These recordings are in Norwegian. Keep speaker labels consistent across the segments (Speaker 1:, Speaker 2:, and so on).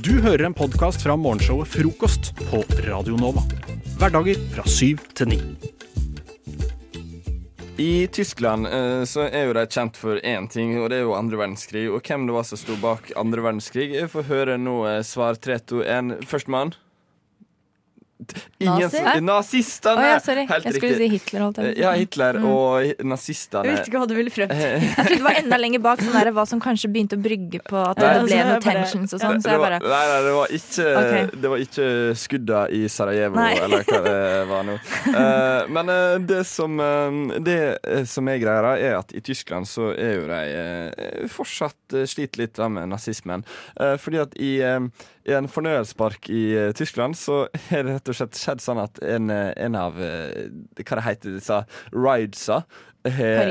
Speaker 1: Du hører en podkast fra morgenshowet Frokost på Radio Nova. Hverdager fra syv til ni.
Speaker 2: I Tyskland eh, så er jo de kjent for én ting, og det er jo andre verdenskrig. Og hvem det var som sto bak andre verdenskrig, jeg får høre nå eh, svar 3, 2, 1. Førstemann. Ingen
Speaker 3: Nazi?
Speaker 2: Nazistene!
Speaker 3: Oh, ja, sorry.
Speaker 2: Helt
Speaker 3: Jeg skulle
Speaker 2: riktig.
Speaker 3: si Hitler. Holdt jeg.
Speaker 2: Ja, Hitler
Speaker 3: Mm.
Speaker 2: og nazistene.
Speaker 4: Jeg
Speaker 2: nazistene.
Speaker 4: ikke hva du ville frem til.
Speaker 3: Jeg trodde det var enda lenger bak sånn der, hva som kanskje begynte å brygge på at det
Speaker 2: Nei.
Speaker 3: ble noe
Speaker 4: bare-
Speaker 3: tensions og sånn. Så bare
Speaker 2: nei, nei, det var ikke,
Speaker 3: okay.
Speaker 2: det var ikke skudda i Sarajevo,
Speaker 3: Nei.
Speaker 2: eller hva det var nå. Uh, men uh, det som, uh, det eh, som er greia, er at i Tyskland så er jo de eh, fortsatt uh, sliter litt da med nazismen. Eh, fordi at i, eh, i en fornøyelsespark i eh, Tyskland så er det rett og slett skjedd sånn at en, eh, en av eh, Hva det heter disse ridesa? har-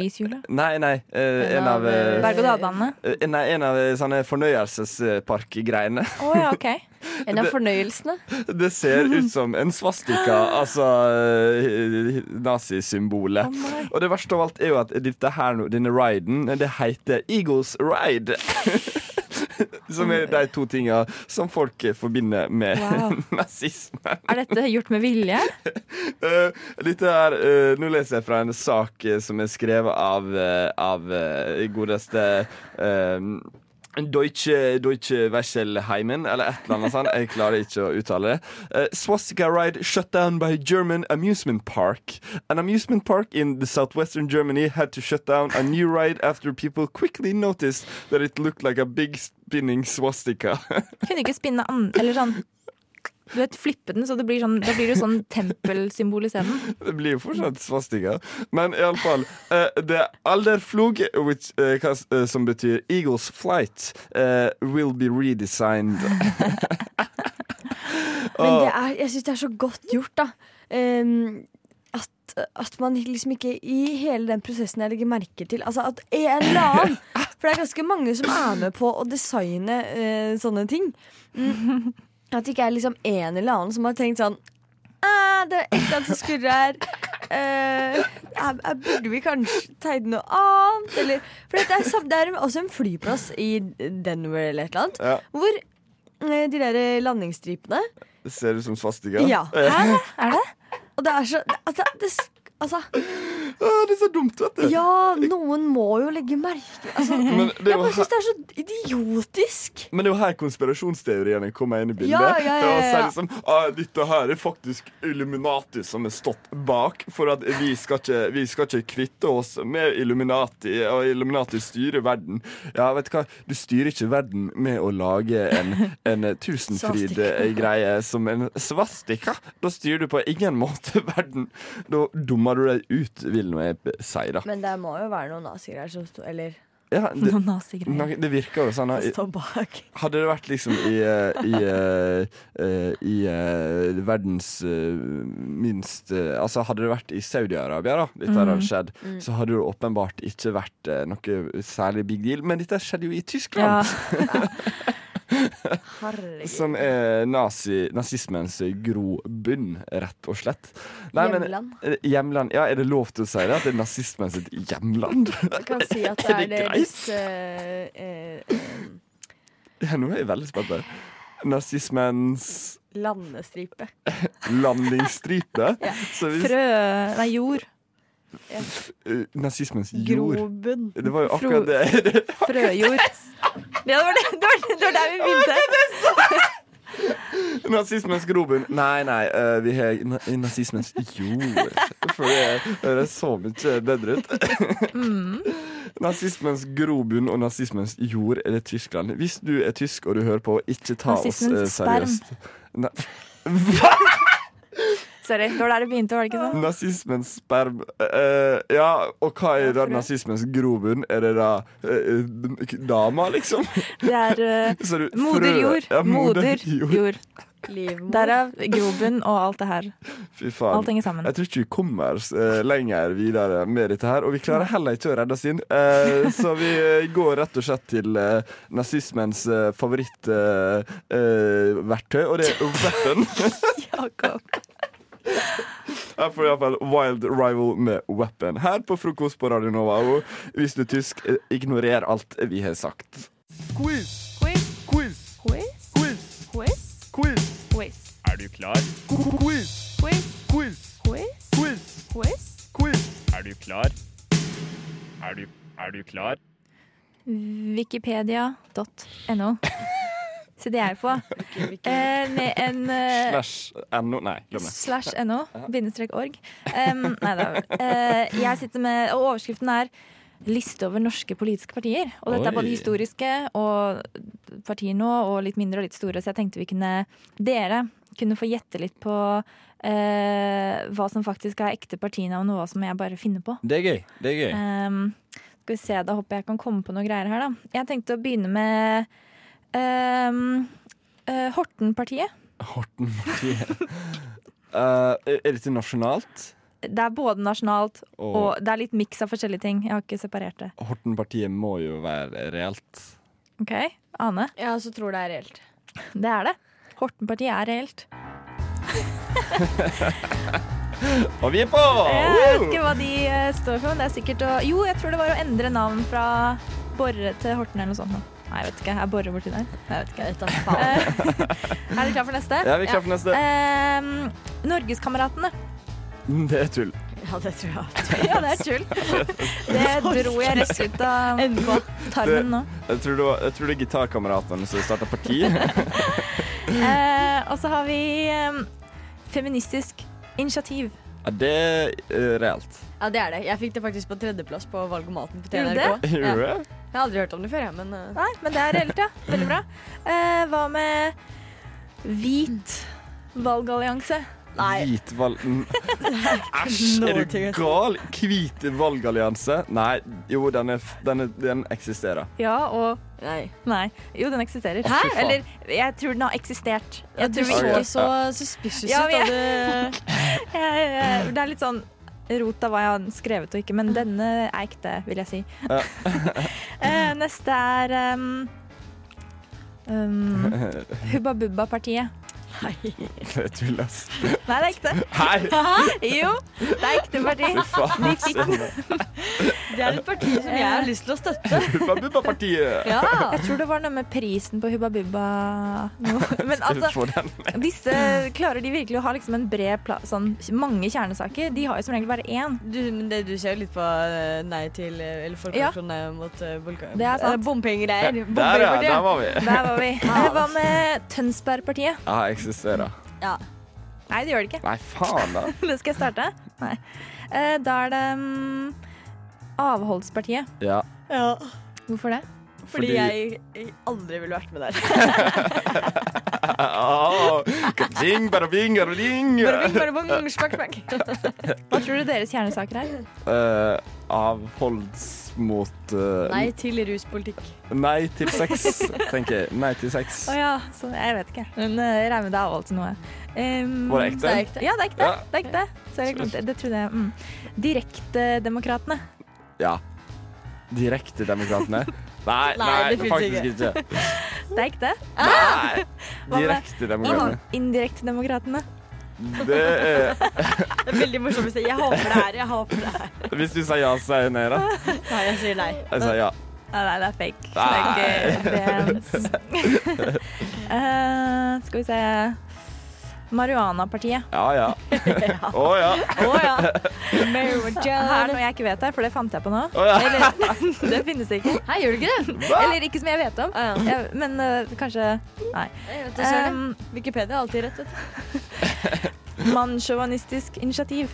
Speaker 2: Nei, nei.
Speaker 4: En
Speaker 2: av
Speaker 3: Berg-og-dal-banene.
Speaker 2: Nei, en av sånne fornøyelsesparkgreiene.
Speaker 3: Å ja, OK.
Speaker 4: En av fornøyelsene.
Speaker 2: Det ser ut som en svastika, altså nazisymbolet.
Speaker 3: Oh.
Speaker 2: Og det verste av alt er jo at dette her, denne riden, det heter Eagles Ride. Som er de to tinga som folk forbinder med
Speaker 3: Wow.
Speaker 2: nazisme.
Speaker 3: Er dette gjort med vilje?
Speaker 2: Eh, dette er, eh, Nå leser jeg fra en sak eh, som er skrevet av, uh, av godeste uh, Deutsche, Deutsche Wesselheimen, eller et eller annet sånt. Jeg klarer ikke å uttale det. Uh, swastika ride shut down by German amusement park. An amusement park in the southwestern Germany had to shut down a new ride after people quickly noticed that it looked like a big spinning swastika.
Speaker 3: Kunne ikke spinne an... Eller sånn Du vet, flippe den, så det blir sånn, da blir det jo sånn tempelsymbol i scenen.
Speaker 2: Det blir jo fortsatt svastika. Men iallfall uh, Det Alderflug, which, uh, hva s- eh, som betyr Eagles flight, uh, will be redesigned.
Speaker 4: Men det er, jeg syns det er så godt gjort, da. Um, at, at man liksom ikke i hele den prosessen jeg legger merke til Altså at en eller annen For det er ganske mange som er med på å designe uh, sånne ting. Mm. At det ikke er liksom en eller annen som har tenkt sånn «Ah, Det er et eller annet som skurrer her. Uh, er- er- burde vi kanskje tegne noe annet? Eller, for dette er, det er også en flyplass i Denver eller et eller annet.
Speaker 2: Ja,
Speaker 4: Hvor uh, de der landingsstripene
Speaker 2: det ser ut som svastika.
Speaker 4: Ja.
Speaker 3: Hæ? Er det?
Speaker 4: Og det er så Altså, det, altså
Speaker 2: Ah, det er så dumt, vet du.
Speaker 4: Ja, noen må jo legge merke altså, Jeg bare syns det er så idiotisk.
Speaker 2: men det er jo her konspirasjonsteoriene kommer inn i bildet.
Speaker 4: Ja, ja, ja, ja,
Speaker 2: liksom, ah, Dette her er faktisk Illuminati som er stått bak, for at vi skal ikke, vi skal ikke kvitte oss med Illuminati, og Illuminati styrer verden. Ja, vet du hva? Du styrer ikke verden med å lage en, en tusenfryd-greie som en svastika. Da styrer du på ingen måte verden. Da dummer du deg ut, vil nå jeg si, da.
Speaker 4: Men det må jo være noen nazigreier som sto Eller
Speaker 2: Ja, det,
Speaker 3: Noen nazigreier.
Speaker 2: Det virker jo sånn.
Speaker 4: bak.
Speaker 2: Hadde det vært liksom i, i, i, eh, eh, i eh, verdens eh, minst eh, Altså hadde det vært i Saudi-Arabia, da dette her hadde skjedd, så hadde det åpenbart ikke vært eh, noe særlig big deal. Men dette skjedde jo i Tyskland,
Speaker 3: Ja.
Speaker 4: Herregud.
Speaker 2: som er nazi, nazismens grobunn, rett og slett. Nei,
Speaker 4: Hjemland.
Speaker 2: Men, Hjemland. Ja, er det lov til å si det? At det er nazismens hjemland?
Speaker 4: Jeg kan si at det
Speaker 2: Er
Speaker 4: er
Speaker 2: det greit?
Speaker 4: disse uh, uh,
Speaker 2: Ja, nå er jeg veldig spent. På. Nazismens
Speaker 4: landestripe.
Speaker 2: landingsstripe.
Speaker 4: Ja.
Speaker 3: Frø Nei, jord.
Speaker 2: Eh, nazismens jord
Speaker 4: Grobunn.
Speaker 2: Det var jo akkurat det.
Speaker 3: Frøjord. Det var, det, det, var, det var der vi begynte.
Speaker 2: Nazismens grobunn. Nei, nei, eh, vi har na nazismens jord. For det høres så mye bedre ut.
Speaker 3: Mm.
Speaker 2: Nazismens grobunn og nazismens jord er det Tyskland. Hvis du er tysk og du hører på, ikke ta oss seriøst
Speaker 3: Nazismens sperm.
Speaker 2: seriøst.
Speaker 3: Sorry, det var der det begynte, var det ikke sånn?
Speaker 2: nazismens sperm Eh, Ja, og hva er da nazismens grobunn? Er det da eh, dama, liksom?
Speaker 3: Det er eh,
Speaker 2: er
Speaker 3: moder jord.
Speaker 2: Ja,
Speaker 3: Moder
Speaker 2: jord.
Speaker 3: jord.
Speaker 4: Livmor.
Speaker 3: Derav grobunn og alt det her.
Speaker 2: Fy faen.
Speaker 3: Alt henger sammen.
Speaker 2: Jeg tror ikke vi kommer eh, lenger videre med dette her. Og vi klarer heller ikke å redde oss inn. Eh, så vi eh, går rett og slett til eh, nazismens uh, favorittverktøy, og det er weapon.
Speaker 3: Jakob.
Speaker 2: Her får du iallfall Wild Rival med Weapon. Her på frokost på Radio Nova. Og hvis du er tysk, eh, ignorer alt vi har sagt. Quiz!
Speaker 3: Quiz.
Speaker 2: Quiz!
Speaker 3: Quiz.
Speaker 2: Quiz!
Speaker 1: klar?
Speaker 2: Quiz!
Speaker 3: Quiz.
Speaker 2: Quiz!
Speaker 3: Quiz.
Speaker 2: Quiz!
Speaker 3: Quiz.
Speaker 2: Quiz!
Speaker 1: Er du klar? Er du, er du klar?
Speaker 3: Wikipedia.no. Så det jeg på. Eh, med en eh,
Speaker 2: Slash no. Nei, glem det.
Speaker 3: slash no, bindestrek org. Um, nei da. Eh, jeg sitter med Og overskriften er Liste over norske politiske partier. Og dette er både historiske og partier nå, og litt mindre og litt store. Så jeg tenkte vi kunne Dere kunne få gjette litt på eh, hva som faktisk er ekte partinavn, og hva som jeg bare finner på.
Speaker 2: Det er gøy. Det er gøy.
Speaker 3: Um, skal vi se, da håper jeg kan komme på noen greier her, da. Jeg tenkte å begynne med Hortenpartiet.
Speaker 2: Hortenpartiet. Uh, er dette nasjonalt?
Speaker 3: Det er både nasjonalt
Speaker 2: Og,
Speaker 3: og det er litt miks av forskjellige ting. Jeg har ikke separert det.
Speaker 2: Hortenpartiet må jo være reelt.
Speaker 3: Ok, Ane?
Speaker 4: Jeg så tror det er reelt.
Speaker 3: Det er det. Hortenpartiet er reelt.
Speaker 2: Og vi er på!
Speaker 3: Jeg vet ikke hva de eh, står for, men det er sikkert å Jo, jeg tror det var å endre navn fra Borre til Horten eller noe sånt. Nei, jeg vet ikke. Jeg borer borti der? Jeg vet ikke.
Speaker 4: Jeg vet faen.
Speaker 3: Eh, er dere klar for neste?
Speaker 2: Ja, vi er klare for neste.
Speaker 3: Eh, Norgeskameratene.
Speaker 2: Det er tull.
Speaker 4: Ja, det tror jeg.
Speaker 3: Ja, det er tull. Det dro jeg rett ut av tarmen nå.
Speaker 2: Jeg tror det, var, jeg tror det er gitarkameratene som starta parti.
Speaker 3: Eh, og så har vi um, Feministisk initiativ.
Speaker 2: Ja, det er eh, reelt.
Speaker 4: Ja, det er det. Jeg fikk det faktisk på tredjeplass på Valgomaten på
Speaker 3: maten på
Speaker 4: TNRK.
Speaker 2: Gjorde du det?
Speaker 4: Jeg har aldri hørt om det før, jeg, men uh.
Speaker 3: Nei, men det er reelt, ja. Veldig bra. Eh, hva med hvit valgallianse?
Speaker 4: Nei.
Speaker 2: Hvit valg... Æsj, er du gal? Hvit valgallianse? Nei, jo, den, er, den, er, den eksisterer.
Speaker 3: Ja og
Speaker 4: Nei.
Speaker 3: nei. Jo, den eksisterer.
Speaker 2: Hæ?
Speaker 3: Eller jeg tror den har eksistert.
Speaker 4: Ja,
Speaker 3: Jeg
Speaker 4: du
Speaker 3: tror vi
Speaker 4: så
Speaker 2: Ok.
Speaker 4: så suspicious
Speaker 3: Ja,
Speaker 4: ut
Speaker 3: vi
Speaker 4: da du
Speaker 3: Jeg- jeg- Det er litt sånn rot av hva jeg har skrevet og ikke, men denne er ekte, vil jeg si.
Speaker 2: Ja.
Speaker 3: Eh, neste er um, um, Hubba Bubba-partiet.
Speaker 4: Nei.
Speaker 2: Det er tull, ass.
Speaker 3: Nei, det er ekte.
Speaker 2: Hei!
Speaker 3: Jo, det er ekte parti.
Speaker 2: Faen.
Speaker 3: De fikk den.
Speaker 4: Det er et parti som jeg har lyst til å støtte.
Speaker 2: Hubba Bubba-partiet!
Speaker 4: Ja.
Speaker 3: Jeg tror det var noe med prisen på Hubba Bubba nå. Men altså, disse klarer de virkelig å ha liksom en bred plass, sånn mange kjernesaker? De har jo som regel bare én.
Speaker 4: Du, men det, du ser jo litt på eh, nei til eller Eller ja. mot uh,
Speaker 3: Det er sant.
Speaker 4: bompengegreier.
Speaker 2: Der, ja. Der var vi.
Speaker 3: Der var vi. Eh, Hva med Tønsbergpartiet?
Speaker 2: Ja, eksisterer.
Speaker 4: Ja.
Speaker 3: Nei, det gjør det ikke.
Speaker 2: Nei, faen, da.
Speaker 3: Det skal jeg starte? Nei. Eh, Da er det mm, Avholdspartiet.
Speaker 2: Ja.
Speaker 4: ja.
Speaker 3: Hvorfor det?
Speaker 4: Fordi, Fordi jeg aldri ville vært med der.
Speaker 2: oh, bada bing, bada-bing, bada-ding.
Speaker 4: Bare bing, bare bong, smakk, smakk.
Speaker 3: Hva tror du deres kjernesaker er?
Speaker 2: Uh, avholds mot uh,
Speaker 4: Nei til ruspolitikk.
Speaker 2: nei til sex, tenker jeg. Nei til sex.
Speaker 3: Å ja, så jeg vet ikke. Men uh, jeg regner med det er avholdt til noe. Um,
Speaker 2: Var det
Speaker 4: Så det
Speaker 2: ekte?
Speaker 4: ekte.
Speaker 3: Ja, det er ekte.
Speaker 2: Ja.
Speaker 3: Det er ekte. Så jeg det trodde jeg. Mm. Direktedemokratene.
Speaker 2: Ja. Direktedemokratene? Nei,
Speaker 4: Nei,
Speaker 2: nei,
Speaker 4: det faktisk
Speaker 2: faktisk ikke.
Speaker 3: Det er ekte.
Speaker 2: Nei. Direktedemokratene.
Speaker 3: Indirektedemokratene.
Speaker 2: Det er
Speaker 4: Det er veldig morsomt hvis jeg Jeg håper det er. Jeg håper det er.
Speaker 2: Hvis du sier ja, så er jeg nei, da.
Speaker 4: Nei, jeg sier nei.
Speaker 2: Jeg sier ja.
Speaker 3: Nei, nei, det er fake.
Speaker 2: Nei.
Speaker 3: Det er ikke det. Eh, skal vi se Marihuanapartiet.
Speaker 2: Ja ja. Å ja.
Speaker 4: Å ja.
Speaker 3: Her er noe jeg ikke vet her, for det fant jeg på nå.
Speaker 2: Oh, ja.
Speaker 3: Eller, det finnes ikke.
Speaker 4: Hei, gjør du ikke det?
Speaker 2: Hva?
Speaker 3: Eller ikke som jeg vet om.
Speaker 4: Ah, ja.
Speaker 3: Jeg, men uh, kanskje Nei.
Speaker 4: Jeg vet.
Speaker 3: Um,
Speaker 4: Wikipedia har alltid rett. Vet du.
Speaker 3: Mannssjåvinistisk initiativ.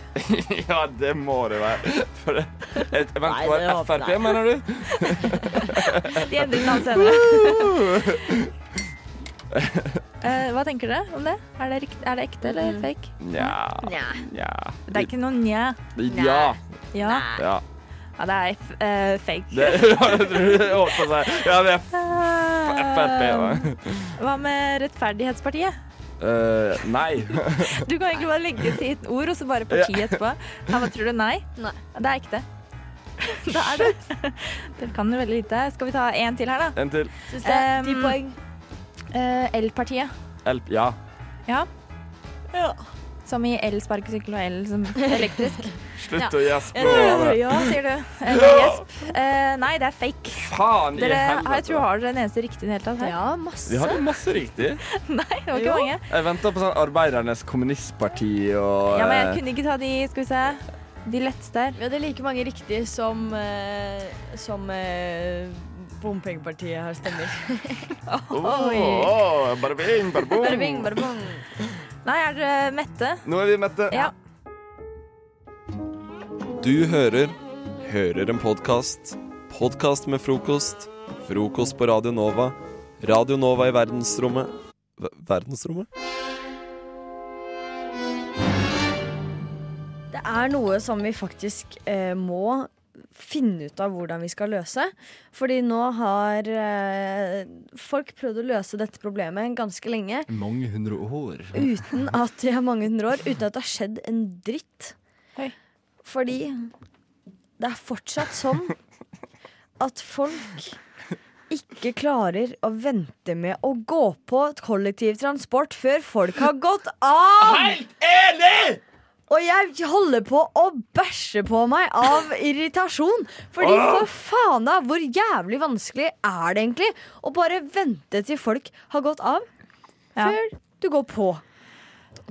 Speaker 2: Ja, det må det være. For det, et, vent,
Speaker 4: Nei, det
Speaker 2: Frp, mener du?
Speaker 3: De endrer navn senere. Eh, hva tenker dere om det? Er det, rikt, er det ekte eller
Speaker 4: Mm.
Speaker 3: fake?
Speaker 2: Nja
Speaker 4: Nja.
Speaker 3: Det er ikke noe nja.
Speaker 2: Ja.
Speaker 3: Ja,
Speaker 2: ja.
Speaker 3: ja det er f eh, fake.
Speaker 2: Det tror jeg seg. på. Ja, det er F- Frp, da.
Speaker 3: Eh, Hva med Rettferdighetspartiet?
Speaker 2: Uh, nei.
Speaker 3: Du kan egentlig bare legge til et ord, og så bare partiet etterpå. Ja, hva tror du? Nei?
Speaker 4: Nei.
Speaker 3: Det er ekte. Det er det. Dere kan jo veldig lite. Skal vi ta en til her, da?
Speaker 2: En til.
Speaker 4: Syns det er ti
Speaker 3: Um,
Speaker 4: poeng.
Speaker 3: Eh, L-partiet.
Speaker 2: Elp. Ja.
Speaker 3: Ja.
Speaker 4: Ja.
Speaker 3: Som i el-sparkesykkel og el som elektrisk.
Speaker 2: Slutt å gjespe.
Speaker 3: Ja, sier du. Eller gjesp. Eh, nei, det er fake.
Speaker 2: Faen i
Speaker 3: Dere, jeg tror har dere den eneste riktige i det hele tatt her?
Speaker 4: Ja, masse.
Speaker 2: Vi hadde masse riktig.
Speaker 3: Nei, det var ikke
Speaker 4: Jo.
Speaker 3: mange.
Speaker 2: Jeg venta på sånn Arbeidernes Kommunistparti og
Speaker 3: Ja, men
Speaker 2: eh,
Speaker 3: jeg kunne ikke ta de, skal vi se, de letteste her.
Speaker 4: Vi hadde like mange riktige som, eh, som eh, Bompengepartiet har stemmer.
Speaker 2: Åh, åh, bare bing, bare bong.
Speaker 4: Bare bing, bare bong.
Speaker 3: Nei, er dere mette?
Speaker 2: Nå er vi mette.
Speaker 3: Ja.
Speaker 5: Du hører Hører en podkast. Podkast med frokost. Frokost på Radio Nova. Radio Nova i verdensrommet v Verdensrommet?
Speaker 4: Det er noe som vi faktisk eh, må finne ut av hvordan vi skal løse. Fordi nå har eh, folk prøvd å løse dette problemet ganske lenge
Speaker 2: Mange hundre år.
Speaker 4: uten at det er mange hundre år, uten at det har skjedd en dritt.
Speaker 3: Hei.
Speaker 4: Fordi det er fortsatt sånn at folk ikke klarer å vente med å gå på kollektivtransport før folk har gått av.
Speaker 2: Helt enig!
Speaker 4: Og jeg holder på å bæsje på meg av irritasjon. Fordi for faen da, hvor jævlig vanskelig er det egentlig å bare vente til folk har gått av
Speaker 3: Ja.
Speaker 4: før du går på?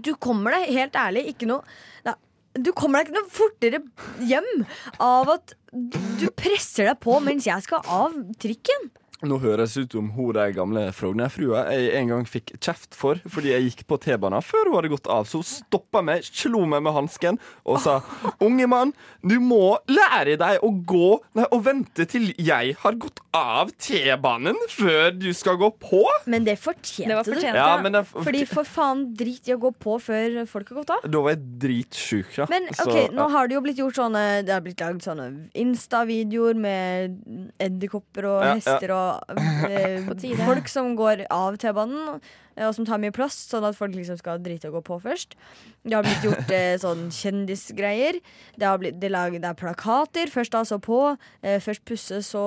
Speaker 4: Du kommer deg helt ærlig ikke noe da, Du kommer deg ikke noe fortere hjem av at du du presser deg på mens jeg skal av trikken.
Speaker 2: Nå høres det ut som hun de gamle Frogner-frua jeg en gang fikk kjeft for fordi jeg gikk på T-banen før hun hadde gått av. Så hun stoppa meg, slo meg med hansken og sa Unge mann, du må lære deg å gå Nei, å vente til jeg har gått av T-banen før du skal gå på.
Speaker 4: Men det
Speaker 3: Det
Speaker 4: fortjente du.
Speaker 2: Ja, men det,
Speaker 4: Fordi for faen drit i å gå på før folk har gått av.
Speaker 2: Da var jeg dritsjuk, ja.
Speaker 4: Men
Speaker 2: Så,
Speaker 4: ok, nå har det jo blitt gjort sånne Det har blitt lagd sånne Insta-videoer med edderkopper og
Speaker 2: Ja, ja.
Speaker 4: hester og eh, folk som går av T-banen. eh, Og som tar mye plass, sånn at folk liksom skal drite og gå på først. Det har blitt gjort eh, sånn kjendisgreier. Det, har blitt, det, er lag- det er plakater. Først da, så på. Eh, først pusse, så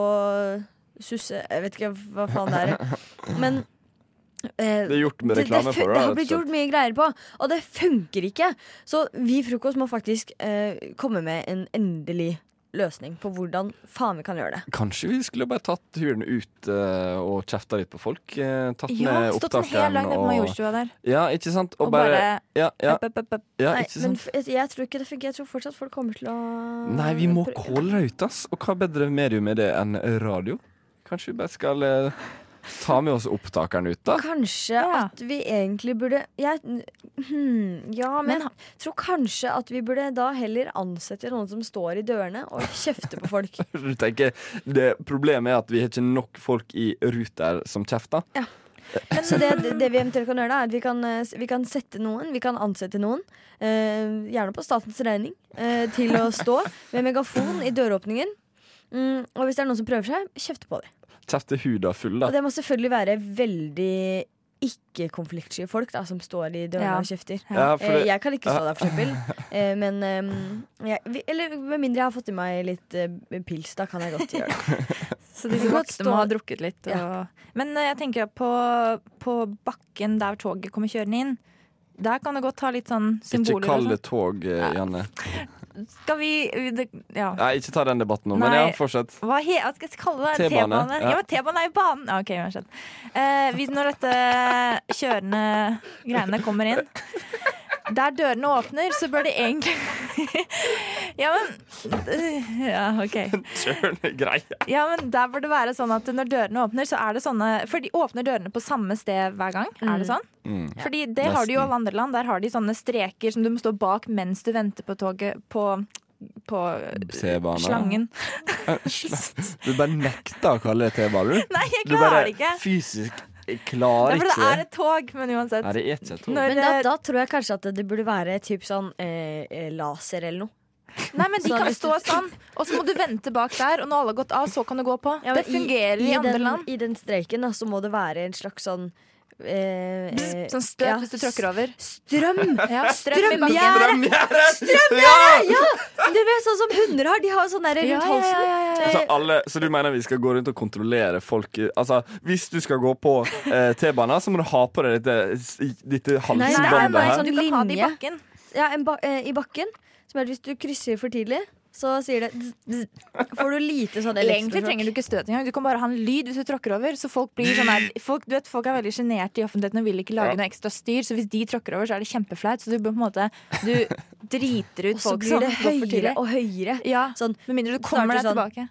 Speaker 4: susse. Jeg vet ikke hva faen det er. Men eh,
Speaker 2: Det er gjort med
Speaker 4: det, det,
Speaker 2: reklame for
Speaker 4: det
Speaker 2: det.
Speaker 4: har blitt gjort mye greier på, og det funker ikke. Så vi i Frokost må faktisk eh, komme med en endelig løsning på hvordan faen vi kan gjøre det.
Speaker 2: Kanskje vi skulle bare tatt turen ut uh, og kjefta litt på folk. Uh, tatt
Speaker 3: Ja,
Speaker 2: med
Speaker 3: stått en hel dag nede på
Speaker 2: og
Speaker 3: Majorstua der.
Speaker 2: Ja, ikke sant? Og,
Speaker 3: Og bare
Speaker 2: Ja, ja,
Speaker 3: Up, up, up,
Speaker 2: ja,
Speaker 4: Nei,
Speaker 2: ikke sant?
Speaker 4: Men jeg tror ikke det funker. Jeg tror fortsatt folk kommer til å
Speaker 2: Nei, vi må kåle det ut, ass. Og hva bedre medium er det enn radio? Kanskje vi bare skal eh, ta med oss opptakeren ut, da?
Speaker 4: Kanskje
Speaker 3: Ja.
Speaker 4: at vi egentlig burde jeg, hmm, Ja, men,
Speaker 3: Men
Speaker 4: jeg tror kanskje at vi burde da heller ansette noen som står i dørene og kjefter på folk.
Speaker 2: Du tenker, det Problemet er at vi har ikke nok folk i Ruter som kjefter.
Speaker 4: Så det, det vi eventuelt kan gjøre, da, er at vi kan, eh, vi kan sette noen, vi kan ansette noen, eh, gjerne på statens regning, eh, til å stå med megafon i døråpningen. Mm, og hvis det er noen som prøver seg, kjefte på dem.
Speaker 2: Kjefter huda full,
Speaker 4: Og det må selvfølgelig være veldig ikke-konfliktsky folk da, som står i dørene
Speaker 3: Ja.
Speaker 4: og kjefter.
Speaker 2: Ja,
Speaker 4: Eh,
Speaker 2: det,
Speaker 4: jeg kan ikke stå der, for eksempel. Eh, men eh, jeg, Eller med mindre jeg har fått i meg litt pils, da kan jeg godt gjøre det.
Speaker 3: Så disse voksne må ha drukket litt. Og... Men eh, jeg tenker på, på bakken der toget kommer kjørende inn, der kan det godt ha litt sånn
Speaker 2: ikke
Speaker 3: symboler.
Speaker 2: kall det tog, Janne.
Speaker 3: Skal vi det, Ja.
Speaker 2: Nei, ikke ta den debatten nå, men ja, fortsett.
Speaker 3: Hva, he, hva skal jeg kalle det?
Speaker 2: T-bane, ja.
Speaker 3: Men T-bane er jo banen. Ja, ok, uansett. Eh, når dette kjørende greiene kommer inn, der dørene åpner, så bør det egentlig Ja, men Ja, OK.
Speaker 2: Dørene greie.
Speaker 3: Ja, men Der bør det være sånn at når dørene åpner, så er det sånne For de åpner dørene på samme sted hver gang. Er det sånn?
Speaker 2: Mm.
Speaker 3: Fordi det har de jo i
Speaker 2: Nesten.
Speaker 3: alle andre land. Der har de sånne streker som du må stå bak mens du venter på toget på, på slangen.
Speaker 2: Du bare nekter å kalle det T-bane, du.
Speaker 3: Nei, jeg klarer det ikke.
Speaker 2: fysisk
Speaker 3: Det
Speaker 2: klarer
Speaker 3: er fordi
Speaker 2: for
Speaker 3: det er et tog, men uansett.
Speaker 2: Nei, det er ikke et tog.
Speaker 3: Når,
Speaker 4: Men da,
Speaker 3: eh,
Speaker 4: da tror jeg kanskje at det burde være typ sånn eh, eh, laser eller noe.
Speaker 3: Nei, men de kan stå sånn, og så må du vente bak der, og når alle har gått av, så kan du gå på.
Speaker 4: Ja,
Speaker 3: det fungerer i, andre
Speaker 4: den,
Speaker 3: land.
Speaker 4: I den streiken da, så må det være en slags sånn eh, eh,
Speaker 3: Sånn støt
Speaker 4: ja,
Speaker 3: hvis du tråkker over.
Speaker 4: Strøm!
Speaker 3: Ja.
Speaker 4: Strømgjerde!
Speaker 2: Strømgjerde!
Speaker 4: Ja! Du vet sånn som hunder har. De har sånn der rundt
Speaker 3: Ja, ja,
Speaker 4: halsen.
Speaker 3: ja, ja, ja.
Speaker 2: Så, alle, så du mener vi skal gå rundt og kontrollere folk Altså, Hvis du skal gå på eh, T-banen, så må du ha på deg dette, dette
Speaker 4: Nei, det er bare
Speaker 2: en
Speaker 4: sånn linje.
Speaker 3: bakken.
Speaker 4: ja, en ba eh, i bakken. Som er at hvis du krysser for tidlig, så sier det. Får du lite sånn
Speaker 3: Egentlig trenger du ikke støt engang. Du kan bare ha en lyd hvis du tråkker over. Så folk blir sånn her folk, du vet, folk er veldig sjenerte i offentligheten og vil ikke lage
Speaker 2: Ja.
Speaker 3: noe ekstra styr. Så hvis de tråkker over, så er det kjempeflaut. Så du på en måte Du driter ut folk
Speaker 4: Og så blir det høyere og høyere.
Speaker 3: Ja,
Speaker 4: Sånn,
Speaker 3: Med mindre du kommer
Speaker 4: er
Speaker 3: deg
Speaker 4: sånn.
Speaker 3: tilbake.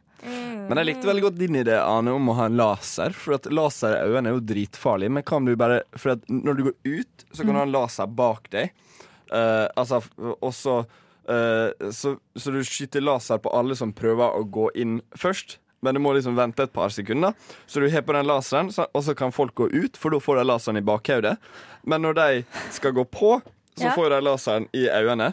Speaker 2: Men jeg likte veldig godt din idé, Ane, om å ha en laser. For at laser i øynene er jo dritfarlig. Men kan du bare For at når du går ut, så kan du ha en laser bak deg. Uh, altså, og så eh, så, så du skyter laser på alle som prøver å gå inn først. Men du må liksom vente et par sekunder. Så du har på den laseren, og så kan folk gå ut, for da får de laseren i bakhodet. Men når de skal gå på, så
Speaker 3: Ja.
Speaker 2: får de laseren i øynene.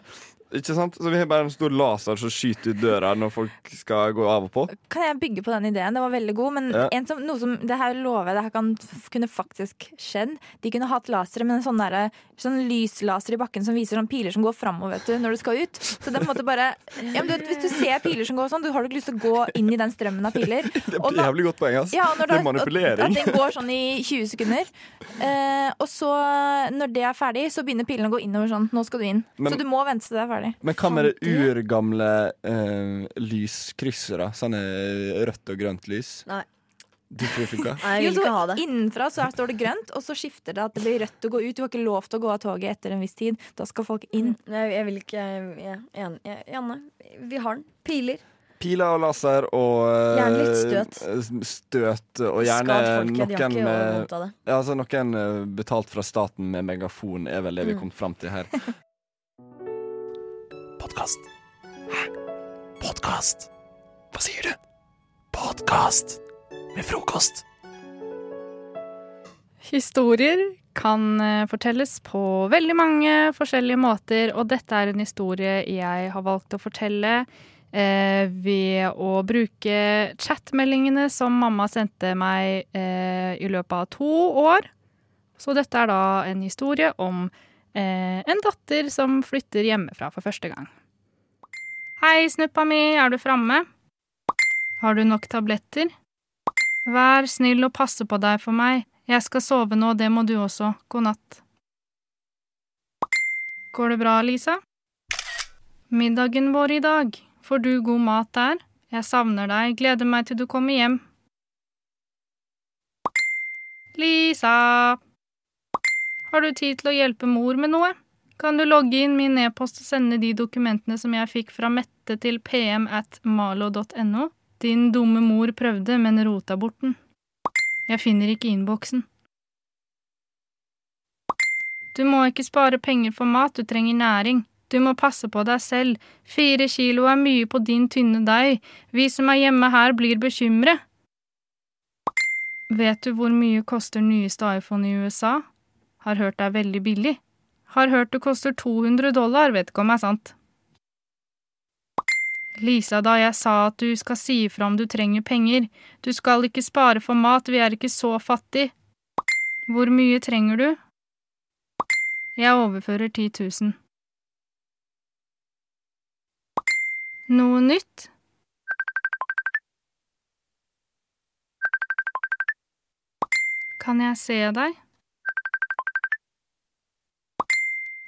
Speaker 2: Ikke sant? Så vi har bare en stor laser som skyter ut døra når folk skal gå av og på.
Speaker 3: Kan jeg bygge på den ideen? Det var veldig god. Men
Speaker 2: Ja.
Speaker 3: en som, noe som, det her lover jeg det her kan, kunne faktisk skjedd. De kunne hatt lasere, men en sånn, der, sånn lyslaser i bakken som viser sånn piler som går framover vet du, når du skal ut. Så det er på en måte bare ja, men du vet, Hvis du ser piler som går sånn, du har du ikke lyst til å gå inn i den strømmen av piler.
Speaker 2: Det er jævlig godt poeng. ass.
Speaker 3: Ja, når
Speaker 2: det er manipulering.
Speaker 3: At den går sånn i 20 sekunder. Eh, og så, når det er ferdig, så begynner pilene å gå innover sånn. Nå skal du inn.
Speaker 2: Men-
Speaker 3: så du må vente til det er ferdig.
Speaker 2: Men hva med det urgamle eh, lyskryssere? Sånne rødt og grønt lys?
Speaker 4: Nei.
Speaker 2: Du tror det funka?
Speaker 4: Nei, jeg vil ikke ha det.
Speaker 3: Innenfra så står det grønt, og så skifter det at det blir rødt å gå ut. Du har ikke lov til å gå av toget etter en viss tid. Da skal folk inn.
Speaker 4: Nei, jeg vil ikke Janne, vi har den. Piler.
Speaker 2: Piler og laser og eh,
Speaker 4: Gjerne litt støt.
Speaker 2: støt og gjerne noen med altså Noen eh, betalt fra staten med megafon er vel det vi
Speaker 4: Mm.
Speaker 2: kom fram til her.
Speaker 5: Podkast. Hæ? Podkast? Hva sier du? Podkast med frokost.
Speaker 6: Historier kan eh, fortelles på veldig mange forskjellige måter, og dette er en historie jeg har valgt å fortelle eh, ved å bruke chatmeldingene som mamma sendte meg eh, i løpet av to år. Så dette er da en historie om eh, en datter som flytter hjemmefra for første gang. Hei, snuppa mi, er du framme? Har du nok tabletter? Vær snill og passe på deg for meg. Jeg skal sove nå, det må du også. God natt. Går det bra, Lisa? Middagen vår i dag. Får du god mat der? Jeg savner deg, gleder meg til du kommer hjem. Lisa! Har du tid til å hjelpe mor med noe? Kan du logge inn min e-post og sende de dokumentene som jeg fikk fra Mette til pm at malo.no? Din dumme mor prøvde, men rota bort den. Jeg finner ikke innboksen. Du må ikke spare penger for mat, du trenger næring. Du må passe på deg selv. Fire kilo er mye på din tynne deig. Vi som er hjemme her, blir bekymret. Vet du hvor mye koster nyeste iPhone i USA? Har hørt det er veldig billig. Har hørt det koster 200 dollar, vet ikke om det er sant. Lisa, da jeg sa at du skal si ifra om du trenger penger, du skal ikke spare for mat, vi er ikke så fattig. Hvor mye trenger du? Jeg overfører 10 000. Noe nytt? Kan jeg se deg?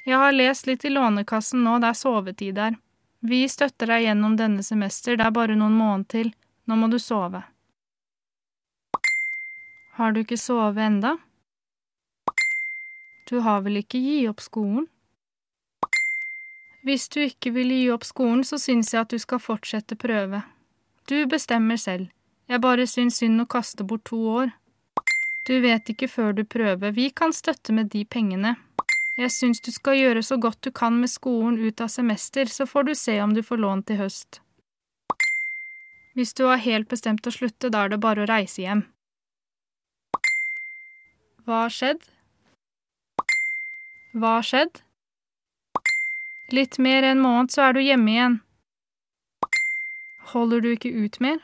Speaker 6: Jeg har lest litt i Lånekassen nå, det er sovetid der. Vi støtter deg gjennom denne semester, det er bare noen måneder til. Nå må du sove. Har du ikke sovet enda? Du har vel ikke gi opp skolen? Hvis du ikke vil gi opp skolen, så syns jeg at du skal fortsette prøve. Du bestemmer selv. Jeg bare syns synd å kaste bort to år. Du vet ikke før du prøver, vi kan støtte med de pengene. Jeg syns du skal gjøre så godt du kan med skolen ut av semester, så får du se om du får lån til høst. Hvis du har helt bestemt å slutte, da er det bare å reise hjem. Hva har skjedd? Hva har skjedd? Litt mer enn måned, så er du hjemme igjen. Holder du ikke ut mer?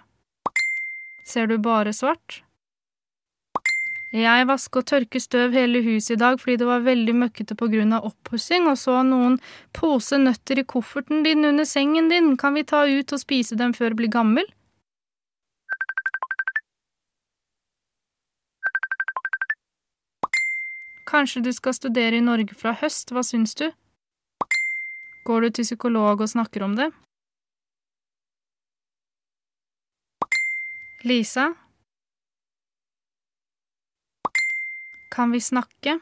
Speaker 6: Ser du bare svart? Jeg vasker og tørker støv hele huset i dag fordi det var veldig møkkete av oppussing, og så noen pose nøtter i kofferten din under sengen din, kan vi ta ut og spise dem før du blir gammel? Kanskje du skal studere i Norge fra høst, hva syns du? Går du til psykolog og snakker om det? Lisa? Kan vi snakke?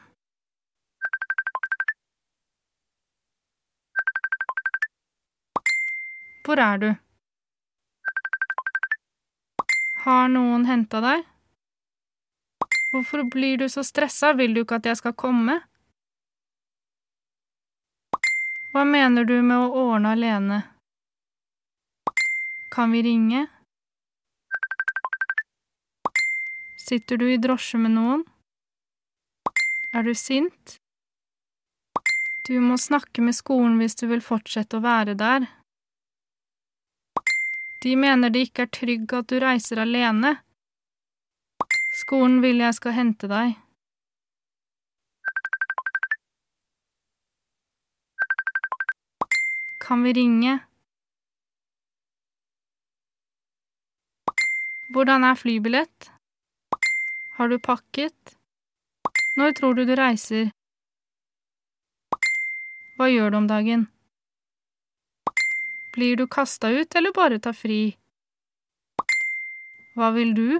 Speaker 6: Hvor er du? Har noen henta deg? Hvorfor blir du så stressa, vil du ikke at jeg skal komme? Hva mener du med å ordne alene? Kan vi ringe? Sitter du i drosje med noen? Er du sint? Du må snakke med skolen hvis du vil fortsette å være der. De mener det ikke er trygg at du reiser alene. Skolen vil jeg skal hente deg. Kan vi ringe? Hvordan er flybillett? Har du pakket? Når tror du du reiser? Hva gjør du om dagen? Blir du kasta ut eller bare ta fri? Hva vil du?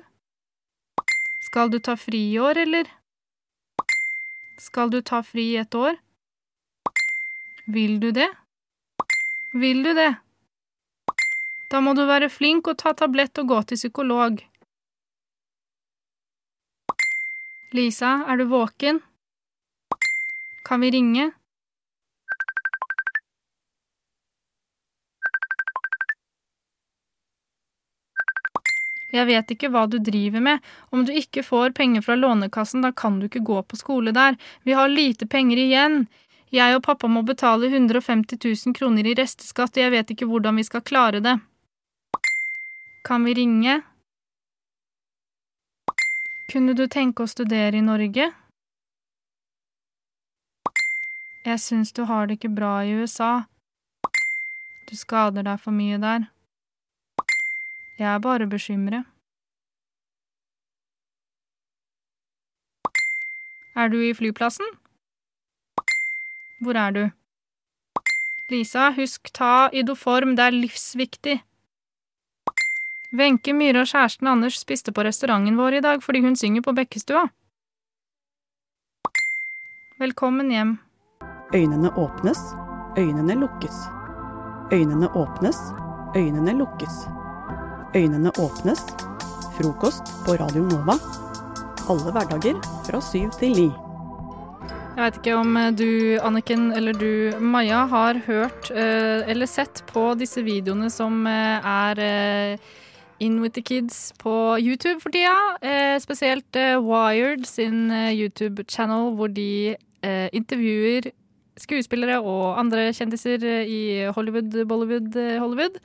Speaker 6: Skal du ta fri i år, eller? Skal du ta fri i et år? Vil du det? Vil du det? Da må du være flink og ta tablett og gå til psykolog. Lisa, er du våken? Kan vi ringe? Jeg vet ikke hva du driver med. Om du ikke får penger fra Lånekassen, da kan du ikke gå på skole der. Vi har lite penger igjen. Jeg og pappa må betale 150 000 kroner i resteskatt, og jeg vet ikke hvordan vi skal klare det. Kan vi ringe? Kunne du tenke å studere i Norge? Jeg syns du har det ikke bra i USA. Du skader deg for mye der. Jeg er bare bekymret. Er du i flyplassen? Hvor er du? Lisa, husk ta Idoform, det er livsviktig. Wenche Myhre og kjæresten Anders spiste på restauranten vår i dag fordi hun synger på Bekkestua. Velkommen hjem.
Speaker 7: Øynene åpnes, øynene lukkes. Øynene åpnes, øynene lukkes. Øynene åpnes. Frokost på Radio Nova. Alle hverdager fra syv til ni.
Speaker 6: Jeg vet ikke om eh, du, Anniken, eller du, Maja, har hørt eh, eller sett på disse videoene som eh, er In with the kids på YouTube for tida. Eh, spesielt eh, Wired sin eh, YouTube-channel, hvor de eh, intervjuer skuespillere og andre kjendiser eh, i Hollywood, Bollywood, eh, Hollywood.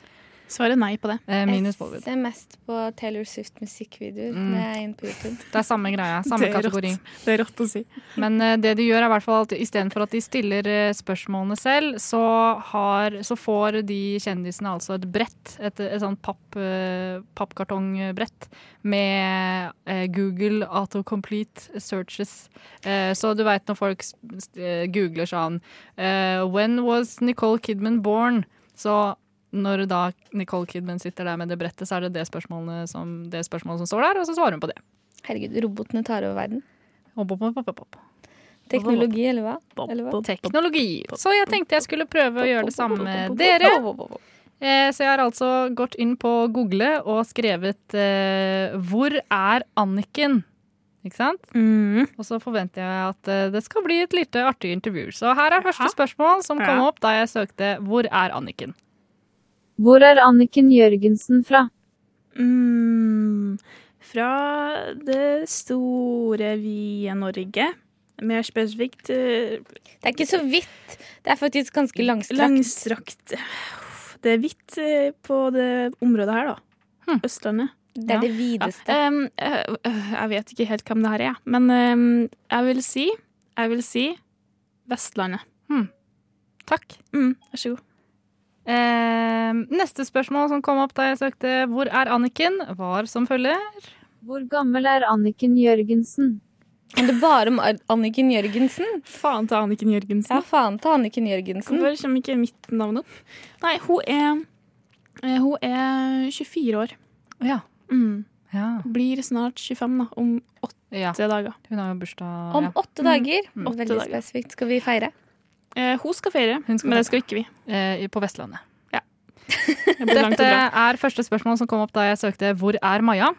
Speaker 8: Svaret nei på det.
Speaker 6: Eh, minus
Speaker 9: Jeg
Speaker 6: Bollywood.
Speaker 9: ser mest på Taylor Swift musikkvideoer
Speaker 6: Mm.
Speaker 9: når jeg er inne på YouTube.
Speaker 6: Det er samme greia. Samme
Speaker 8: Det er rått.
Speaker 6: kategori.
Speaker 8: Det er rått å si.
Speaker 6: Men uh, det de gjør, er i hvert fall at istedenfor at de stiller uh, spørsmålene selv, så, har, så får de kjendisene altså et brett, et, et sånt papp, uh, pappkartongbrett, med Google autocomplete searches. Eh, så du veit når folk googler sånn eh, When was Nicole Kidman born? Så når da Nicole Kidman sitter der med det brettet, så er det det spørsmålet som, det spørsmålet som står der, og så svarer hun på det.
Speaker 9: Herregud, robotene tar over verden.
Speaker 6: Opp, opp, opp, opp, opp.
Speaker 9: Teknologi, eller hva? Eller hva?
Speaker 6: Teknologi. Så jeg tenkte jeg skulle prøve å gjøre det samme med dere. Eh, Så jeg har altså gått inn på Google og skrevet eh, 'Hvor er Anniken?' Ikke sant?
Speaker 8: Mm.
Speaker 6: Og så forventer jeg at eh, det skal bli et lite artig intervju. Så her er første spørsmål som kom opp da jeg søkte 'Hvor er Anniken?'
Speaker 10: Hvor er Anniken Jørgensen fra?
Speaker 8: Mm. Fra det store, vide Norge. Mer spesifikt uh,
Speaker 9: Det er ikke så vidt. Det er faktisk ganske langstrakt.
Speaker 8: langstrakt Det er hvitt eh, på det området her, da.
Speaker 6: Hm.
Speaker 8: Østlandet.
Speaker 9: Det er det videste.
Speaker 8: Ja, Um, eh, jeg vet ikke helt hvem det her er, men um, jeg vil si Jeg vil si Vestlandet.
Speaker 6: Takk.
Speaker 8: Mm, vær så god.
Speaker 6: Eh, neste spørsmål som kom opp da jeg søkte 'Hvor er Anniken?', var som følger.
Speaker 10: Hvor gammel er Anniken Jørgensen?
Speaker 9: Handler bare om Anniken Jørgensen.
Speaker 8: Faen til Anniken Jørgensen.
Speaker 9: Ja, faen til Anniken Jørgensen.
Speaker 8: Hvorfor kommer ikke mitt navn opp? Nei, hun er eh, Hun er 24 år.
Speaker 6: Ja.
Speaker 8: Mm.
Speaker 6: ja.
Speaker 8: Blir snart 25, da. Om åtte
Speaker 6: Ja.
Speaker 8: dager.
Speaker 6: Hun har jo bursdag
Speaker 9: Om åtte dager.
Speaker 8: Mm.
Speaker 9: Veldig
Speaker 8: dager.
Speaker 9: spesifikt. Skal vi feire?
Speaker 8: Eh, hun skal feire,
Speaker 6: Hun skal
Speaker 8: men det skal ikke vi.
Speaker 6: eh, på Vestlandet.
Speaker 8: Det
Speaker 6: Dette er første spørsmål som kom opp da jeg søkte 'Hvor er Maja?'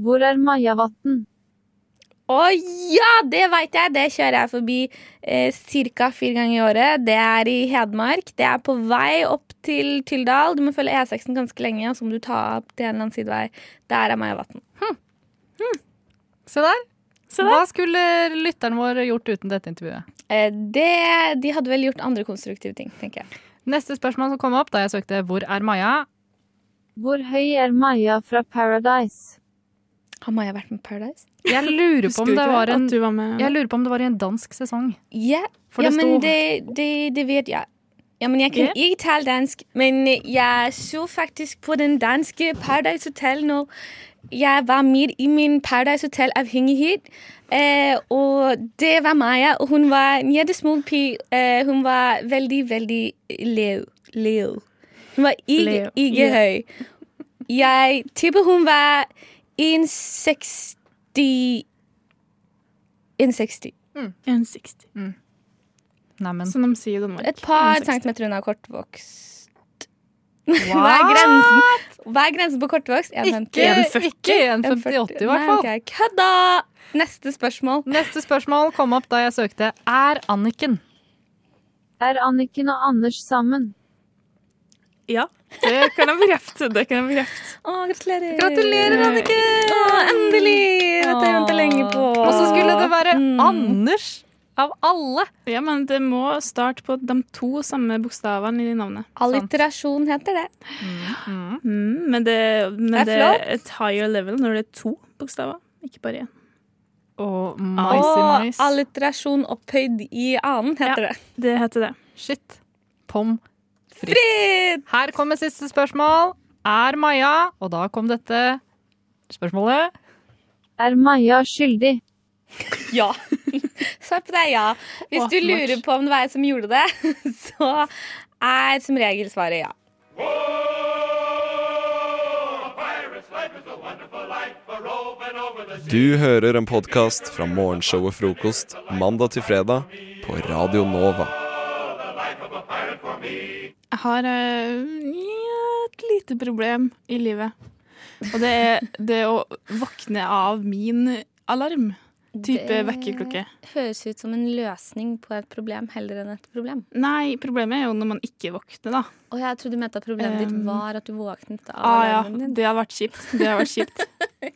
Speaker 10: Hvor er Majavatn?
Speaker 9: Å ja, det veit jeg! Det kjører jeg forbi eh, ca. fire ganger i året. Det er i Hedmark. Det er på vei opp til Tyldal. Du må følge E6-en ganske lenge, og så må du ta opp til en eller annen sidevei. Der er Majavatn.
Speaker 6: Se der. Hva skulle lytteren vår gjort uten dette intervjuet?
Speaker 9: Eh, det, de hadde vel gjort andre konstruktive ting, tenker jeg.
Speaker 6: Neste spørsmål som kom opp da jeg søkte 'Hvor er Maja?'
Speaker 10: Hvor høy er Maja fra Paradise?
Speaker 9: Har Maja vært med Paradise?
Speaker 6: Jeg lurer på om det var en,
Speaker 8: var med
Speaker 6: jeg lurer på om det var i en dansk sesong.
Speaker 9: Ja,
Speaker 6: For
Speaker 9: ja men
Speaker 6: sto-
Speaker 9: det, det, det vet jeg. Ja, men jeg kan
Speaker 8: yeah.
Speaker 9: ikke tale dansk. Men jeg så faktisk på den danske Paradise Hotel når jeg var midt i min Paradise Hotel-avhengighet. Eh, og det var Maja, og hun var en jettesmuk pige. Eh, hun var veldig, veldig leo. lav. Hun var ikke, ikke høy. Jeg tipper hun var 1,60 1,60.
Speaker 8: 1,60.
Speaker 6: Neimen.
Speaker 8: Som de sier i Danmark.
Speaker 9: Et par
Speaker 8: 1,60.
Speaker 9: centimeter unna kortvokst. Hva er grensen Hva er grensen på kortvokst? 1,50.
Speaker 6: Ikke, ikke 1,58 i hvert fall.
Speaker 9: Nei, ok, Kødda! Neste spørsmål.
Speaker 6: Neste spørsmål kom opp da jeg søkte 'Er Anniken?'
Speaker 10: Er Anniken og Anders sammen?
Speaker 8: Ja, det kan jeg bekrefte. Det kan jeg bekrefte.
Speaker 9: Å, gratulerer.
Speaker 6: Gratulerer, Anniken!
Speaker 9: Å, endelig! Dette har jeg ventet lenge på.
Speaker 6: Og så skulle det være
Speaker 9: Mm.
Speaker 6: Anders av alle.
Speaker 8: Ja, men det må starte på de to samme bokstavene i navnet.
Speaker 9: Alliterasjon heter det.
Speaker 8: Mm, men det, men
Speaker 9: Det er
Speaker 8: det er et higher level når det er to bokstaver, ikke bare én.
Speaker 6: Og
Speaker 9: Og
Speaker 6: mais.
Speaker 9: alliterasjon opphøyd i annen heter det.
Speaker 8: Det heter det.
Speaker 6: Shit. Pom fritt.
Speaker 9: Fritt!
Speaker 6: Her kommer siste spørsmål. Er Maja Og da kom dette spørsmålet.
Speaker 10: Er Maja skyldig?
Speaker 9: Ja. Svar på det, ja. Hvis du lurer på om det var jeg som gjorde det, så er som regel svaret ja.
Speaker 5: Du hører en podkast fra morgenshow og Frokost mandag til fredag på Radio Nova.
Speaker 8: Jeg har uh, et lite problem i livet. Og det er det å våkne av min alarm. Type vekkerklokke.
Speaker 9: Høres ut som en løsning på et problem heller enn et problem.
Speaker 8: Nei, problemet er jo når man ikke våkner, da.
Speaker 9: Og jeg trodde du mente at problemet ditt
Speaker 8: Um,
Speaker 9: var at du våknet av
Speaker 8: Ah, ja,
Speaker 9: din.
Speaker 8: det har vært kjipt. Det har vært kjipt.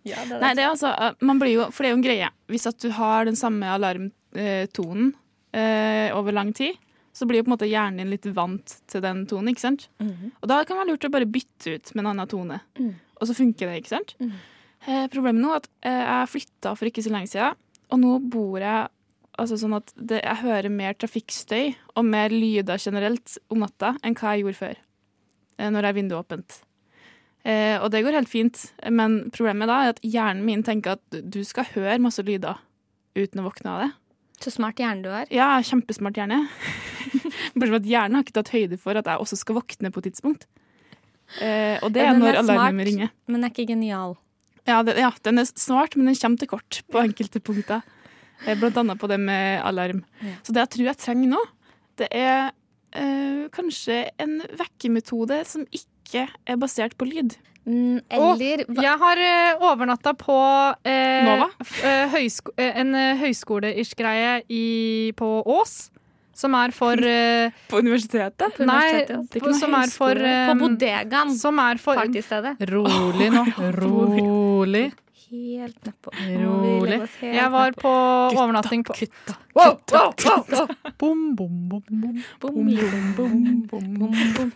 Speaker 9: Ja, det
Speaker 8: Nei, det er altså eh, Man blir jo For det er jo en greie. Hvis at du har den samme alarmtonen eh, over lang tid, så blir jo på en måte hjernen din litt vant til den tonen, ikke sant?
Speaker 9: Mhm.
Speaker 8: Og da kan det være lurt å bare bytte ut med en annen tone.
Speaker 9: Mm.
Speaker 8: Og så funker det, ikke sant?
Speaker 9: Mm.
Speaker 8: Eh, problemet nå er at eh, jeg flytta for ikke så lenge siden, og nå bor jeg altså sånn at det, jeg hører mer trafikkstøy og mer lyder generelt om natta enn hva jeg gjorde før. Eh, når jeg har vinduet åpent. Eh, og det går helt fint, men problemet da er at hjernen min tenker at du skal høre masse lyder uten å våkne av det.
Speaker 9: Så smart hjerne du har.
Speaker 8: Ja, kjempesmart hjerne. Bortsett fra at hjernen har ikke tatt høyde for at jeg også skal våkne på et tidspunkt. Eh, og det er
Speaker 9: Den
Speaker 8: når
Speaker 9: er
Speaker 8: alarmen
Speaker 9: min
Speaker 8: ringer.
Speaker 9: Men er ikke genial.
Speaker 8: Ja, det, ja, den er smart, men den kommer til kort på enkelte punkter. Eh, Blant annet på det med alarm.
Speaker 9: Ja.
Speaker 8: Så det jeg tror jeg trenger nå, det er øh, kanskje en vekkemetode som ikke er basert på lyd.
Speaker 9: Mm, eller hva-
Speaker 6: Jeg har uh, overnatta på eh,
Speaker 8: Nova?
Speaker 6: eh, høysko eh, en uh, høyskoleish-greie i- på Ås. Som er for uh,
Speaker 8: På universitetet?
Speaker 9: På
Speaker 6: Nei,
Speaker 9: universitetet,
Speaker 8: er ikke
Speaker 6: på, som er for eh,
Speaker 9: På bodegaen.
Speaker 6: Som er for
Speaker 9: Partystedet.
Speaker 6: Rolig nå. Rolig.
Speaker 9: Helt nedpå.
Speaker 6: Rolig. Jeg var på overnatting på
Speaker 8: Kutta.
Speaker 6: kutta, kutta! wow, wow. Bom, bom, bom, bom.
Speaker 9: Bom, bom, bom, bom, bom.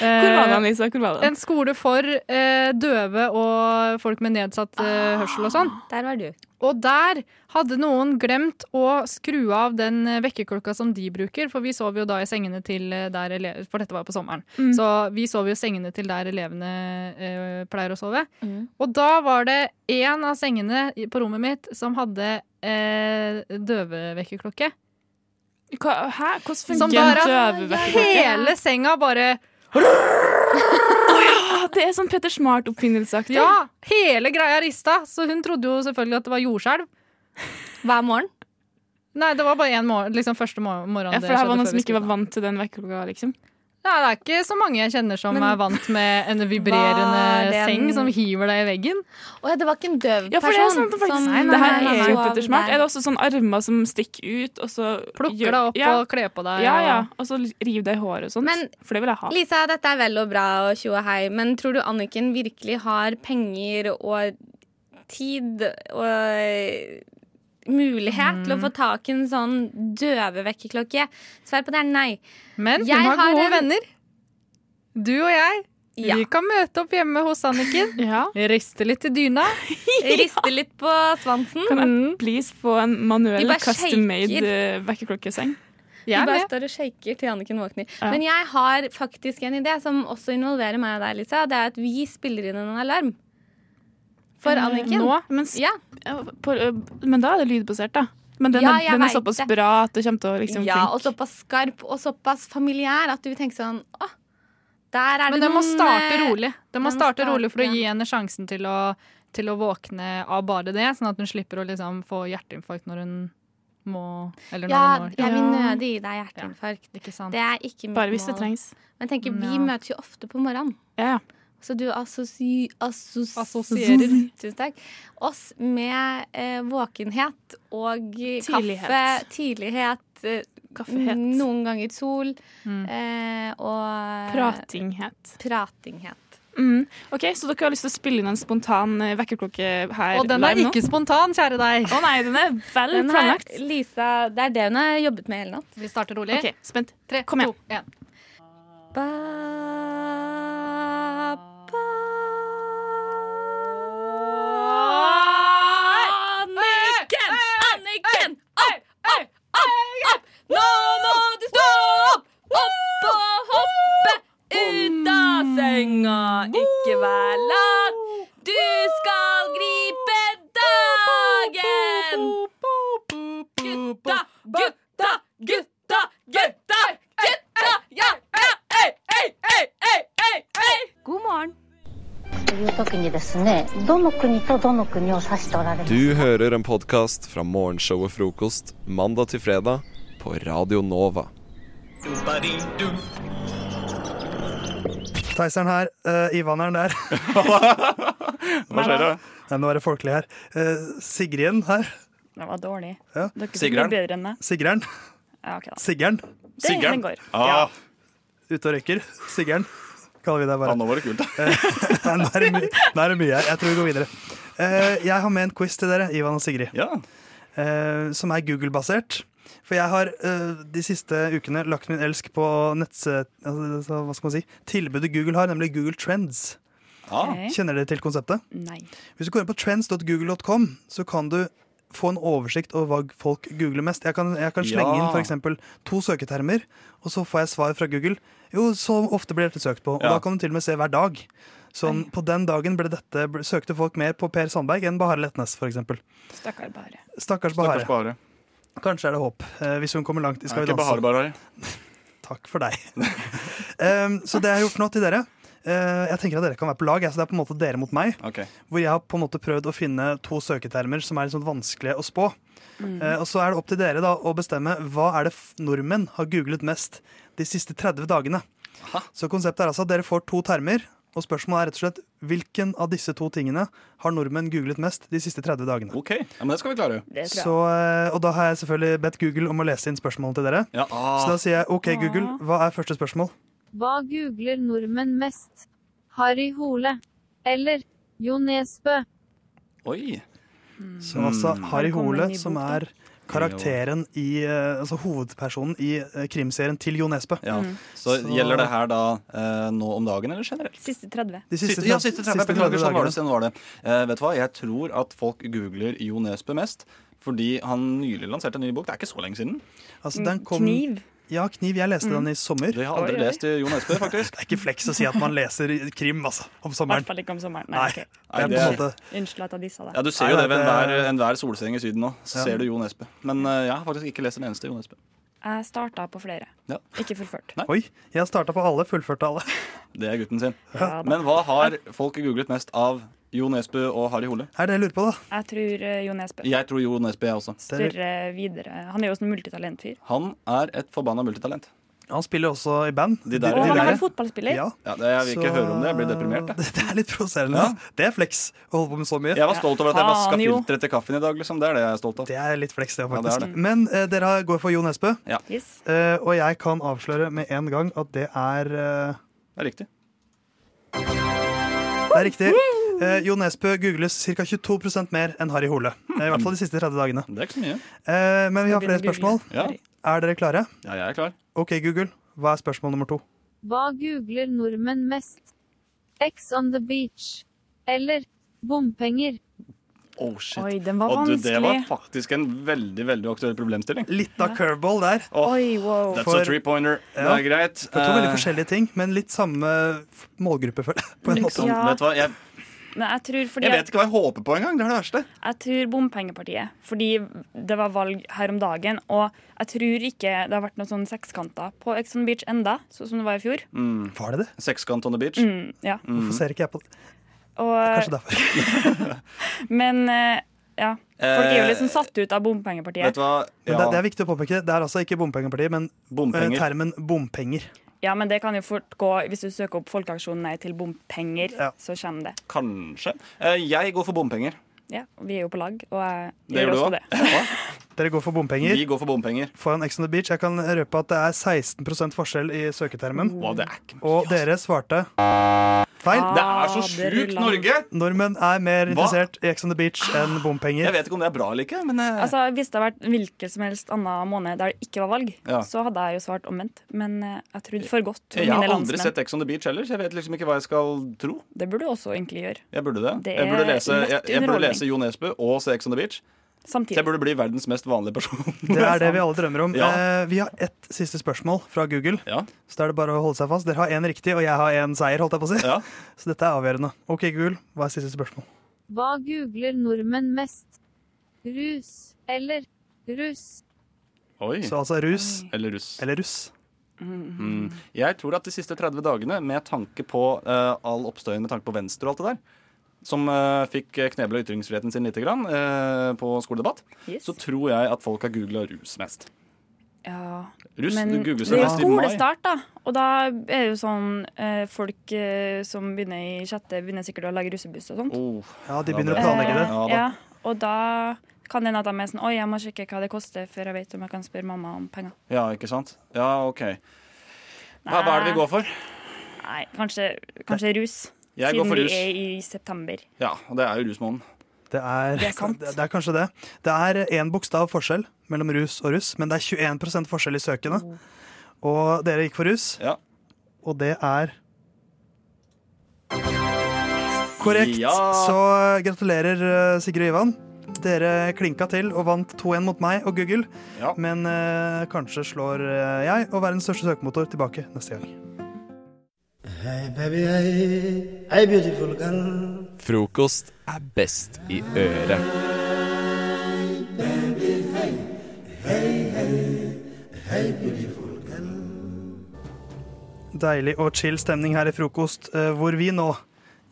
Speaker 8: Hvor var det, Lisa? Hvor var det?
Speaker 6: En skole for eh, døve og folk med nedsatt eh, hørsel og sånn.
Speaker 9: Der var du.
Speaker 6: Og der hadde noen glemt å skru av den eh, vekkerklokka som de bruker, for vi sov jo da i sengene til eh, der elever, For dette var på sommeren.
Speaker 8: Mm.
Speaker 6: Så vi sov jo i sengene til der elevene eh, pleier å sove.
Speaker 9: Mm.
Speaker 6: Og da var det én av sengene på rommet mitt som hadde eh, døvevekkerklokke.
Speaker 8: Hæ? Hvordan fungerer en døvevekkerklokke?
Speaker 6: Hele senga bare
Speaker 8: Det er sånn Petter Smart-oppfinnelseaktig.
Speaker 6: Ja! Hele greia rista, så hun trodde jo selvfølgelig at det var jordskjelv.
Speaker 9: Hver morgen?
Speaker 6: Nei, det var bare én morgen, liksom første morgen
Speaker 8: Ja, for det her var noen som ikke var vant til den vekkerklokka, liksom.
Speaker 6: Nei, det er ikke så mange jeg kjenner som
Speaker 9: Men-
Speaker 6: er vant med en vibrerende
Speaker 9: det en-
Speaker 6: seng som hiver deg i veggen.
Speaker 9: Å ja, det var ikke en døv
Speaker 8: Ja, for det er
Speaker 9: sånn
Speaker 8: faktisk, det, faktisk.
Speaker 9: nei,
Speaker 8: det her er jo
Speaker 9: sov
Speaker 8: Petter Smart. Er det også sånn armer som stikker ut, og så
Speaker 6: Plukker
Speaker 8: gjør-
Speaker 6: deg opp
Speaker 8: ja.
Speaker 6: og kler på deg.
Speaker 8: Ja, ja.
Speaker 6: og-
Speaker 8: Og så river deg i håret og sånt.
Speaker 9: Men-
Speaker 8: for det vil jeg ha.
Speaker 9: Lisa, dette er vel og bra og tjo og hei, men tror du Anniken virkelig har penger og tid og mulighet til å få tak i en sånn døvevekkerklokke? Svar på det er nei.
Speaker 6: Men hun har
Speaker 9: har
Speaker 6: gode
Speaker 9: en-
Speaker 6: venner. Du og jeg.
Speaker 9: Ja.
Speaker 6: Vi kan møte opp hjemme hos Anniken.
Speaker 8: Ja.
Speaker 6: Riste litt i dyna.
Speaker 9: Riste litt på svansen.
Speaker 8: Kan jeg please få en manuell custom-made
Speaker 9: shaker.
Speaker 8: eh, vekkerklokkeseng?
Speaker 6: Jeg de
Speaker 9: bare
Speaker 6: med.
Speaker 9: står og shaker til Anniken våkner.
Speaker 8: Ja.
Speaker 9: Men jeg har faktisk en idé som også involverer meg og deg, Lisa. Det er at vi spiller inn en alarm. For
Speaker 8: Eh,
Speaker 9: Anniken.
Speaker 8: Nå? Men,
Speaker 9: Ja.
Speaker 8: ja, på, men da er det lydbasert, da. Men den,
Speaker 9: Ja,
Speaker 8: er, den er såpass
Speaker 9: det.
Speaker 8: bra at det kommer til å liksom
Speaker 9: ja, og såpass skarp og såpass familiær at du vil tenke sånn Å, der er
Speaker 6: Men
Speaker 9: det
Speaker 6: må starte
Speaker 9: eh,
Speaker 6: rolig. Det må
Speaker 9: må
Speaker 6: starte
Speaker 9: starte,
Speaker 6: rolig for å gi henne sjansen til å, til å våkne av bare det, sånn at hun slipper å liksom få hjerteinfarkt når hun må Eller når
Speaker 9: Ja,
Speaker 6: hun når.
Speaker 9: jeg vil nødig gi deg hjerteinfarkt.
Speaker 6: Ikke sant?
Speaker 9: Det er ikke mitt
Speaker 8: Bare hvis det trengs.
Speaker 9: Men tenker, vi
Speaker 6: Ja.
Speaker 9: møtes jo ofte på morgenen.
Speaker 8: Ja, ja.
Speaker 9: Så du assosi, assos,
Speaker 6: Assosierer.
Speaker 9: Tusen takk. Oss med eh, våkenhet og
Speaker 8: Tidlighet.
Speaker 9: kaffe, tidlighet, eh,
Speaker 8: Kaffehet.
Speaker 9: noen ganger sol
Speaker 6: Mm.
Speaker 9: eh, og
Speaker 8: Pratinghet.
Speaker 9: pratinghet.
Speaker 8: Mm. OK, så dere har lyst til å spille inn en spontan eh, vekkerklokke her
Speaker 6: Og den er
Speaker 8: live nå?
Speaker 6: ikke spontan, kjære deg.
Speaker 8: Å nei, den er vel
Speaker 9: Den planlagt.
Speaker 8: planlagt.
Speaker 9: Lisa, det er det hun har jobbet med hele natt.
Speaker 6: Vi starter rolig.
Speaker 8: OK, spent.
Speaker 6: Tre,
Speaker 8: Kom igjen.
Speaker 6: to, én.
Speaker 11: ですねどの国とどの国を指しておられます
Speaker 5: Du hører en podkast fra morgenshowet Frokost mandag til fredag på Radio Nova.
Speaker 12: Theiseren her. Uh, Ivaneren der.
Speaker 2: Hva skjer da?
Speaker 12: Nei, nå er det folkelig her. Uh, Sigrien her.
Speaker 13: Det var dårlig.
Speaker 12: Ja.
Speaker 13: Dere
Speaker 2: Sigreren.
Speaker 13: blir bedre enn meg.
Speaker 12: Sigreren.
Speaker 13: Ja, ok da.
Speaker 12: Siggeren.
Speaker 13: Det, den går.
Speaker 2: Ah,
Speaker 12: Ute og røyker. Siggeren. Kaller vi det
Speaker 2: ja, nå var det kult.
Speaker 12: da. nå, er det mye, nå er det mye her. Jeg tror vi går videre. Eh, jeg har med en quiz til dere, Ivan og Sigrid,
Speaker 2: Ja.
Speaker 12: eh, som er Google-basert. For jeg har eh, de siste ukene lagt min elsk på. Altså, hva skal man si? Tilbudet Google har, nemlig Google Trends.
Speaker 2: Ah.
Speaker 13: Ok.
Speaker 12: Kjenner dere til konseptet?
Speaker 13: Nei.
Speaker 12: Hvis du går inn på trends.google.com, så kan du få en oversikt over hva folk googler mest. Jeg kan, jeg kan slenge
Speaker 2: Ja.
Speaker 12: inn for eksempel to søketermer, og så får jeg svar fra Google. Jo, så ofte blir dette søkt på. Og
Speaker 2: Ja.
Speaker 12: da kan du til og med se hver dag. Sånn, på den dagen ble dette, ble, søkte folk mer på Per Sandberg enn Bahare Letnes, for eksempel.
Speaker 13: Stakkar.
Speaker 12: Stakkars Bahare.
Speaker 2: Stakkars Bahare.
Speaker 12: Kanskje er det håp, eh, hvis hun kommer langt i
Speaker 2: Er
Speaker 12: Skal vi
Speaker 2: ikke Bahare
Speaker 12: danse. Takk for deg. um, så det jeg har gjort nå til dere Jeg tenker at dere kan være på lag. altså Så det er på en måte dere mot meg.
Speaker 2: Okay.
Speaker 12: Hvor jeg har på en måte prøvd å finne to søketermer som er sånn vanskelige å spå. Eh, og så er det opp til dere da å bestemme hva er det nordmenn har googlet mest de siste 30 dagene.
Speaker 2: Aha.
Speaker 12: Så konseptet er altså at dere får to termer, og spørsmålet er rett og slett hvilken av disse to tingene har nordmenn googlet mest de siste 30 dagene.
Speaker 2: OK, ja, men det skal vi klare.
Speaker 13: Det.
Speaker 12: Så, eh, og da har jeg selvfølgelig bedt Google om å lese inn spørsmålene til dere.
Speaker 2: Ja.
Speaker 12: Så da
Speaker 2: Ah.
Speaker 12: sier jeg OK, Google, hva er første spørsmål?
Speaker 10: Hva googler nordmenn mest? Harry Hole eller Jo Nesbø?
Speaker 2: Oi.
Speaker 12: Så altså
Speaker 2: Mm.
Speaker 12: Harry Hole, som er karakteren i eh, Altså hovedpersonen i eh, krimserien til Jo Nesbø.
Speaker 14: Ja. Så, gjelder det her da eh, nå om dagen, eller generelt?
Speaker 13: Siste 30.
Speaker 12: De siste,
Speaker 14: ja, siste 30,
Speaker 12: siste
Speaker 14: beklager, sånn var det, sånn var det. Eh, vet du hva, Jeg tror at folk googler Jo Nesbø mest fordi han nylig lanserte en ny bok. Det er ikke så lenge siden.
Speaker 12: Altså, den kom,
Speaker 13: Kniv.
Speaker 12: Ja, Kniv. Jeg leste
Speaker 14: Mm.
Speaker 12: den i sommer.
Speaker 14: Det har aldri
Speaker 13: Oi, oi.
Speaker 14: lest Jon Espe, faktisk.
Speaker 12: Det er ikke fleks å si at man leser krim altså, om
Speaker 13: I
Speaker 12: sommeren.
Speaker 13: hvert fall ikke om sommeren.
Speaker 12: Nei,
Speaker 13: Nei, ok.
Speaker 12: det er
Speaker 14: det er-
Speaker 13: Unnskyld at jeg dissa deg.
Speaker 14: Ja, Du ser jo
Speaker 12: nei,
Speaker 14: det ved enhver, enhver solseng i Syden nå. Så
Speaker 12: Ja.
Speaker 14: ser du Jon Espe. Men uh, jeg har faktisk ikke lest en eneste Jon Espe.
Speaker 13: Jeg starta på flere.
Speaker 14: Ja.
Speaker 13: Ikke fullført.
Speaker 12: Oi, jeg starta på alle, fullførte alle.
Speaker 14: Det er gutten sin.
Speaker 13: Ja.
Speaker 14: Men hva har folk googlet mest av Jo Nesbø og Harry Hole?
Speaker 12: Er det jeg lurer på, da?
Speaker 13: Jeg tror eh, Jo Nesbø.
Speaker 14: Jeg tror Jo Nesbø, jeg også.
Speaker 13: Større videre. Han er jo også en multitalentfyr.
Speaker 14: Han er et forbanna multitalent.
Speaker 12: Han spiller også i band.
Speaker 14: De der-
Speaker 13: Og han
Speaker 14: der.
Speaker 13: er fotballspiller.
Speaker 12: Ja.
Speaker 14: Ja, det, jeg vil ikke
Speaker 12: Så-
Speaker 14: høre om det. Jeg blir deprimert. Jeg.
Speaker 12: Det er litt provoserende. Det er flex å holde på med så mye.
Speaker 14: Jeg var stolt over at jeg vaska filteret til kaffen i dag. Liksom. Det er det jeg er stolt av.
Speaker 12: Det er litt flex, det
Speaker 14: Ja, det
Speaker 12: faktisk.
Speaker 14: er det.
Speaker 12: Men uh, dere går for Jo Nesbø,
Speaker 13: Yes.
Speaker 12: Uh, og jeg kan avsløre med en gang at det er uh...
Speaker 14: Det er riktig.
Speaker 12: Det er riktig. Eh, jo Nesbø googles ca. 22% mer enn Harry Hole. Eh, I hvert fall de siste 30 dagene.
Speaker 14: Det er ikke så mye.
Speaker 12: Eh, men vi har flere spørsmål.
Speaker 14: Ja,
Speaker 12: Er dere klare?
Speaker 14: ja jeg er klar.
Speaker 12: OK, Google. Hva er spørsmål nummer to?
Speaker 10: Hva googler nordmenn mest? X on the beach. Eller bompenger.
Speaker 14: Oh, shit.
Speaker 13: Oi, den var
Speaker 14: Og du, det var faktisk en veldig veldig aktuell problemstilling.
Speaker 12: Litt av curveball der.
Speaker 14: Oh,
Speaker 13: Oi, wow.
Speaker 14: That's
Speaker 12: For-
Speaker 14: a three-pointer. Det
Speaker 12: Ja.
Speaker 14: er greit.
Speaker 12: For to veldig
Speaker 14: Eh,
Speaker 12: forskjellige ting, men litt samme målgruppe, føler jeg. På en måte.
Speaker 13: Ja.
Speaker 14: Vet du hva? Jeg,
Speaker 13: jeg fordi
Speaker 14: jeg vet ikke hva jeg håper på engang. Det er det verste.
Speaker 13: Jeg tror bompengepartiet. Fordi det var valg her om dagen. Og jeg tror ikke det har vært noen sånne sekskanter på Exxon Beach enda, sånn som det var i fjor.
Speaker 14: Mm.
Speaker 12: Var det det?
Speaker 14: Sekskant on the beach.
Speaker 13: Mm, ja.
Speaker 12: Hvorfor ser ikke jeg på det?
Speaker 13: Og,
Speaker 12: Kanskje derfor.
Speaker 13: men eh, ja. Folk er jo
Speaker 14: Eh,
Speaker 13: liksom satt ut av
Speaker 14: Vet
Speaker 13: bompengepartiet.
Speaker 14: du hva? Ja,
Speaker 12: det, det er viktig å påpeke. Det er altså ikke bompengepartiet, men eh,
Speaker 14: bompenger.
Speaker 12: termen bompenger.
Speaker 13: Ja, men det kan jo fort gå Hvis du søker opp Folkeaksjonen Nei til bompenger,
Speaker 12: Ja.
Speaker 13: så kommer det.
Speaker 14: Kanskje. Eh, Jeg går for bompenger.
Speaker 13: Ja, Vi er jo på lag, og jeg
Speaker 14: Det
Speaker 13: gjør også det.
Speaker 12: Dere går for bompenger.
Speaker 14: Vi går for bompenger.
Speaker 12: Foran Ex on the Beach. Jeg kan røpe at det er 16% forskjell i søketermen.
Speaker 14: Er ikke
Speaker 12: Og dere svarte feil.
Speaker 14: Det er så
Speaker 13: Ah,
Speaker 14: sjukt. Norge!
Speaker 12: Nordmenn er mer
Speaker 14: Hva?
Speaker 12: interessert i Ex on the Beach enn bompenger.
Speaker 14: Jeg vet ikke om det er bra eller ikke, men eh,
Speaker 13: Altså, Hvis det hadde vært hvilken som helst annen måned der det ikke var valg,
Speaker 14: Ja.
Speaker 13: så hadde jeg jo svart omvendt. Men eh, jeg trodde for godt
Speaker 14: jeg har aldri sett Ex on the Beach heller, så jeg vet liksom ikke hva jeg skal tro.
Speaker 13: Det burde du også egentlig gjøre.
Speaker 14: Jeg burde det.
Speaker 13: Det
Speaker 14: jeg burde lese, jeg, jeg burde lese Jo Nesbø og se Ex on the Beach. Så jeg burde bli verdens mest vanlige person.
Speaker 12: Det er det vi alle drømmer om.
Speaker 14: Ja.
Speaker 12: Eh, vi har ett siste spørsmål fra Google.
Speaker 14: Ja.
Speaker 12: Så da er det bare å holde seg fast. Dere har én riktig, og jeg har én seier. holdt jeg på å si.
Speaker 14: Ja.
Speaker 12: Så dette er avgjørende. OK, Google, hva er siste spørsmål?
Speaker 10: Hva googler nordmenn mest? Rus eller russ?
Speaker 14: Oi.
Speaker 12: Så altså rus
Speaker 14: Eller russ.
Speaker 12: eller russ.
Speaker 14: Mm. Jeg tror at de siste 30 dagene, med tanke på uh, all oppstøyen med tanke på Venstre og alt det der, som uh, fikk knebla ytringsfriheten sin lite grann eh, på skoledebatt,
Speaker 13: Yes.
Speaker 14: så tror jeg at folk har googla rus mest.
Speaker 13: Ja.
Speaker 14: Russ
Speaker 13: Men det er jo skolestart, da. Og da er det jo sånn eh, folk eh, som begynner i sjette, begynner sikkert å lage russebuss og sånt.
Speaker 14: Oh.
Speaker 12: Ja, de begynner
Speaker 14: Ja,
Speaker 12: å planlegge det.
Speaker 14: Ja,
Speaker 13: ja, og da kan det hende at de er sånn Oi, jeg må sjekke hva det koster før jeg vet om jeg kan spørre mamma om penger.
Speaker 14: Ja, ikke sant? Ja, OK. Hva, hva er det vi går for?
Speaker 13: Nei, kanskje, kanskje rus.
Speaker 14: Jeg går
Speaker 13: siden
Speaker 14: for
Speaker 13: vi er i september.
Speaker 14: Ja, og det er jo rusmåneden.
Speaker 12: Det er,
Speaker 13: Det er
Speaker 12: det, det er kanskje det. Det er én bokstav forskjell mellom rus og russ, men det er 21% forskjell i søkene. Og dere gikk for rus,
Speaker 14: Ja.
Speaker 12: og det er korrekt.
Speaker 14: Ja.
Speaker 12: Så gratulerer, eh, Sigrid og Ivan. Dere klinka til og vant 2-1 mot meg og Google.
Speaker 14: Ja.
Speaker 12: Men eh, kanskje slår eh, jeg og verdens største søkemotor tilbake neste gang.
Speaker 5: Frokost er best i øret.
Speaker 12: Deilig og chill stemning her i frokost, eh, hvor vi nå,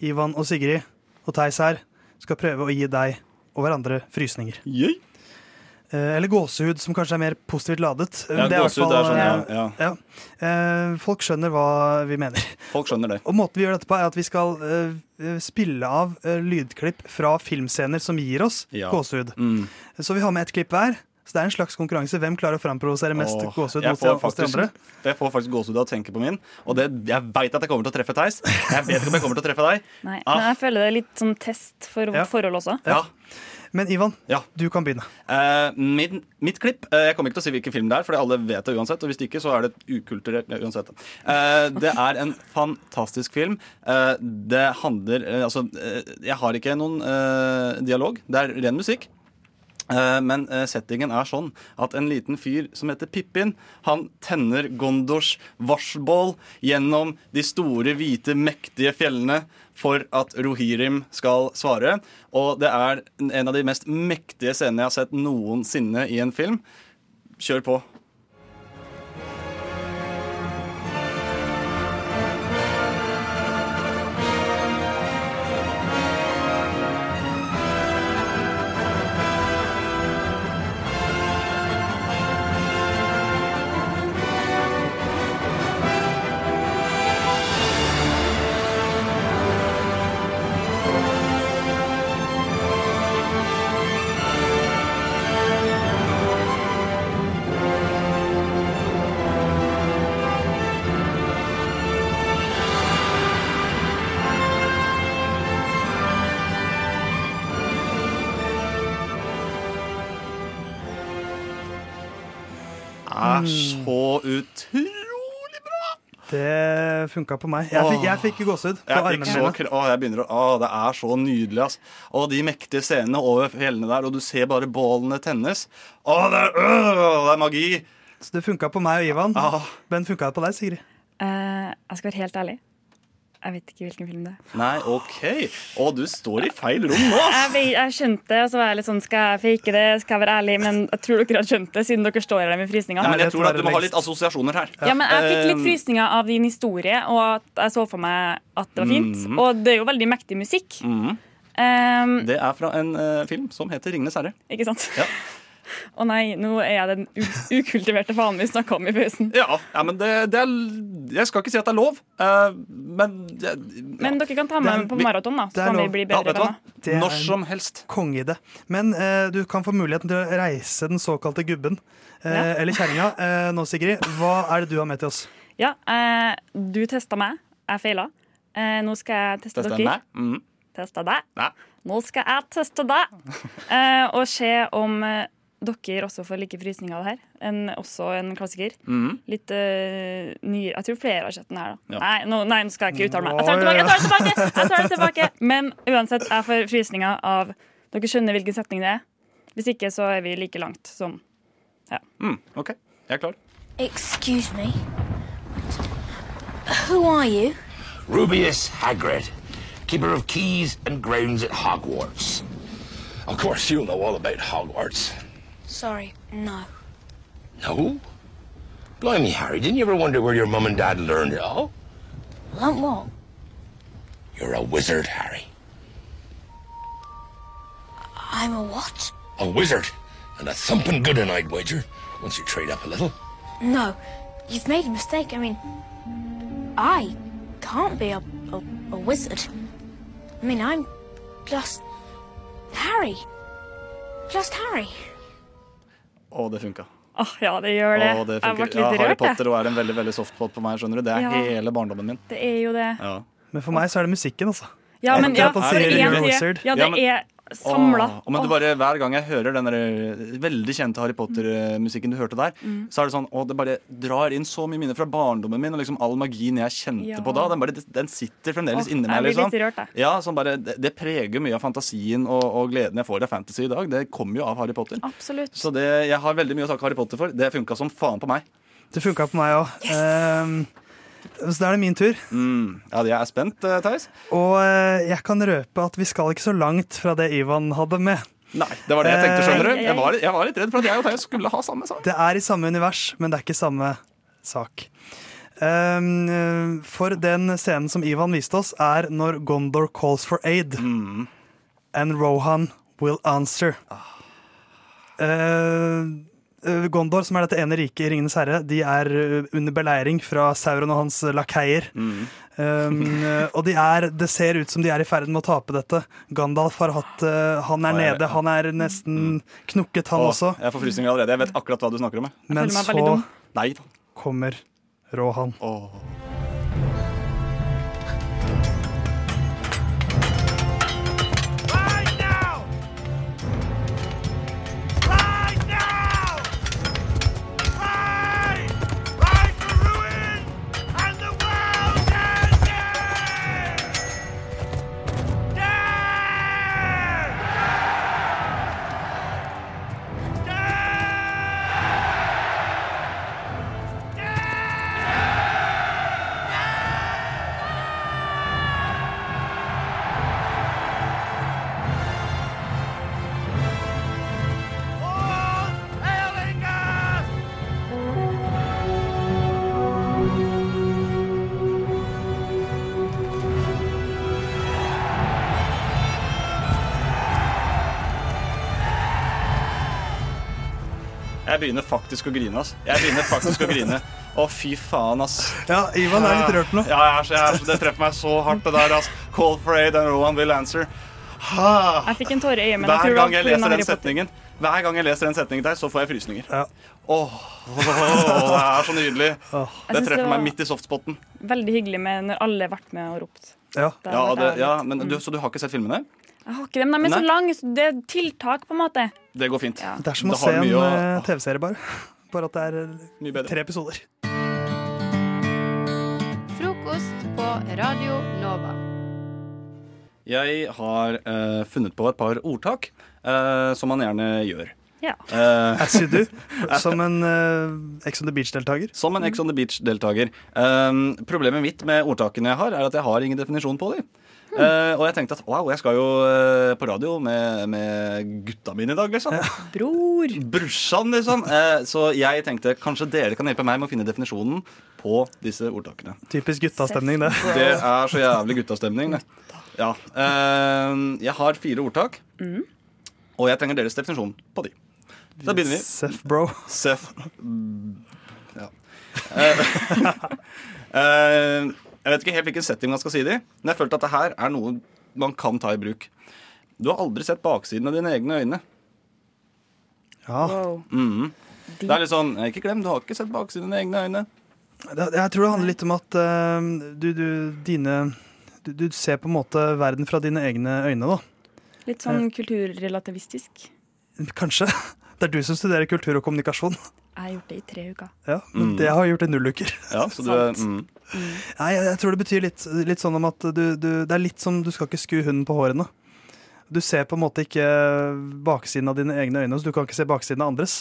Speaker 12: Ivan og Sigrid og Theis her, skal prøve å gi deg og hverandre frysninger.
Speaker 14: Yay.
Speaker 12: Eh, Eller gåsehud, som kanskje er mer positivt ladet.
Speaker 14: Ja,
Speaker 12: Det er
Speaker 14: gåsehud
Speaker 12: fall,
Speaker 14: er sånn, ja,
Speaker 12: eh,
Speaker 14: ja.
Speaker 12: ja. Eh, Folk skjønner hva vi mener.
Speaker 14: Folk skjønner det.
Speaker 12: Og måten vi gjør dette på, er at vi skal eh, spille av eh, lydklipp fra filmscener som gir oss
Speaker 14: Ja.
Speaker 12: gåsehud.
Speaker 14: Mm.
Speaker 12: Så vi har med et klipp hver. Så det er en slags konkurranse. Hvem klarer å framprovosere mest
Speaker 14: Åh,
Speaker 12: gåsehud
Speaker 14: jeg får faktisk-
Speaker 12: andre?
Speaker 14: Jeg får faktisk gåsehud av å tenke på min. Og det, jeg veit at jeg kommer til å treffe Theis. Jeg vet ikke om jeg kommer til å treffe deg.
Speaker 13: Nei,
Speaker 14: Ah.
Speaker 13: Men jeg føler det er litt sånn test for
Speaker 12: Ja.
Speaker 13: forhold også.
Speaker 14: Ja.
Speaker 12: Men Ivan, du kan begynne.
Speaker 14: Eh, min, mitt klipp eh, Jeg kommer ikke til å si hvilken film det er, for alle vet det uansett. Og hvis ikke, så er det ukulturert ja, uansett. Eh, det er en fantastisk film. Eh, det handler Altså, jeg har ikke noen dialog. Det er ren musikk. Men settingen er sånn at en liten fyr som heter Pippin, han tenner Gondors varselbål gjennom de store, hvite, mektige fjellene for at Rohirrim skal svare. Og det er en av de mest mektige scenene jeg har sett noensinne i en film. Kjør på.
Speaker 12: Funka på meg. Jeg fikk, jeg fikk gåsehud på
Speaker 14: Jeg, fikk
Speaker 12: armene
Speaker 14: så,
Speaker 12: mine.
Speaker 14: å, jeg begynner å, å, Det er så nydelig. ass. Og de mektige scenene over fjellene der, og du ser bare bålene tennes. Å, det er, øh, det er magi!
Speaker 12: Så det funka på meg og Ivan. Men funka det på deg, Sigrid?
Speaker 13: Uh, jeg skal være helt ærlig. Jeg vet ikke hvilken film det er.
Speaker 14: Nei, OK. Å, du står i feil rom nå.
Speaker 13: Jeg, vet, jeg skjønte det, og så var jeg litt sånn Skal jeg fake det? Skal jeg være ærlig? Men jeg tror dere har skjønt det, siden dere står her med frysninger.
Speaker 14: Ja, men jeg tror at Du må ha litt assosiasjoner her.
Speaker 13: Ja, men Jeg fikk litt
Speaker 14: Eh,
Speaker 13: frysninger av din historie, og at jeg så for meg at det var fint.
Speaker 14: Mhm.
Speaker 13: Og det er jo veldig mektig musikk.
Speaker 14: mhm.
Speaker 13: Um,
Speaker 14: Det er fra en uh, film som heter 'Ringenes herre'.
Speaker 13: ikke sant?
Speaker 14: Ja.
Speaker 13: Å nei, nå er jeg den u ukultiverte faen vi snakka om i pausen.
Speaker 14: Ja, ja men det, det er Jeg skal ikke si at det er lov, uh, men ja,
Speaker 13: Men dere kan ta med meg på maraton, da. Så kan
Speaker 12: lov.
Speaker 13: vi bli bedre venner.
Speaker 12: Er
Speaker 14: Når som helst.
Speaker 12: Kongeidé. Men uh, du kan få muligheten til å reise den såkalte gubben. uh,
Speaker 13: Ja.
Speaker 12: Eller kjerringa. Eh, nå, Sigrid, hva er det du har med til oss?
Speaker 13: Ja, eh, du testa meg. Jeg feila. Eh, nå skal jeg teste
Speaker 14: Teste
Speaker 13: dere.
Speaker 14: meg. Mm.
Speaker 13: Teste deg.
Speaker 14: Nei.
Speaker 13: Nå skal jeg teste deg. Eh, og se om dere også får like frysninger av det her. En, også en klassiker.
Speaker 14: Mhm.
Speaker 13: Litt uh, nyere Jeg tror flere har sett den her, da.
Speaker 14: Ja.
Speaker 13: Nei, nå, nei, nå skal jeg ikke uttale meg. Jeg tar den tilbake! Jeg tar den tilbake, jeg tar den tilbake. Men uansett, jeg får frysninger av Dere skjønner hvilken setning det er. Hvis ikke, så er vi like langt som Ja.
Speaker 14: Mm, OK, jeg er klar.
Speaker 15: Excuse me. Who are you?
Speaker 16: Rubius Hagrid, keeper of keys and grounds at Hogwarts. Of course, you'll know all about Hogwarts.
Speaker 15: Sorry, no.
Speaker 16: No? Blimey, Harry, didn't you ever wonder where your mum and dad learned it all?
Speaker 15: Learn what?
Speaker 16: You're a wizard, Harry.
Speaker 15: I'm a what?
Speaker 16: A wizard. And a thumping good one, I'd wager, once you trade up a little.
Speaker 15: No, you've made a mistake. I mean, I can't be a, a, a wizard. I mean, I'm just Harry. Just Harry.
Speaker 14: Å, det funka.
Speaker 13: Åh, ja, det gjør det.
Speaker 14: Det
Speaker 13: jeg ble litt
Speaker 14: Ja, Harry. Potter er en veldig veldig softpot på meg. skjønner du Det er
Speaker 13: Ja.
Speaker 14: hele barndommen min.
Speaker 13: Det er jo det.
Speaker 14: Ja.
Speaker 12: Men for meg så er det musikken, altså.
Speaker 13: Ja, men ja, til.
Speaker 12: wizard.
Speaker 13: Ja, det er samla.
Speaker 14: Åh, men du bare, Hver gang jeg hører den der eh, veldig kjente Harry Potter-musikken du hørte der,
Speaker 13: Mm.
Speaker 14: så er det sånn, å, det bare drar inn så mye minner fra barndommen min. Og liksom all magien jeg kjente
Speaker 13: Ja.
Speaker 14: på da, den, bare, den sitter fremdeles
Speaker 13: Åh,
Speaker 14: inni meg. liksom
Speaker 13: rørt.
Speaker 14: Ja, sånn bare, det, det preger mye av fantasien og, og gleden jeg får av fantasy i dag. Det kommer jo av Harry Potter.
Speaker 13: Absolutt.
Speaker 14: Så det, jeg har veldig mye å takke Harry Potter for. Det funka som faen på meg.
Speaker 12: Det funka på meg òg. Så da er det min tur.
Speaker 14: Mm. Ja, jeg er spent, eh, Theis.
Speaker 12: Og eh, jeg kan røpe at vi skal ikke så langt fra det Ivan hadde med.
Speaker 14: Nei, det var det jeg tenkte, skjønner
Speaker 12: Eh,
Speaker 14: du. Jeg var, jeg var litt redd for at jeg og Theis skulle ha samme sak.
Speaker 12: Det er i samme univers, men det er ikke samme sak. Um, eh, for den scenen som Ivan viste oss, er når Gondor calls for aid.
Speaker 14: Mm.
Speaker 12: And Rohan will answer. Ah. eh, Gondor, som er dette ene riket i Ringenes herre, de er eh, under beleiring fra Sauron og hans lakeier.
Speaker 14: Mm.
Speaker 12: Um, eh, og de er, det ser ut som de er i ferd med å tape dette. Gandalf har hatt eh, Han er nede. Han er nesten knukket, han
Speaker 14: Åh,
Speaker 12: også.
Speaker 14: Jeg får frysninger allerede. Jeg vet akkurat hva du snakker om. jeg.
Speaker 12: Men så kommer Rohan.
Speaker 14: Jeg begynner faktisk å grine, ass. Jeg begynner faktisk å grine. Å, fy faen, ass.
Speaker 12: Ja, Ivan er litt rørt nå.
Speaker 14: Ja, jeg er så, jeg er så, det treffer meg så hardt, det der, ass. Call for aid and no one will answer. Ha.
Speaker 13: Jeg fikk en tåre i øyet, men jeg
Speaker 14: Hver
Speaker 13: tror det
Speaker 14: gang jeg leser den setningen Hver gang jeg leser den setningen der, så får jeg frysninger. Åh, det er så nydelig.
Speaker 13: Jeg
Speaker 14: Det treffer
Speaker 13: det
Speaker 14: meg midt i softspoten.
Speaker 13: Veldig hyggelig med når alle har vært med og ropt.
Speaker 12: Ja,
Speaker 14: ja, det, ja men du, Så du har ikke sett filmene?
Speaker 13: Jeg har ikke det, men de er så lange, så det er tiltak, på en måte.
Speaker 14: Det går fint.
Speaker 12: Det er som å se en
Speaker 14: å-
Speaker 12: eh, TV-serie, bare. Bare at det er eh, tre episoder.
Speaker 17: Frokost på Radio Nova.
Speaker 14: Jeg har uh, funnet på et par ordtak, uh, som man gjerne gjør.
Speaker 13: Ja.
Speaker 14: Uh,
Speaker 12: As you do. Som en uh, Ex on the Beach-deltaker.
Speaker 14: Som en Ex on the Beach-deltaker. Uh, problemet mitt med ordtakene jeg har, er at jeg har ingen definisjon på dem. Eh, og jeg tenkte at wow, jeg skal jo uh, på radio med, med gutta mine i dag, liksom.
Speaker 13: Bror.
Speaker 14: Brorsan, liksom. Uh, så jeg tenkte kanskje dere kan hjelpe meg med å finne definisjonen på disse ordtakene.
Speaker 12: Typisk guttastemning, det.
Speaker 14: Det er så jævlig guttastemning, det. Ja. Jeg har fire ordtak,
Speaker 13: Mm.
Speaker 14: og jeg trenger deres definisjon på de. Da begynner vi.
Speaker 12: Seth, bro.
Speaker 14: Seth. Ja. Eh, eh, jeg vet ikke helt hvilken setting man skal si det i, men jeg følte at det her er noe man kan ta i bruk. Du har aldri sett baksiden av dine egne øyne.
Speaker 12: Ja.
Speaker 14: Mhm. Det er litt sånn, Ikke glem, du har ikke sett baksiden av dine egne øyne.
Speaker 12: Jeg tror det handler litt om at uh, du, du, dine, du, du ser på en måte verden fra dine egne øyne, da.
Speaker 13: Litt sånn kulturrelativistisk.
Speaker 12: Kanskje. Det er du som studerer kultur og kommunikasjon.
Speaker 13: Jeg har gjort det i tre uker.
Speaker 12: Ja, men
Speaker 14: Mm.
Speaker 12: det har jeg gjort i null uker.
Speaker 14: Ja, så du
Speaker 13: Sant.
Speaker 14: Mm.
Speaker 12: Nei, jeg, jeg tror det betyr litt, litt sånn om at du, du, det er litt som du skal ikke skue hunden på hårene. Du ser på en måte ikke baksiden av dine egne øyne, så du kan ikke se baksiden av andres.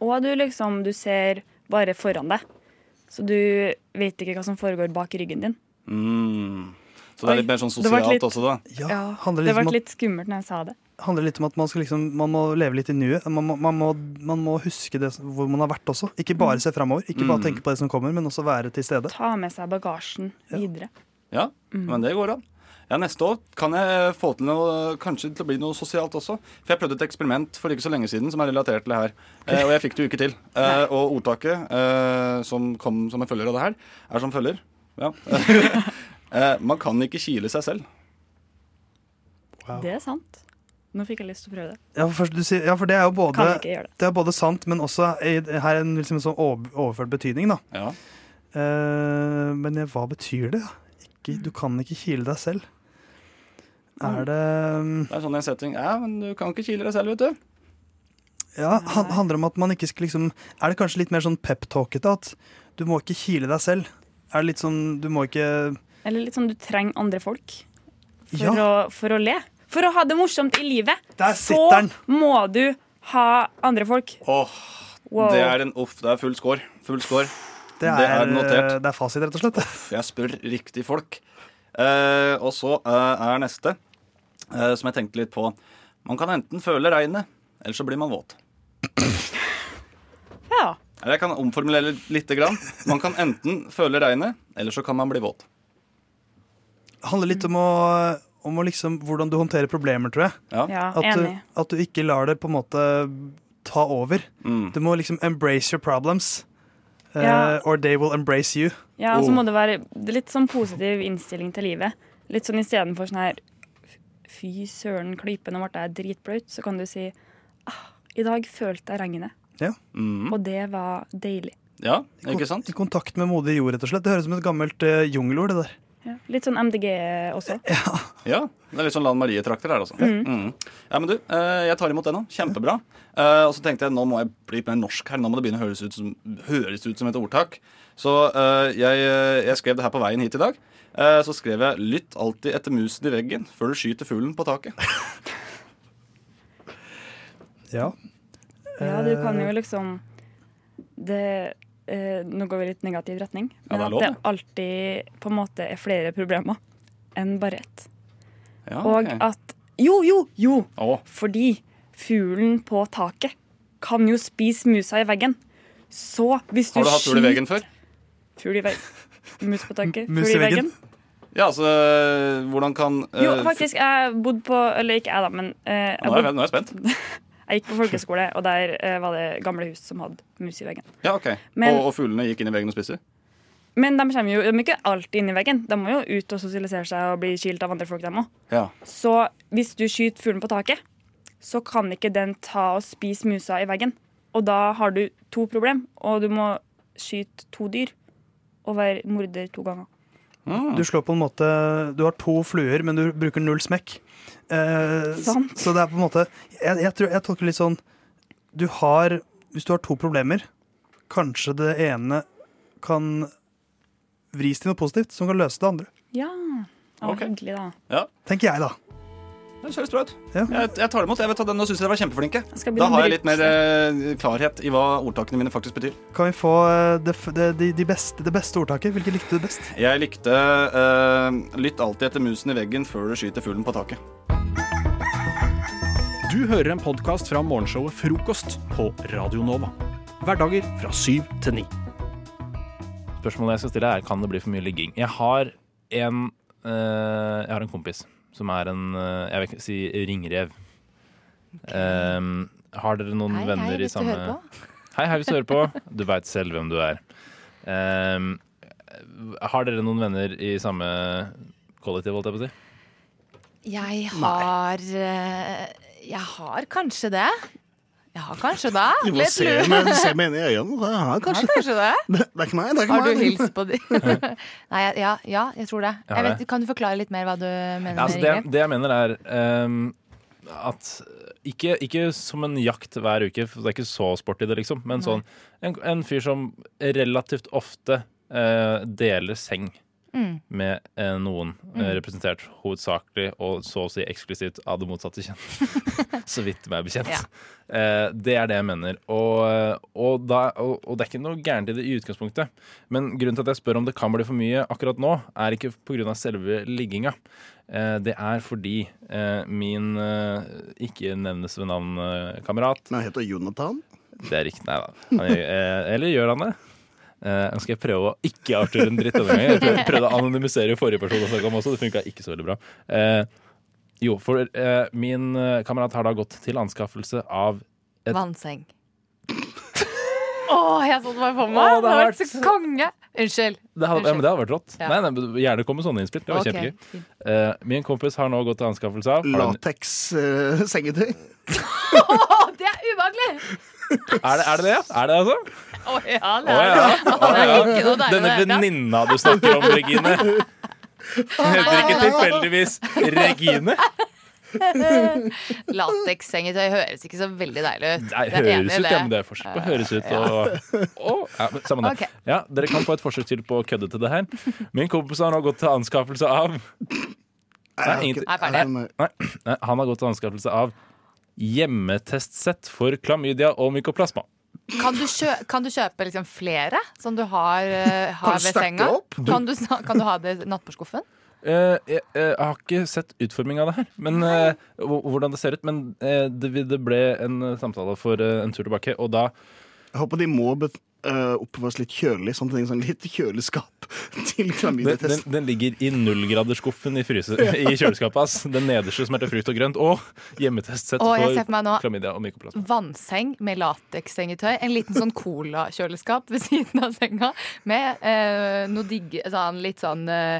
Speaker 13: Og du liksom, du ser bare foran deg. Så du vet ikke hva som foregår bak ryggen din.
Speaker 14: Mm. Så det er litt mer sånn sosialt
Speaker 13: litt-
Speaker 14: også, da.
Speaker 12: Ja,
Speaker 13: det
Speaker 12: litt om
Speaker 13: ble litt skummelt når jeg sa det.
Speaker 12: Handler litt om at man, skal liksom, man må leve litt i nuet. Man må, man, må, man må huske det, hvor man har vært også. Ikke bare se framover, ikke bare
Speaker 14: Mm.
Speaker 12: tenke på det som kommer, men også være til stede.
Speaker 13: Ta med seg bagasjen videre.
Speaker 14: Ja,
Speaker 13: Mm.
Speaker 14: men det går an. Ja, Neste år kan jeg få til noe, kanskje til å bli noe sosialt også. For jeg prøvde et eksperiment for ikke så lenge siden som er relatert til det her. Eh, og jeg fikk det jo ikke til. Eh, og ordtaket eh, som kom som en følger av det her, er som følger. Ja. eh, man kan ikke kile seg selv.
Speaker 13: Det er sant. Nå fikk jeg lyst til å prøve det.
Speaker 12: Ja, for, først, du sier, ja, for det er jo både,
Speaker 13: det.
Speaker 12: det er både sant, men også i, her er en liksom sånn overført betydning. Da.
Speaker 14: Ja.
Speaker 12: Uh, men ja, hva betyr det? Ikke, du kan ikke kile deg selv. Er det
Speaker 14: Det er sånn en setting. Ja, men du kan ikke kile deg selv, vet du.
Speaker 12: Ja, han, handler om at man ikke skal liksom Er det kanskje litt mer sånn pep-talkete at du må ikke kile deg selv? Er det litt sånn Du må ikke
Speaker 13: Eller litt sånn du trenger andre folk for,
Speaker 12: Ja.
Speaker 13: å, for å le. For å ha det morsomt i livet,
Speaker 12: Der
Speaker 13: så
Speaker 12: den.
Speaker 13: må du ha andre folk.
Speaker 14: Åh,
Speaker 13: Wow.
Speaker 14: Det er en uff, det er full score. Full score.
Speaker 12: Det er,
Speaker 14: notert.
Speaker 12: det er fasit, rett og slett.
Speaker 14: Jeg spør riktig folk. Eh, og så eh, er neste, eh, som jeg tenkte litt på. Man kan enten føle regnet, eller så blir man våt.
Speaker 13: Ja.
Speaker 14: Eller jeg kan omformulere litt. Grann. Man kan enten føle regnet, eller så kan man bli våt.
Speaker 12: Det handler litt om å, om å liksom, hvordan du håndterer problemer, tror jeg.
Speaker 14: Ja.
Speaker 13: Ja,
Speaker 12: at, du, at du ikke lar det på en måte ta over.
Speaker 14: Mm.
Speaker 12: Du må liksom embrace your problems. eh,
Speaker 13: Ja.
Speaker 12: or they will embrace you.
Speaker 13: Ja, og så må det være litt sånn positiv innstilling til livet. Litt sånn istedenfor sånn her Fy søren, klype, nå ble jeg dritblaut. Så kan du si ah, I dag følte jeg regnet.
Speaker 12: Ja.
Speaker 14: Mm.
Speaker 13: Og det var deilig.
Speaker 14: Ja,
Speaker 12: ikke sant? I kontakt med modig jord, rett og slett. Det høres ut som et gammelt uh, jungelord, det der.
Speaker 13: Ja. Litt sånn MDG også.
Speaker 14: Ja, det er litt sånn Lan Marie-trakter her, altså.
Speaker 13: Mm.
Speaker 14: Mm. Ja, men du, eh, jeg tar imot det nå. Kjempebra. Eh, og så tenkte jeg nå må jeg bli mer norsk her. Nå må det begynne å høres ut som, høres ut som et ordtak. Så eh, jeg, jeg skrev det her på veien hit i dag. Eh, så skrev jeg 'Lytt alltid etter musen i veggen før du skyter fuglen på taket'.
Speaker 12: Ja.
Speaker 13: Ja, du kan jo liksom det, eh, Nå går vi litt negativ retning.
Speaker 14: Ja, det
Speaker 13: at det alltid på en måte er flere problemer enn bare ett.
Speaker 14: Ja,
Speaker 13: Og at Jo, jo, jo!
Speaker 14: Oh.
Speaker 13: Fordi fuglen på taket kan jo spise musa i veggen. Så hvis du
Speaker 14: Har du hatt fugl i veggen før?
Speaker 13: Fugl i veggen. Mus på taket. Fugl
Speaker 14: i
Speaker 13: veggen.
Speaker 14: Ja, altså Hvordan kan uh,
Speaker 13: Jo, faktisk, jeg bodde på Eller ikke jeg, da, men eh,
Speaker 14: Nå er jeg, nå er jeg spent.
Speaker 13: Jeg gikk på folkeskole, og der eh, var det gamle hus som hadde mus i veggen.
Speaker 14: Ja, ok.
Speaker 13: Men-
Speaker 14: og, og fuglene gikk inn i veggen og spiste?
Speaker 13: Men de kommer jo de er ikke alltid inn i veggen. De må jo ut og sosialisere seg og bli kilt av andre folk, dem òg.
Speaker 14: Ja.
Speaker 13: Så hvis du skyter fuglen på taket, så kan ikke den ta og spise musa i veggen. Og da har du to problem, og du må skyte to dyr og være morder to ganger.
Speaker 12: Du slår på en måte Du har to fluer, men du bruker null smekk. Eh, s-
Speaker 13: Sant.
Speaker 12: Så det er på en måte Jeg, jeg, tror, jeg tolker litt sånn Du har Hvis du har to problemer, kanskje det ene kan vris til noe positivt som kan løse det andre.
Speaker 13: Ja. Å, Hyggelig, da.
Speaker 14: Ja.
Speaker 12: Tenker jeg, da.
Speaker 14: Det høres bra ut. Jeg, jeg tar det imot. Jeg vet at Nå syns jeg dere var kjempeflinke. Da har jeg litt mer eh, klarhet i hva ordtakene mine faktisk betyr.
Speaker 12: Kan vi få eh, det, det, de, de beste, det beste ordtaket? Hvilket likte du best?
Speaker 14: Jeg likte eh, Lytt alltid etter musen i veggen før du skyter fuglen på taket.
Speaker 1: Du hører en podkast fra morgenshowet Frokost på Radio Nova. Hverdager fra syv til ni.
Speaker 18: Spørsmålet jeg skal stille er kan det bli for mye ligging. Jeg har en, eh, jeg har en kompis som er en eh, jeg vil ikke si ringrev. Um, har dere noen
Speaker 19: Hei, hei,
Speaker 18: venner i
Speaker 19: du
Speaker 18: samme
Speaker 19: på.
Speaker 18: Hei, hei, hvis du hører på. Du veit selv hvem du er. Um, har dere noen venner i samme kollektiv, holdt jeg på å si?
Speaker 19: Jeg har eh, Jeg har kanskje det. Har kanskje det.
Speaker 20: Du må se meg, se meg inn i øynene. Ja, kanskje.
Speaker 19: Ja, kanskje det.
Speaker 20: Det, det er ikke meg. Det er ikke
Speaker 19: Har du
Speaker 20: meg.
Speaker 19: hilst på dem? Nei, ja, ja, jeg tror det. Jeg vet, kan du forklare litt mer hva du mener
Speaker 18: Ja, altså det, det jeg mener er um, at ikke, ikke som en jakt hver uke, for det er ikke så sporty det, liksom. Men sånn en, en fyr som relativt ofte uh, deler seng
Speaker 19: Mm.
Speaker 18: med eh, noen, eh,
Speaker 19: Mm.
Speaker 18: representert hovedsakelig og så å si eksklusivt av det motsatte kjønn. så vidt meg bekjent.
Speaker 19: Ja.
Speaker 18: Eh, det er det jeg mener. Og, og, da, og, og det er ikke noe gærent i det i utgangspunktet. Men grunnen til at jeg spør om det kan bli for mye akkurat nå, er ikke pga. selve ligginga. Eh, det er fordi eh, min eh, ikke nevnes ved navn-kamerat
Speaker 20: Han heter Jonathan.
Speaker 18: Det er riktig. Nei da. Eh, Eller gjør han det? Eh, Nå skal jeg prøve å ikke Arthur en dritt denne gangen. Jeg prøvde, å anonymisere forrige person jeg snakka om også. Det funka ikke så veldig bra. Eh, jo, for eh, min kamerat har da gått til anskaffelse av et
Speaker 19: Vannseng. Å, jeg så det var
Speaker 18: på
Speaker 19: meg!
Speaker 18: det
Speaker 19: det
Speaker 18: har vært
Speaker 19: så konge! Unnskyld.
Speaker 18: Det hadde, ja, men det hadde vært rått.
Speaker 19: Ja.
Speaker 18: Nei, nei, Gjerne kom med sånne innspill. Det var
Speaker 19: okay.
Speaker 18: kjempegøy. Uh, min kompis har nå gått til anskaffelse av
Speaker 20: Lateks-sengetøy.
Speaker 19: Uh, det er ubehagelig!
Speaker 18: Er, det, er det det? Er det altså?
Speaker 19: Å ja, det er det.
Speaker 18: Å,
Speaker 19: er
Speaker 18: ja. Denne venninna du snakker om, Regine. Heter ikke tilfeldigvis Regine.
Speaker 19: Latekssengetøy høres ikke så veldig deilig ut.
Speaker 18: Nei, høres ut, ja, men det er forskjell på høres ut og, ja, Samme det.
Speaker 19: Ok.
Speaker 18: Ja, dere kan få et forsøk til på å kødde til det her. Min kompis har nå gått til anskaffelse av Nei, ingenting.
Speaker 19: Nei.
Speaker 18: Nei, nei, han har gått til anskaffelse av hjemmetestsett for klamydia og mykoplasma.
Speaker 19: Kan du, kjø kan du kjøpe liksom flere som du har, uh, har
Speaker 18: Kan
Speaker 19: ved senga?
Speaker 18: opp?
Speaker 19: Kan du, kan du ha det i nattbordskuffen?
Speaker 18: Uh, jeg, jeg har ikke sett utforminga av det her, men uh, hvordan det ser ut. Men uh, det, det ble en eh, samtale for eh, en tur tilbake, og da
Speaker 20: Jeg håper de må øh, oppbevares litt kjølig, sånn er sånn litt kjøleskap til
Speaker 18: den,
Speaker 20: klamydiatest.
Speaker 18: den, den ligger i nullgradersskuffen i, fryse, i kjøleskapet Ass. Den nederste som heter frukt og grønt. Og hjemmetestsett for klamydia og mykoplasma.
Speaker 19: vannseng med latekssengetøy. En liten sånn colakjøleskap ved siden av senga med uh, noe digg, sånn, litt sånn uh,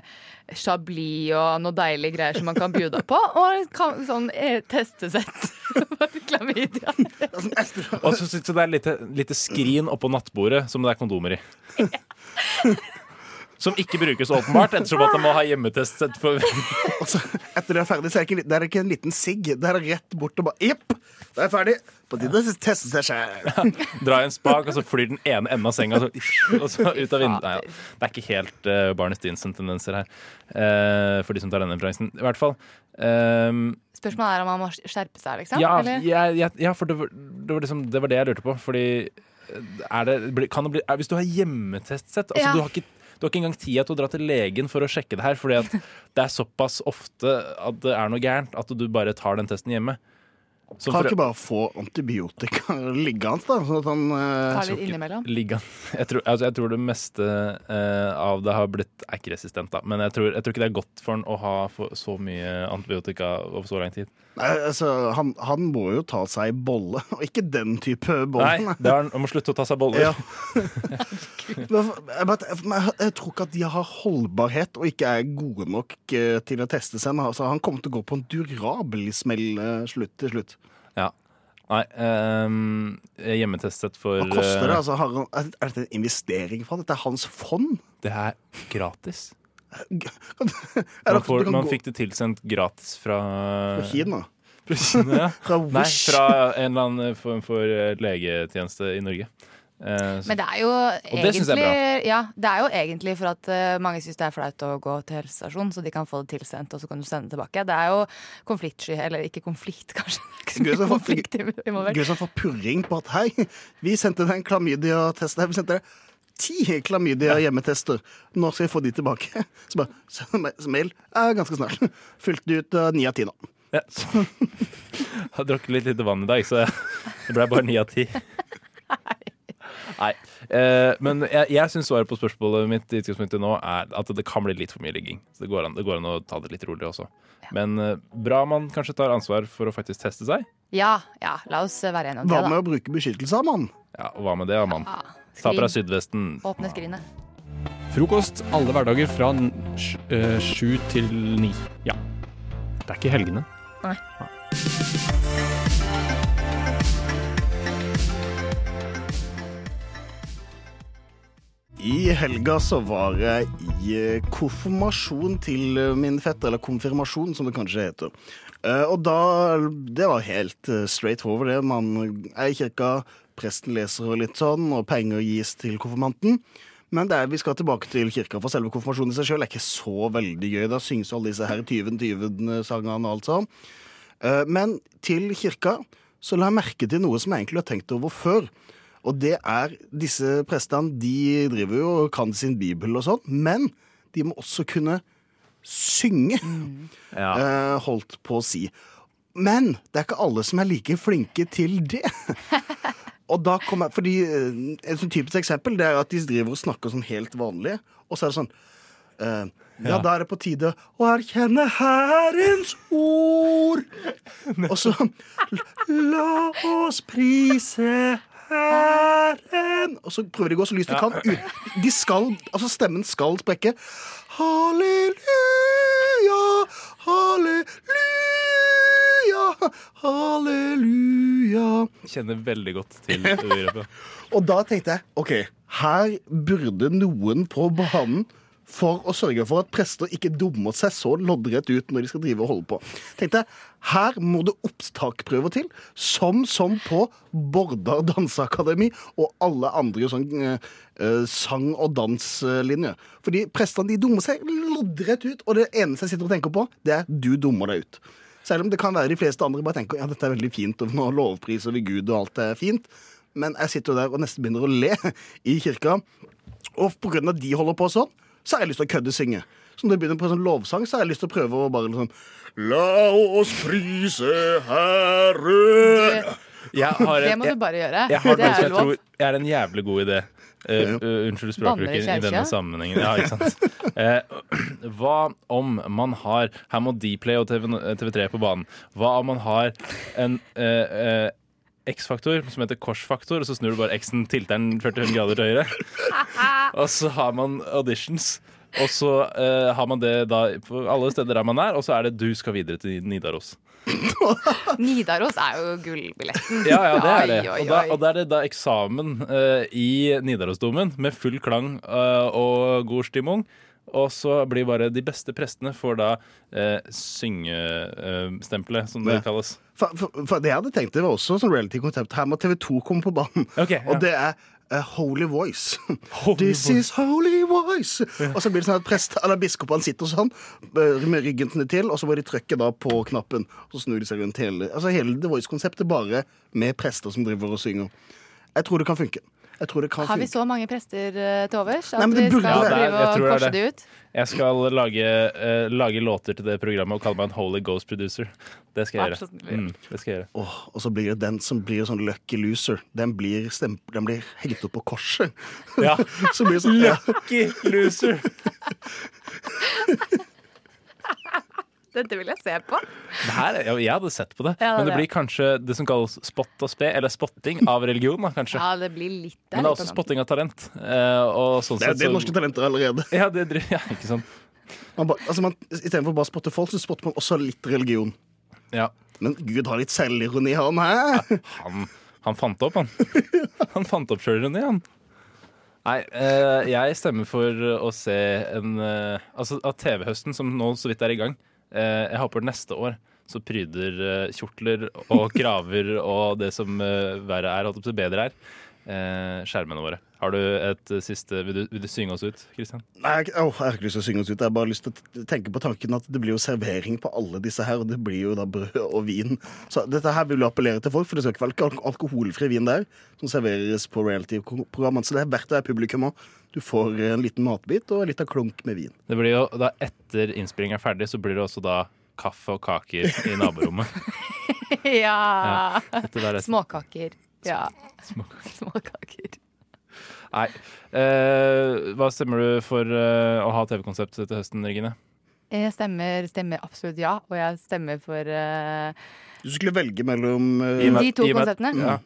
Speaker 19: chablis og noe deilige greier som man kan bjuda på. Og kan, sånn testesett for klamydia.
Speaker 18: Og så sitter det et lite, lite skrin oppå nattbordet som det er kondomer i. Som ikke brukes åpenbart, ettersom at de må ha hjemmetest. for
Speaker 20: Etter det er ferdig, så er det ikke, en det er ikke en liten sigg. Det er rett bort og bare Jepp, da er jeg ferdig. På tide å teste seg sjæl.
Speaker 18: Dra i en spak, og så flyr den ene enden av senga, så, og så ut av vinduet. Nei, ja. Det er ikke helt uh, Barney Stinson-tendenser her, uh, for de som tar denne referansen. I hvert fall. Um,
Speaker 19: Spørsmålet er om man må skjerpe seg, liksom?
Speaker 18: ja,
Speaker 19: eller?
Speaker 18: jeg- jeg- ja, for det var, det, var liksom, det var det jeg lurte på. Fordi eh, det, kan det bli, er, Hvis du har hjemmetestsett altså,
Speaker 19: Ja.
Speaker 18: du, har ikke, du har ikke engang tid til å dra til legen for å sjekke det her, fordi det er såpass ofte at det er noe gærent at du bare tar den testen hjemme. Så
Speaker 20: Kan
Speaker 18: for-
Speaker 20: ikke bare få antibiotika liggende, da? Sånn at han eh,
Speaker 19: Ta litt innimellom.
Speaker 18: Liggende. jeg tror, altså jeg tror det meste eh, av det har blitt Er ikke resistent, da. Men jeg tror, jeg tror ikke det er godt for han å ha for, så mye antibiotika over så lang tid.
Speaker 20: Nei, altså, han, han må jo ta seg bolle, og ikke den type bolle.
Speaker 18: Nei, det er, han må slutte å ta seg boller.
Speaker 20: Ja. Jeg tror ikke at de har holdbarhet og ikke er gode nok eh, til å teste seg. Altså, han kommer til å gå på en durabel smell eh, slutt til slutt.
Speaker 18: Ja. Nei, ehm, hjemmetestet for
Speaker 20: Hva koster det?
Speaker 18: eh,
Speaker 20: Altså, har han, er er dette en investering for han? Dette er hans fond?
Speaker 18: Det er gratis.
Speaker 20: Er
Speaker 18: Man,
Speaker 20: det-
Speaker 18: får,
Speaker 20: du kan
Speaker 18: man
Speaker 20: gå-
Speaker 18: fikk det tilsendt gratis fra
Speaker 20: Fra Kina?
Speaker 18: Fra Kina, ja.
Speaker 20: Fra
Speaker 18: Nei,
Speaker 20: Wish.
Speaker 18: fra en eller annen form for eh, legetjeneste i Norge. Eh,
Speaker 19: Men det er jo
Speaker 18: Og det synes jeg er
Speaker 19: egentlig Ja, det er jo egentlig for at uh, mange syns det er flaut å gå til helsestasjonen, så de kan få det tilsendt, og så kan du sende det tilbake. Det er jo konfliktsky, eller ikke konflikt, kanskje. Det
Speaker 20: Gud som får, purring på at hei, vi sendte deg en klamydia-test. Vi sendte deg ti klamydia-hjemmetester. Nå skal vi få de tilbake? Så bare send meg mail. er ganske snart. Fylte det ut uh, ni av ti nå.
Speaker 18: Ja. Jeg har drukket litt lite vann i dag, så det ble bare ni av ti. Nei. Eh, men jeg, jeg syns svaret på spørsmålet mitt i utgangspunktet nå er at det kan bli litt for mye ligging. Så det går an, det går an å ta det litt rolig også. Men eh, bra man kanskje tar ansvar for å faktisk teste seg.
Speaker 19: Ja, ja, la oss være enige om det.
Speaker 20: Hva
Speaker 19: det,
Speaker 20: med
Speaker 19: da.
Speaker 20: å bruke beskyttelse av mann?
Speaker 18: Ja, og hva med det, mann?
Speaker 19: Ja,
Speaker 18: Ta på deg sydvesten.
Speaker 19: Åpne skrinet.
Speaker 1: Frokost alle hverdager fra sj- eh, sju til ni. Ja. Det er ikke helgene.
Speaker 19: Nei.
Speaker 20: I helga så var jeg i eh, konfirmasjon til eh, min fetter, eller konfirmasjon som det kanskje heter. Eh, Og da Det var helt straight over, det. Man er i kirka, presten leser og litt sånn, og penger gis til konfirmanten. Men det er, vi skal tilbake til kirka, for selve konfirmasjonen i seg sjøl er ikke så veldig gøy. Da synges alle disse her tyven-tyven-sangene og alt sånn. Men til kirka så la jeg merke til noe som jeg egentlig har tenkt over før. Og det er disse prestene, de driver jo og kan sin bibel og sånn, men de må også kunne synge. Eh, holdt på å si. Men det er ikke alle som er like flinke til det. og da kommer, jeg, fordi eh, Et sånn typisk eksempel det er at de driver og snakker sånn helt vanlig, og så er det sånn eh, ja,
Speaker 18: Ja.
Speaker 20: da er det på tide å erkjenne Herrens ord. Og så La oss prise Herren Og så prøver de å gå så lyst de kan. Ut. De skal, altså Stemmen skal sprekke. Halleluja, halleluja, halleluja.
Speaker 18: Kjenner veldig godt til det.
Speaker 20: Og da tenkte jeg OK, her burde noen på banen for å sørge for at prester ikke dummer seg så loddrett ut når de skal drive og holde på. Tenkte jeg, Her må det opptakprøver til, som som på Bordar danseakademi og alle andre sånn eh, eh, sang- og danslinjer. Fordi prestene de dummer seg loddrett ut, og det eneste jeg sitter og tenker på, det er du dummer deg ut. Selv om det kan være de fleste andre bare tenker ja, dette er veldig fint, og nå lovpriser vi Gud, og alt er fint. Men jeg sitter jo der og nesten begynner å le i kirka. Og av at de holder på sånn, så har jeg lyst til å kødde synge. Så når det begynner på en sånn lovsang, så har jeg lyst til å prøve å bare liksom La oss prise Herren.
Speaker 18: Har
Speaker 19: Det må
Speaker 18: jeg-
Speaker 19: du bare gjøre.
Speaker 18: Jeg har
Speaker 19: Det er
Speaker 18: jeg
Speaker 19: lov.
Speaker 18: tror er en jævlig god idé. Uh, unnskyld språkbruken i denne sammenhengen. Ja, ikke sant? Uh, hva om man har Her må Dplay og TV, TV3 på banen. Hva om man har en X-faktor som heter korsfaktor, og så snur du bare X-en tilteren 45 grader til høyre. Og så har man auditions. Og så uh, har man det da på alle steder der man er, og så er det du skal videre til Nidaros.
Speaker 19: Nidaros er jo gullbilletten.
Speaker 18: Ja, ja, det er det. Og da, og da er det da eksamen uh, i Nidarosdomen med full klang uh, og god stimung. Og så blir bare de beste prestene får da eh, syngestempelet, som det
Speaker 20: Ja.
Speaker 18: kalles.
Speaker 20: For, for, for det jeg hadde tenkt det var også sånn reality-konsept. Her må TV2 komme på banen. Og det er uh, Holy Voice. This is holy voice. Og så blir det sånn at prest, eller biskopene sitter sånn eh, med ryggen til, og så må de trykke da på knappen. Og så snur de seg rundt hele Altså hele The Voice-konseptet bare med prester som driver og synger. Jeg tror det kan funke. Jeg tror det kan
Speaker 19: Har vi så mange prester eh, til overs at
Speaker 20: Nei,
Speaker 19: vi skal
Speaker 18: prøve å
Speaker 19: drive og
Speaker 18: det
Speaker 19: korse de ut?
Speaker 18: Jeg skal lage, uh, lage låter til det programmet og kalle meg en Holy Ghost producer. Det skal jeg gjøre. Mm, det skal jeg gjøre.
Speaker 20: Oh, og så blir det den som blir sånn lucky loser. Den blir, den blir hengt opp på korset.
Speaker 18: Ja.
Speaker 20: så blir det sånn, ja.
Speaker 18: Lucky loser!
Speaker 19: Dette vil jeg se på.
Speaker 18: Det her, ja, jeg hadde sett på det,
Speaker 19: Ja,
Speaker 18: men det
Speaker 19: det-
Speaker 18: blir kanskje det som kalles spott og spe, eller spotting av religion, kanskje.
Speaker 19: Ja, det blir litt
Speaker 18: Men det er også spotting av talent. eh, og sånn
Speaker 20: Det er,
Speaker 18: sett
Speaker 20: det er norske talenter allerede.
Speaker 18: Ja, det er ja, ikke sant.
Speaker 20: Man ba, altså man, Istedenfor bare å spotte folk, så spotter man også litt religion.
Speaker 18: Ja.
Speaker 20: Men Gud har litt selvironi, han hæ?
Speaker 18: Han, han fant opp, han. Han fant opp sjølironi, han. Nei, eh, jeg stemmer for å se en eh, Altså av TV-høsten, som nå så vidt er i gang. Eh, jeg håper neste år så pryder eh, kjortler og kraver og det som eh, verre er, holdt opp til bedre er, skjermene våre. Har du et eh, siste vil du, vil du synge oss ut, Kristian?
Speaker 20: Nei, jeg, å, jeg har ikke lyst til å synge oss ut. Jeg har bare lyst til å tenke på tanken at det blir jo servering på alle disse her, og det blir jo da brød og vin. Så dette her vil jo appellere til folk, for det skal ikke være alk alkoholfri vin der som serveres på reality-programmene. Så det er verdt å være publikum òg. Du får en liten matbit og en liten klunk med vin.
Speaker 18: Det blir jo da Etter innspillinga er ferdig, så blir det også da kaffe og kaker i naborommet.
Speaker 19: ja.
Speaker 18: Ja, er-
Speaker 19: Småkaker. Ja.
Speaker 18: Småkaker.
Speaker 19: Småkaker.
Speaker 18: Nei. Eh, hva stemmer du for eh, å ha TV-konsept til høsten, Regine?
Speaker 19: Jeg stemmer, stemmer absolutt ja, og jeg stemmer for eh,
Speaker 20: Du skulle velge mellom eh,
Speaker 19: de to konseptene.
Speaker 18: Ja.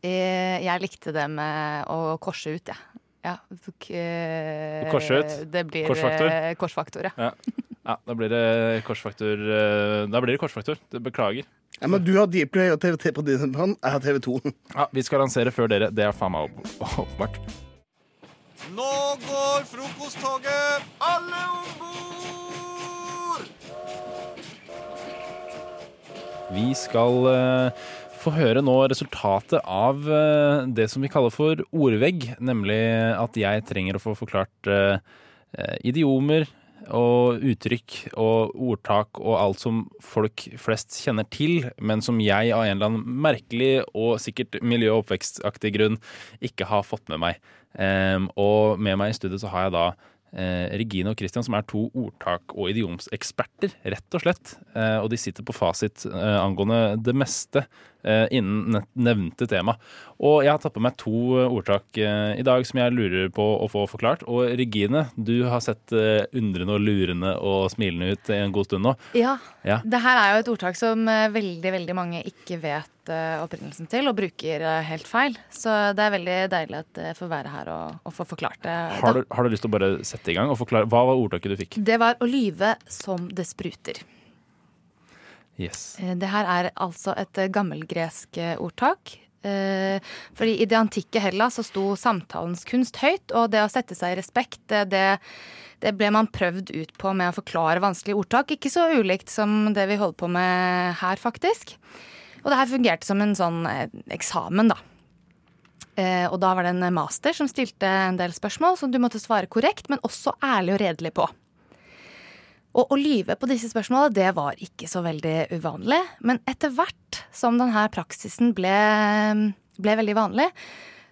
Speaker 19: Eh, Jeg likte det med å korse ut, jeg. Ja. Å eh,
Speaker 18: Korse ut?
Speaker 19: Det blir
Speaker 18: Korsfaktor?
Speaker 19: eh, korsfaktor, ja.
Speaker 18: Ja. ja, da blir det korsfaktor. eh, Da blir det korsfaktor. Det Beklager.
Speaker 20: Ja, men Du har Dplay og TVT på din hånd. Jeg har TV2.
Speaker 18: Ja, Vi skal lansere før dere. Det er faen meg åp- åpenbart.
Speaker 5: Nå går frokosttoget! Alle om bord!
Speaker 18: Vi skal eh, få høre nå resultatet av eh, det som vi kaller for ordvegg. Nemlig at jeg trenger å få forklart eh, idiomer og uttrykk og ordtak og alt som folk flest kjenner til, men som jeg av en eller annen merkelig og sikkert miljø- og oppvekstaktig grunn ikke har fått med meg. Um, og med meg i studio så har jeg da eh, Regine og Christian, som er to ordtak- og idiomseksperter, rett og slett. Eh, og de sitter på fasit eh, angående det meste eh, innen nevnte tema. Og jeg har tatt på meg to ordtak eh, i dag som jeg lurer på å få forklart. Og Regine, du har sett eh, undrende og lurende og smilende ut en god stund nå.
Speaker 19: Ja.
Speaker 18: Ja.
Speaker 19: Det her er jo et ordtak som veldig veldig mange ikke vet eh, opprinnelsen til, og bruker eh, helt feil. Så det er veldig deilig at jeg får være her og, og få forklart det.
Speaker 18: Har du, har du lyst til å bare sette i gang og forklare hva var ordtaket du fikk?
Speaker 19: Det var å lyve som det spruter.
Speaker 18: Yes.
Speaker 19: Eh, Det her er altså et eh, gammelgresk eh, ordtak. Eh, Fordi I det antikke Hellas så sto samtalens kunst høyt, og det å sette seg i respekt, det, det, det ble man prøvd ut på med å forklare vanskelige ordtak. Ikke så ulikt som det vi holder på med her, faktisk. Og det her fungerte som en sånn eh, eksamen, da. Eh, Og da var det en master som stilte en del spørsmål som du måtte svare korrekt, men også ærlig og redelig på. Og å lyve på disse spørsmålene, det var ikke så veldig uvanlig. Men etter hvert som denne praksisen ble, ble veldig vanlig,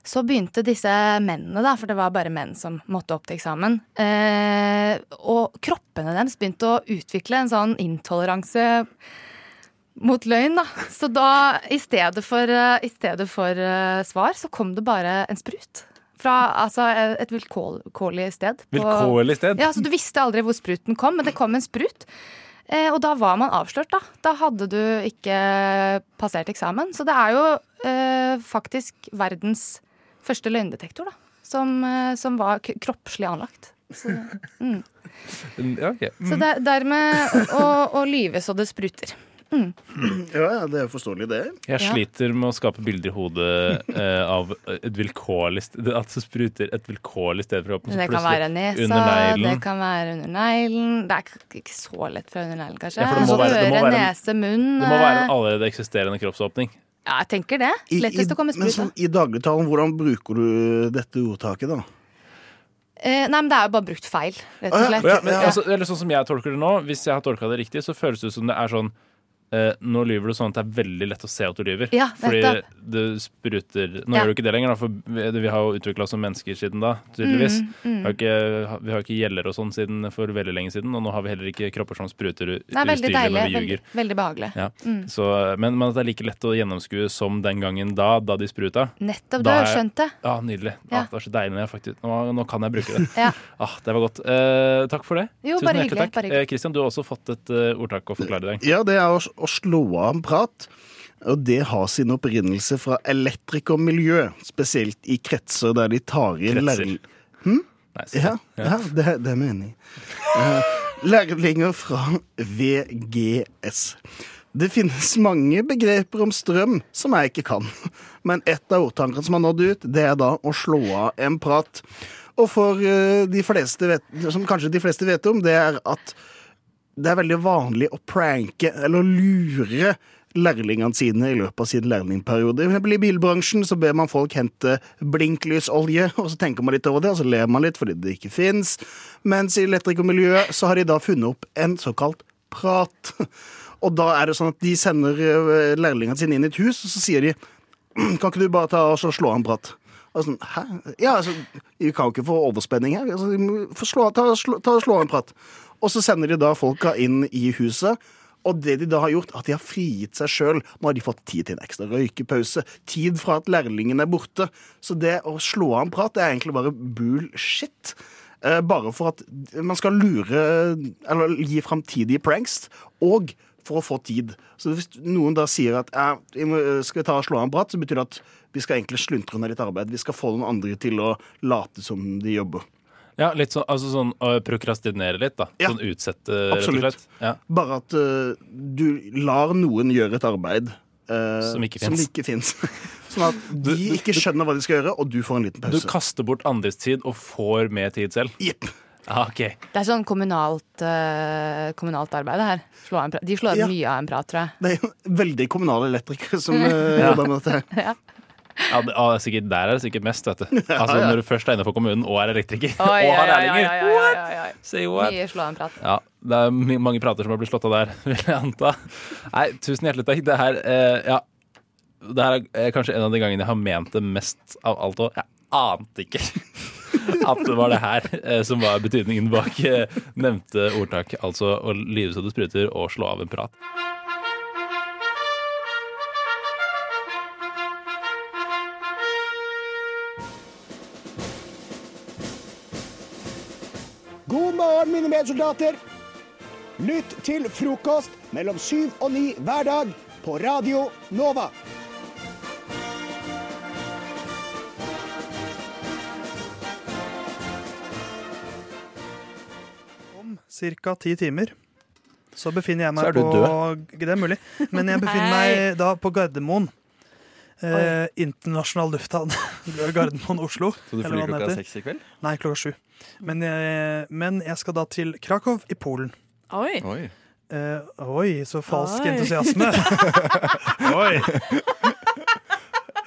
Speaker 19: så begynte disse mennene, da, for det var bare menn som måtte opp til eksamen, eh, og kroppene deres begynte å utvikle en sånn intoleranse mot løgn, da. Så da, i stedet for, eh, i stedet for uh, svar, så kom det bare en sprut. Fra altså, et vilkårlig sted. på-
Speaker 18: Vilkårlig sted?
Speaker 19: Ja, så Du visste aldri hvor spruten kom, men det kom en sprut. Eh, og da var man avslørt, da. Da hadde du ikke passert eksamen. Så det er jo eh, faktisk verdens første løgndetektor, da. Som, eh, som var kroppslig anlagt. Så, mm.
Speaker 18: Ja, ok.
Speaker 19: så det, dermed å, å lyve så det spruter. Mm.
Speaker 20: Ja, ja, det er forståelig, det.
Speaker 18: Jeg
Speaker 19: Ja.
Speaker 18: sliter med å skape bilder i hodet eh, av et vilkårlig sted, at det spruter et vilkårlig sted fra kroppen.
Speaker 19: Det kan være nesa, det kan være under neglen. Det er ikke så lett fra under neglen, kanskje.
Speaker 18: Ja, for det må være- det må være en-
Speaker 19: nese, munn.
Speaker 18: Det må være en
Speaker 19: eh,
Speaker 18: allerede eksisterende kroppsåpning.
Speaker 19: Ja, jeg tenker det.
Speaker 20: I, i,
Speaker 19: Lettest å komme
Speaker 20: men sånn. I dagligtalen, hvordan bruker du dette ordtaket, da?
Speaker 19: Eh, nei, men det er jo bare brukt feil, rett og slett.
Speaker 18: Ja, men, altså, eller sånn som jeg tolker det nå, hvis jeg har tolka det riktig, så føles det ut som det er sånn eh, nå lyver du sånn at det er veldig lett å se at du lyver.
Speaker 19: Ja,
Speaker 18: Fordi
Speaker 19: nettopp.
Speaker 18: du spruter Nå
Speaker 19: Ja.
Speaker 18: gjør du ikke det lenger, da, for vi, vi har jo utvikla oss som mennesker siden da, tydeligvis.
Speaker 19: Mm, mm.
Speaker 18: Vi, har ikke, vi har ikke gjeller og sånn siden for veldig lenge siden, og nå har vi heller ikke kropper som spruter u-
Speaker 19: Det er veldig
Speaker 18: ustyrlig
Speaker 19: deilig.
Speaker 18: når vi
Speaker 19: Veldig,
Speaker 18: ljuger.
Speaker 19: veldig behagelig.
Speaker 18: Ja.
Speaker 19: Mm.
Speaker 18: Så, men, men at det er like lett å gjennomskue som den gangen da, da de spruta.
Speaker 19: Nettopp, du
Speaker 18: Da
Speaker 19: har
Speaker 18: er-
Speaker 19: skjønt det.
Speaker 18: Ja, nydelig.
Speaker 19: Ja.
Speaker 18: Ah, det var så deilig når jeg faktisk Nå, nå kan jeg bruke det.
Speaker 19: Ja.
Speaker 18: ah, det var godt. Eh, takk for det.
Speaker 19: Jo,
Speaker 18: Tusen
Speaker 19: bare hyggelig, bare hyggelig.
Speaker 18: Eh, du har også fått et eh, ordtak å forklare i dag.
Speaker 20: Ja, det er å, å slå av en prat. Og det har sin opprinnelse fra elektrikermiljø, spesielt i kretser der de tar inn
Speaker 18: Kretser.
Speaker 20: Hm? Ja, ja det, det er meningen. Uh, lærlinger fra VGS. Det finnes mange begreper om strøm som jeg ikke kan, men et av ordtankene som har nådd ut, det er da å slå av en prat. Og for eh, de fleste vet, som kanskje de fleste vet om, det er at det er veldig vanlig å pranke eller lure lærlingene sine i løpet av sin lærlingperiode. I bilbransjen så ber man folk hente blinklys-olje, og så tenker man litt over det, og så ler man litt fordi det ikke fins. Mens i elektrikermiljøet så har de da funnet opp en såkalt prat. Og da er det sånn at de sender eh, lærlingene sine inn i et hus, og så sier de Kan ikke du bare ta og slå av en prat? Og sånn, Hæ? Ja, altså, vi kan jo ikke få overspenning her. Altså, slå, ta, slå, ta og slå av en prat. Og så sender de da folka inn i huset. Og det de da har gjort, at de har frigitt seg sjøl. Nå har de fått tid til en ekstra røykepause. Tid fra at lærlingen er borte. Så det å slå av en prat det er egentlig bare bullshit. Eh, bare for at man skal lure Eller gi framtidige pranks. Og for å få tid. Så hvis noen da sier at eh, vi skal ta og slå av en prat, så betyr det at vi skal egentlig sluntre ned litt arbeid. Vi skal få noen andre til å late som de jobber.
Speaker 18: Ja, litt sånn, altså sånn å prokrastinere litt, da.
Speaker 20: Ja,
Speaker 18: sånn utsette, rett og slett. Ja.
Speaker 20: Bare at uh, du lar noen gjøre et arbeid uh,
Speaker 18: Som ikke
Speaker 20: som
Speaker 18: finnes.
Speaker 20: ikke fins. sånn at de ikke skjønner hva de skal gjøre, og du får en liten pause.
Speaker 18: Du kaster bort andres tid og får mer tid selv.
Speaker 20: Jepp.
Speaker 18: Ah, ok.
Speaker 19: Det er sånn kommunalt, uh, kommunalt arbeid, det her. Slå. De slår av
Speaker 20: Ja.
Speaker 19: mye av en prat, tror jeg.
Speaker 20: Det er jo veldig kommunale elektrikere som uh,
Speaker 18: Ja.
Speaker 20: jobber med dette. her.
Speaker 18: Ja, det, ah, sikkert, der er det sikkert mest, vet du. Altså
Speaker 20: ja.
Speaker 18: Når du først er innenfor kommunen og er elektriker
Speaker 19: Oi,
Speaker 18: og har lærlinger.
Speaker 19: oi.
Speaker 18: Say what?
Speaker 19: Mye slå av en prat.
Speaker 18: Ja, det er mange prater som har blitt slått av der, vil jeg anta. Nei, tusen hjertelig takk. Det her, eh, ja, det her er kanskje en av de gangene jeg har ment det mest av alt. òg. jeg ante ikke at det var det her eh, som var betydningen bak eh, nevnte ordtak. Altså å lyve så det spruter og slå av en prat.
Speaker 21: Mine medsoldater. Lytt til frokost mellom syv og ni hver dag på Radio Nova.
Speaker 12: Om ca. ti timer så befinner jeg meg
Speaker 14: Så er du
Speaker 12: på Det er mulig. Men jeg befinner meg da på Gardermoen. Eh, internasjonal lufthavn. Gardermoen Oslo.
Speaker 14: Så du flyr klokka seks i kveld?
Speaker 12: Nei, klokka sju. Men jeg, men jeg skal da til Krakow i Polen.
Speaker 3: Oi.
Speaker 14: Oi.
Speaker 12: Eh, oi, så falsk
Speaker 3: Oi.
Speaker 12: entusiasme. oi.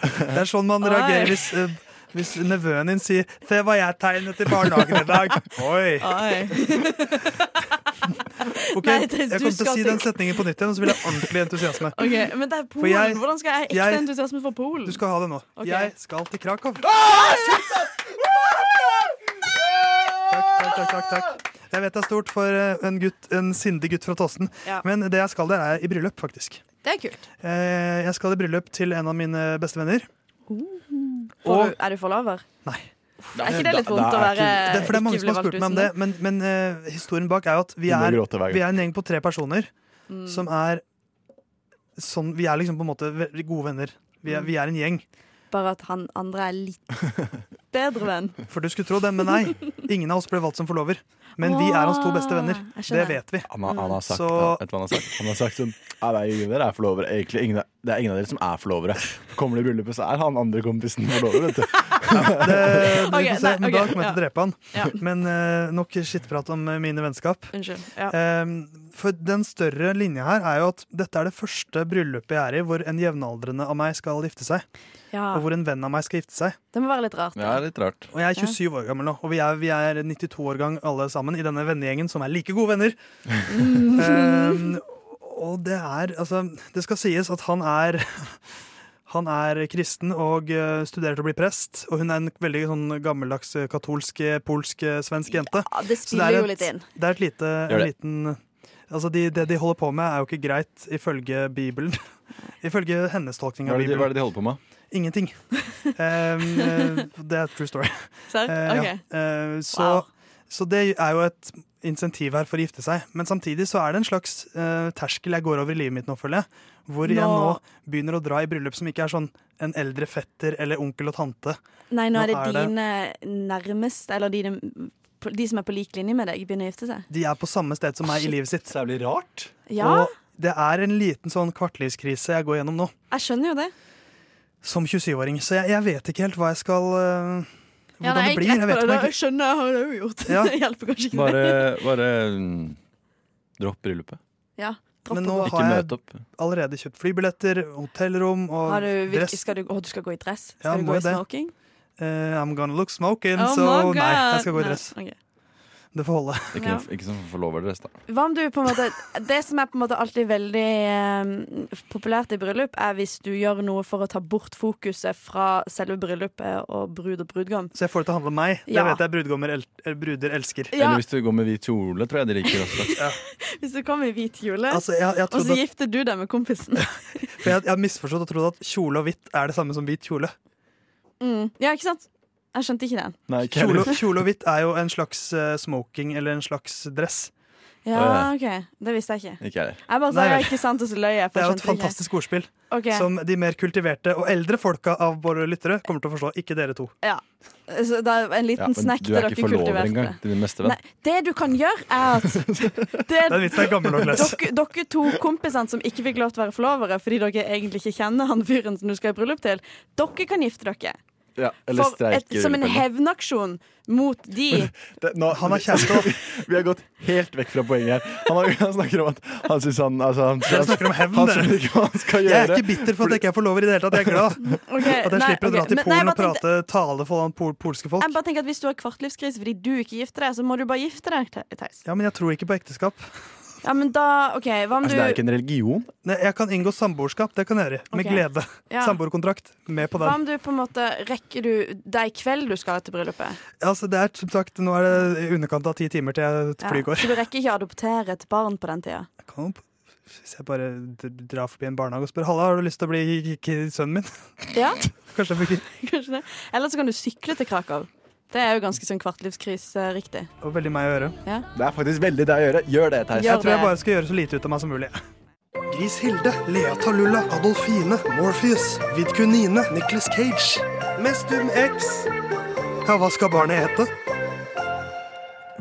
Speaker 12: Det er sånn man reagerer hvis, eh, hvis nevøen din sier 'Se hva jeg tegnet i barnehagen i dag'. Oi. Ok,
Speaker 3: Nei, det-
Speaker 12: Jeg kommer til å si den setningen på nytt igjen, og så vil jeg ha ordentlig entusiasme.
Speaker 3: Ok, Men det er Polen.
Speaker 12: jeg-
Speaker 3: Hvordan skal jeg ha ekte entusiasme for Polen?
Speaker 12: Du skal ha det nå.
Speaker 3: Okay.
Speaker 12: Jeg skal til Krakow.
Speaker 3: Ah,
Speaker 12: Takk, takk, takk, takk. Jeg vet det er stort for eh, en, gutt, en sindig gutt fra Tåsen,
Speaker 3: Ja.
Speaker 12: men det jeg skal der, er i bryllup, faktisk.
Speaker 3: Det er kult.
Speaker 12: Eh, Jeg skal i bryllup til en av mine beste venner.
Speaker 3: Får du, er du forlover?
Speaker 12: Nei.
Speaker 3: Er ikke det litt vondt å være
Speaker 12: ikke, Det, for det er mange som har spurt meg om det, men, men uh, historien bak er jo at vi er, vi er en gjeng på tre personer
Speaker 3: Mm.
Speaker 12: som er sånn Vi er liksom på en måte gode venner. Vi er, vi er en gjeng.
Speaker 3: Bare at han andre er litt bedre venn.
Speaker 12: For du skulle tro det, men nei. Ingen av oss ble valgt som forlover. Men vi er hans to beste venner. Det vet vi.
Speaker 14: Han har, han har sagt,
Speaker 12: Så-
Speaker 14: vet du hva han har sagt? Han har sagt sånn Nei, det er ingen av dere er forlovere. Egentlig ingen, det er ingen av dere som er forlovere. Kommer det i bryllupet, så er han andre kompisen forlover, vet du.
Speaker 12: Det, det,
Speaker 3: okay,
Speaker 12: vi får se,
Speaker 3: nei,
Speaker 12: men da
Speaker 3: ok,
Speaker 12: kommer jeg til å drepe han.
Speaker 3: Ja.
Speaker 12: Men uh, nok skittprat om eh, mine vennskap.
Speaker 3: Unnskyld. Ja.
Speaker 12: Eh, for den større linja her er jo at dette er det første bryllupet jeg er i hvor en jevnaldrende av meg skal gifte seg.
Speaker 3: Ja.
Speaker 12: Og hvor en venn av meg skal gifte seg.
Speaker 3: Det må være litt rart.
Speaker 14: Ja, litt rart.
Speaker 12: Og jeg er 27 år gammel nå, og vi er, vi er 92 år gang alle sammen i denne vennegjengen som er like gode venner.
Speaker 3: Mm.
Speaker 12: Eh, Og det er Altså, det skal sies at han er Han er kristen og eh, studerer til å bli prest. Og hun er en veldig sånn gammeldags eh, katolsk, eh, polsk, svensk jente.
Speaker 22: Ja, det
Speaker 12: spiller
Speaker 22: spiller
Speaker 12: et,
Speaker 22: jo litt inn.
Speaker 12: Det er et lite, en liten Altså, de, det de holder på med, er jo ikke greit ifølge Bibelen. Ifølge hennes tolkning av
Speaker 18: det,
Speaker 12: Bibelen.
Speaker 18: hva er det de holder på med?
Speaker 12: Ingenting. Um, eh, det er true story.
Speaker 22: Serr? Okay.
Speaker 12: Ja. Eh, så, så det er jo et insentiv her for å gifte seg. Men samtidig så er det en slags uh, terskel jeg går over i livet mitt nå, føler jeg. Hvor jeg
Speaker 22: Nå-
Speaker 12: nå begynner å dra i bryllup som ikke er sånn en eldre fetter eller onkel og tante.
Speaker 22: Nei, nå, er det
Speaker 12: Nå er det-
Speaker 22: dine nærmeste, eller dine, de som er på lik linje med deg, begynner å gifte seg.
Speaker 12: De er på samme sted som meg i livet sitt.
Speaker 18: Så blir rart.
Speaker 22: Ja,
Speaker 12: Og det er en liten sånn kvartlivskrise jeg går gjennom nå.
Speaker 22: jeg skjønner jo det.
Speaker 12: Som 27-åring. Så jeg, jeg vet ikke helt hva jeg skal uh, Hvordan
Speaker 22: Ja, nei,
Speaker 12: det blir. Jeg vet
Speaker 22: det,
Speaker 12: jeg
Speaker 22: skjønner, jeg har det jo gjort.
Speaker 12: Ja.
Speaker 22: Det hjelper kanskje ikke.
Speaker 18: Bare, bare dropp bryllupet.
Speaker 22: Ja, dropp
Speaker 12: Men nå har jeg allerede kjøpt flybilletter, hotellrom og
Speaker 22: Har du,
Speaker 12: dress.
Speaker 22: skal du, å, du skal gå i dress?
Speaker 12: Ja,
Speaker 22: Skal du gå i smoking?
Speaker 12: Uh, I'm gonna look smoking,
Speaker 22: Oh
Speaker 12: så nei, jeg skal gå i
Speaker 22: Nei,
Speaker 12: dress.
Speaker 22: ok.
Speaker 12: Det får holde.
Speaker 18: Ikke,
Speaker 22: Ja.
Speaker 18: ikke som forloverdress, da.
Speaker 22: Hva om du på en måte Det som er på en måte alltid veldig eh, populært i bryllup, er hvis du gjør noe for å ta bort fokuset fra selve bryllupet og brud og brudgom.
Speaker 12: Så jeg får det til å handle om meg. Det
Speaker 22: Ja.
Speaker 12: vet jeg brudgommer el eh, bruder elsker.
Speaker 22: Ja.
Speaker 18: Eller hvis du går med hvit kjole, tror jeg de liker også.
Speaker 22: Hvis du kommer i hvit kjole,
Speaker 12: Altså, jeg, jeg
Speaker 22: og så
Speaker 12: at,
Speaker 22: gifter du deg med kompisen.
Speaker 12: for jeg, jeg har misforstått og trodd at kjole og hvitt er det samme som hvit kjole.
Speaker 22: Mm. Ja, ikke sant? Jeg skjønte ikke den.
Speaker 18: Nei, ikke
Speaker 12: Kjole, kjole og hvitt er jo en slags uh, smoking eller en slags dress.
Speaker 22: Ja, OK. Det visste jeg ikke.
Speaker 18: Ikke jeg heller.
Speaker 22: Jeg bare sa
Speaker 12: Nei,
Speaker 22: ja, ikke sant, og så løy jeg. For
Speaker 12: Det er jo
Speaker 22: jeg
Speaker 12: et
Speaker 22: skjønte ikke.
Speaker 12: fantastisk ordspill
Speaker 22: Ok.
Speaker 12: som de mer kultiverte og eldre folka av våre lyttere kommer til å forstå. Ikke dere to.
Speaker 22: Ja. Så det er en
Speaker 18: Ja,
Speaker 22: liten
Speaker 18: men
Speaker 22: snekk
Speaker 18: du
Speaker 22: til
Speaker 18: er
Speaker 22: dere
Speaker 18: ikke forlover
Speaker 22: kultiverte.
Speaker 18: engang til din beste venn.
Speaker 22: Nei, det du kan gjøre, er at det,
Speaker 12: Den vitsen er gammel nok, Les.
Speaker 22: dere, dere to kompisene som ikke fikk lov til å være forlovere fordi dere egentlig ikke kjenner han fyren som du skal i bryllup til, dere kan gifte dere.
Speaker 18: Ja, eller
Speaker 22: For et,
Speaker 18: streike.
Speaker 22: som en hevnaksjon mot de.
Speaker 18: Han har kjæreste Vi har gått helt vekk fra poenget her. Han, har, han snakker om at han syns han altså, han,
Speaker 12: Dere snakker om hevn, dere. Jeg er ikke bitter for at jeg ikke er forlover i det hele tatt. Jeg er glad.
Speaker 22: Okay,
Speaker 12: At jeg
Speaker 22: nei,
Speaker 12: slipper å dra til
Speaker 22: nei,
Speaker 12: Polen og
Speaker 22: prate tenkte-
Speaker 12: tale foran pol polske folk.
Speaker 22: Jeg bare tenker at Hvis du har kvartlivskrise fordi du ikke gifter deg, så må du bare gifte deg, Theis.
Speaker 12: Ja, men jeg tror ikke på ekteskap.
Speaker 22: Ja, men da, ok, Hva om
Speaker 18: Altså,
Speaker 22: du
Speaker 18: det er ikke en religion.
Speaker 12: Nei, jeg kan inngå samboerskap. Det kan jeg gjøre. Med glede.
Speaker 22: Ja.
Speaker 12: Samboerkontrakt. Med på
Speaker 22: Hva om du på en måte rekker du Det er i kveld du skal til bryllupet?
Speaker 12: Altså, det er som sagt, Nå er det i underkant av ti timer til jeg
Speaker 22: Ja,
Speaker 12: går.
Speaker 22: Så du rekker ikke å adoptere et barn på den tida?
Speaker 12: Jeg kan jo Hvis jeg bare drar forbi en barnehage og spør Halla, har du lyst til å bli sønnen min?
Speaker 22: Ja,
Speaker 12: Kanskje jeg fikk
Speaker 22: kanskje det. Eller så kan du sykle til Krakow. Det er jo ganske sånn kvartlivskrise-riktig.
Speaker 12: Og veldig meg å gjøre.
Speaker 22: Ja.
Speaker 18: Det er faktisk veldig det å gjøre. Gjør det, Theis.
Speaker 12: Jeg tror jeg bare skal gjøre så lite ut av meg som mulig. Gris Hilde, Lea Talulla, Adolfine, Morpheus, Vidkunine, Nicholas Cage, Mestum X. Ja, hva skal barnet hete?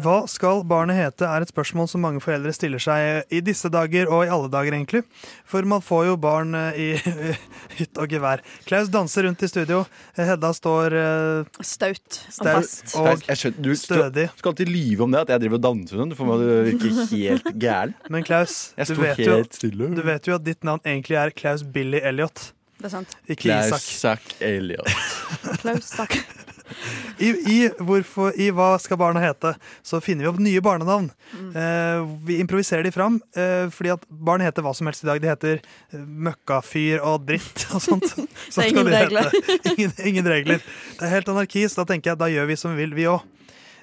Speaker 12: Hva skal barnet hete, er et spørsmål som mange foreldre stiller seg i disse dager, og i alle dager, egentlig. For man får jo barn eh, i hytt og gevær. Klaus danser rundt i studio. Hedda står uh,
Speaker 22: Staut og fast.
Speaker 12: og
Speaker 18: Jeg skjønner, du skal,
Speaker 12: Du
Speaker 18: skal alltid lyve om det, at jeg driver og danser rundt. Du får meg til å virke helt gæren.
Speaker 12: Men Klaus, du vet, jo, du vet jo at ditt navn egentlig er Klaus Billy Elliot,
Speaker 22: Det er sant.
Speaker 12: ikke Isak.
Speaker 18: Klaus Zack Elliot.
Speaker 22: Klaus Sak.
Speaker 12: I, i, hvorfor, I Hva skal barna hete? Så finner vi opp nye barnenavn.
Speaker 22: Mm.
Speaker 12: Eh, vi improviserer de fram, eh, fordi at barn heter hva som helst i dag. De heter eh, møkkafyr og dritt og sånt. Så
Speaker 22: Det er ingen
Speaker 12: de
Speaker 22: regler.
Speaker 12: ingen, ingen regler. Det er helt anarki, så da tenker jeg da gjør vi som vi vil, vi òg.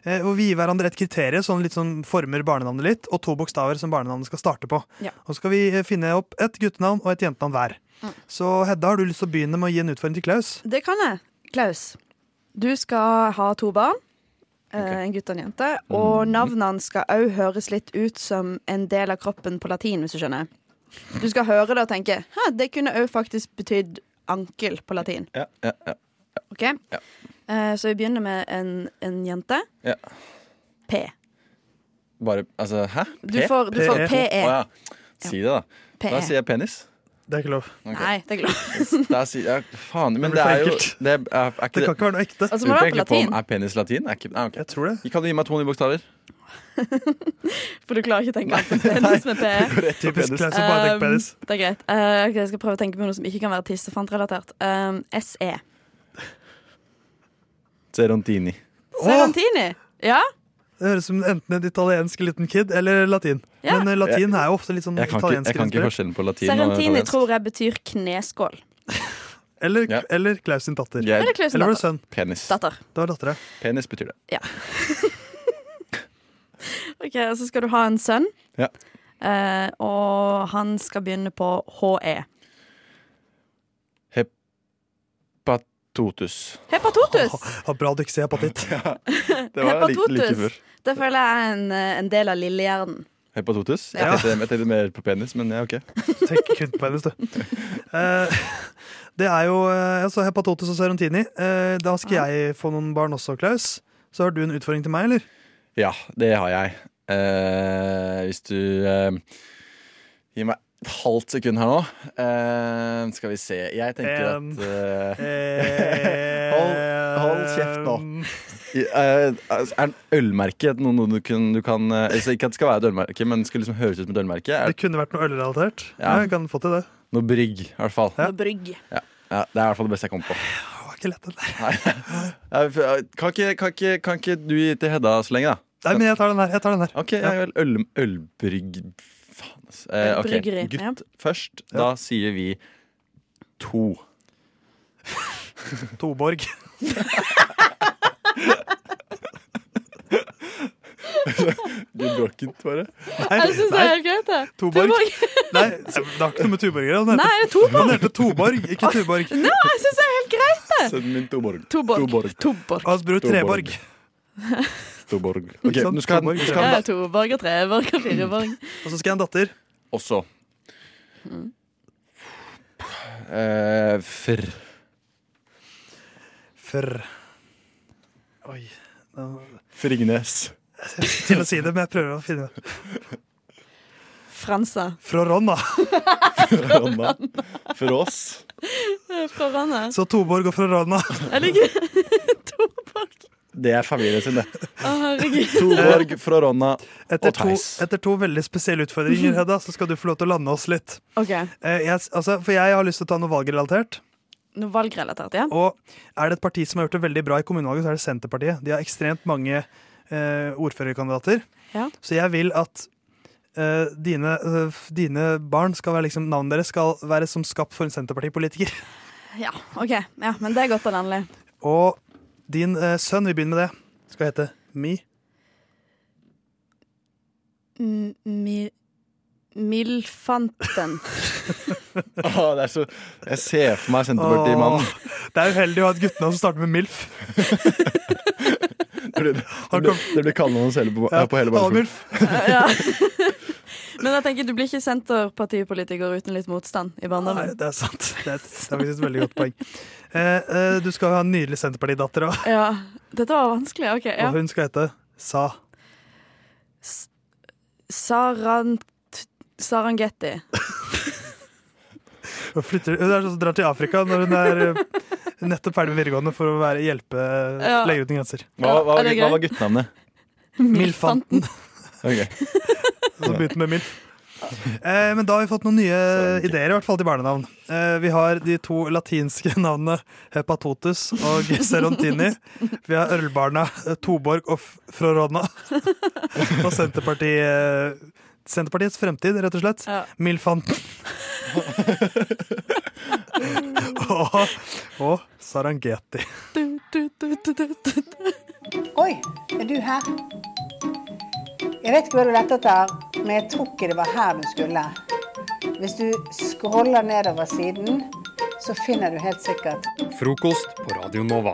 Speaker 12: Eh, og vi gir hverandre et kriterium som litt sånn former barnenavnet litt, og to bokstaver som barnenavnet skal starte på.
Speaker 22: Ja.
Speaker 12: Og så skal vi eh, finne opp et guttenavn og et jentenavn hver.
Speaker 22: Mm.
Speaker 12: Så Hedda, har du lyst til å begynne med å gi en utfordring til Klaus?
Speaker 22: Det kan jeg. Klaus, du skal ha to barn. Okay. En gutt og en jente. Og navnene skal òg høres litt ut som en del av kroppen på latin, hvis du skjønner. Du skal høre det og tenke Hæ, det kunne òg faktisk betydd ankel på latin.
Speaker 18: Ja, ja, ja.
Speaker 22: OK? Ja. Så vi begynner med en, en jente.
Speaker 18: ja.
Speaker 22: P.
Speaker 18: Bare Altså, hæ?
Speaker 22: Du får, du får PE.
Speaker 18: Å ja. Si det, da. Da sier jeg penis.
Speaker 12: Det er ikke lov.
Speaker 18: Okay.
Speaker 22: Nei, det er ikke
Speaker 18: lov. det er, ja, Faen, men
Speaker 12: Det
Speaker 18: det er jo. Det er, er, er ikke
Speaker 12: Det kan ikke være noe ekte.
Speaker 22: Altså, så må det på
Speaker 18: Er penis latin? Er ikke, nei, okay.
Speaker 12: Jeg tror det.
Speaker 18: Kan du gi meg to nye bokstaver?
Speaker 22: For du klarer ikke å tenke enn penis med
Speaker 18: P. På
Speaker 12: Typisk
Speaker 18: penis.
Speaker 12: Som bare tenker
Speaker 22: Um,
Speaker 12: penis.
Speaker 22: det er greit. Uh, ok, jeg skal prøve å tenke på noe som ikke kan være tissefantrelatert. Um, SE.
Speaker 18: Serontini.
Speaker 22: Serantini. Ja?
Speaker 12: Det høres ut som enten en italiensk liten kid eller latin.
Speaker 22: Ja.
Speaker 12: Men eh, latin er jo ofte litt sånn
Speaker 2: Jeg kan ikke,
Speaker 12: italiensk.
Speaker 2: jeg kan ikke forskjellen på latin og
Speaker 22: Serentini tror jeg betyr kneskål.
Speaker 12: Eller, eller Klaus sin datter.
Speaker 2: Jeg-
Speaker 22: Eller Klaus sin
Speaker 12: Eller var det sønn?
Speaker 2: Penis.
Speaker 22: Datter.
Speaker 12: Det var dattera.
Speaker 2: Penis betyr det.
Speaker 22: Ja. Ok, og Så skal du ha en sønn,
Speaker 2: Ja.
Speaker 22: eh, og han skal begynne på. HE.
Speaker 2: Hepatotus.
Speaker 22: Hepatotus!
Speaker 12: Oh, bra du ikke sier hepatitt.
Speaker 2: Det var like, like
Speaker 22: Hepatotus.
Speaker 2: før.
Speaker 22: Det føler jeg er en, eh, en del av lillehjernen.
Speaker 2: Hepatotus? Jeg
Speaker 12: Ja.
Speaker 2: tenkte, jeg tenkte mer på penis, men ja, OK.
Speaker 12: Tenk kun på penis, du. Eh, det er jo eh, altså hepatotus og serentini. Eh, da skal jeg få noen barn også, Klaus. Så har du en utfordring til meg, eller?
Speaker 2: Ja, det har jeg. Eh, hvis du gir meg et halvt sekund her nå. Uh, skal vi se. Jeg tenker
Speaker 12: En.
Speaker 2: at uh, hold, hold kjeft nå. Uh, er en ølmerke noe, noe du, kan, du kan altså Ikke at det skal være et ølmerke, men det skulle liksom høres ut som et ølmerke. Er
Speaker 12: Det kunne vært noe ølrelatert.
Speaker 2: Ja.
Speaker 12: Ja. Jeg kan få til det.
Speaker 2: noe brygg, i hvert fall.
Speaker 22: Noe brygg.
Speaker 2: Ja. ja, Det er i hvert fall det beste jeg kom på.
Speaker 12: Det var ikke lett, der.
Speaker 2: Ja, for- Kan ikke, kan, ikke, kan ikke du gi til Hedda så lenge, da?
Speaker 12: Nei, men jeg tar den her. Jeg tar den her.
Speaker 2: Ok, ja, vel, øl, ølbrygg Faen, altså. Eh, ok,
Speaker 22: Bryggeri,
Speaker 2: Gutt
Speaker 22: ja.
Speaker 2: først. Da sier vi to.
Speaker 12: Toborg.
Speaker 2: Good brokkent, bare.
Speaker 22: Jeg synes det er helt greit, det.
Speaker 12: Toborg. Nei, det har ikke noe med Tuborg å gjøre. Den
Speaker 22: Nei,
Speaker 12: heter-
Speaker 22: er.
Speaker 12: Den heter Toborg, ikke Tuborg.
Speaker 22: Nei, jeg syns det er helt greit, det.
Speaker 2: Sønnen min Toborg.
Speaker 22: Toborg. Toborg.
Speaker 12: Og hans bror Treborg.
Speaker 2: Toborg.
Speaker 12: Ikke
Speaker 2: Ok,
Speaker 12: Okay,
Speaker 2: nå skal han,
Speaker 12: Toborg,
Speaker 2: nå skal
Speaker 22: Ja,
Speaker 2: han
Speaker 22: toborg og treborg og fireborg.
Speaker 12: Og så skal jeg ha en datter.
Speaker 2: også eh, Fr.
Speaker 12: For Oi. nå-
Speaker 2: Frignes.
Speaker 12: Til å si det, men jeg prøver å finne det.
Speaker 22: Fransa.
Speaker 12: Fra Ronna.
Speaker 2: Ronna. For oss.
Speaker 22: Fra Ronna.
Speaker 12: Så Toborg og fra Ronna.
Speaker 22: Jeg liker Toborg.
Speaker 2: Det er familien sin, det.
Speaker 22: Torborg, herregud.
Speaker 2: Fra Ronna
Speaker 12: Etter
Speaker 2: og Theis.
Speaker 12: etter to veldig spesielle utfordringer, Hedda, så skal du få lov til å lande oss litt.
Speaker 22: OK.
Speaker 12: Eh, jeg, altså, for jeg har lyst til å ta noe valgrelatert.
Speaker 22: Noe valgrelatert, ja?
Speaker 12: Og er det et parti som har gjort det veldig bra i kommunevalget, så er det Senterpartiet. De har ekstremt mange eh, ordførerkandidater.
Speaker 22: Ja.
Speaker 12: Så jeg vil at eh, dine, eh, dine barn skal være liksom, navnet deres skal være som skapt for en Senterpartipolitiker.
Speaker 22: Ja, OK. Ja, men det er godt og landlig.
Speaker 12: Og din eh, sønn, vi begynner med det, skal hete Mi.
Speaker 22: M- Mi Milfanten.
Speaker 2: Åh, det er så, jeg ser for meg Senterparti-mannen.
Speaker 12: Det er uheldig å ha et guttenavn som starter med MILF.
Speaker 2: Det blir, det blir, det blir kallenavn på,
Speaker 12: Ja,
Speaker 2: på hele barneskolen.
Speaker 22: Men jeg tenker, du blir ikke Senterpartipolitiker uten litt motstand i
Speaker 12: Nei, det er sant. Det er, det er faktisk et veldig godt poeng. Eh, eh, du skal ha en nydelig Senterpartidatter òg,
Speaker 22: Ja. Dette var vanskelig. OK. Ja.
Speaker 12: og hun skal hete Sa.
Speaker 22: Sarant... Sarangetti.
Speaker 12: Hun, flytter, hun er sånn som drar til Afrika når hun er eh, nettopp ferdig med videregående for å være, hjelpe
Speaker 22: Ja.
Speaker 12: Leger uten grenser.
Speaker 2: Hva, hva, hva var guttenavnet?
Speaker 12: Milfanten.
Speaker 2: Ok.
Speaker 12: Som begynte med MILF. Eh, men da har vi fått noen nye ideer, i hvert fall til barnenavn. Eh, vi har de to latinske navnene Hepatotus og Serontini. Vi har ølbarna eh, Toborg og Frorona. Og Senterpartiet Senterpartiets fremtid, rett og slett.
Speaker 22: Ja.
Speaker 12: Milfanten. og, og Sarangeti.
Speaker 23: Oi, er du her? Jeg vet ikke hva du lette etter, men jeg tror ikke det var her du skulle. Hvis du scroller nedover siden, så finner du helt sikkert
Speaker 24: Frokost på Radio Nova.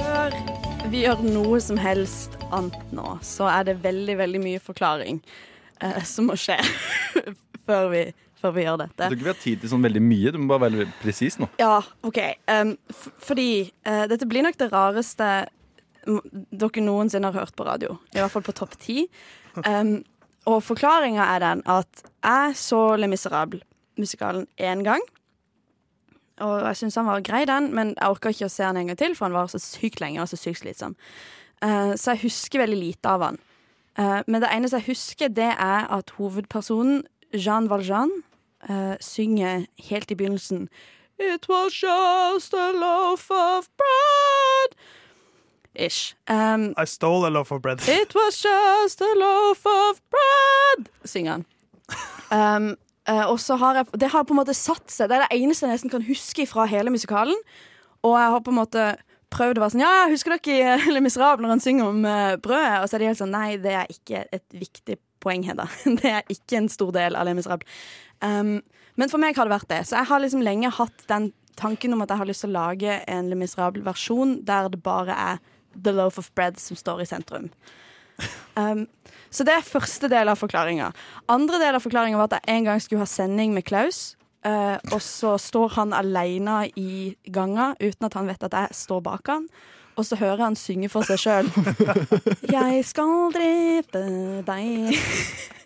Speaker 22: Før vi gjør noe som helst annet nå, så er det veldig, veldig mye forklaring eh, som må skje før vi, før vi gjør
Speaker 2: Jeg
Speaker 22: dette.
Speaker 2: tror ikke vi har tid til sånn veldig mye. Du må bare være presis nå.
Speaker 22: Ja, OK. Um, f fordi uh, dette blir nok det rareste dere noensinne har hørt på radio. I hvert fall på topp ti. Um, og forklaringa er den at jeg så Le Miserable-musikalen én gang. Og jeg syns han var grei, den, men jeg orka ikke å se han en gang til, for han var så sykt lenge og så sykt slitsom. Uh, så jeg husker veldig lite av han. Uh, men det eneste jeg husker, det er at hovedpersonen, Jean Valjean, eh, synger helt i begynnelsen It was just a loaf of bread. Ish. Um,
Speaker 12: I stole a loaf of bread.
Speaker 22: It was just a loaf of bread, synger han. Um, uh, og så har jeg Det har på en måte satt seg. Det er det eneste jeg nesten kan huske fra hele musikalen. Og jeg har på en måte prøvd å være sånn Ja, husker dere i Le Miserable når han synger om uh, brødet? Og så er de helt sånn Nei, det er ikke et viktig poeng, Hedda. Det er ikke en stor del av Le Miserable. Um, men for meg har det vært det. Så jeg har liksom lenge hatt den tanken om at jeg har lyst til å lage en Le Miserable-versjon der det bare er The Loaf of Bread som står i sentrum. Um, så det er første del av forklaringa. Andre del av forklaringa var at jeg en gang skulle ha sending med Klaus. Uh, og så står han aleine i ganga uten at han vet at jeg står bak han. Og så hører han synge for seg sjøl. Jeg skal drepe deg.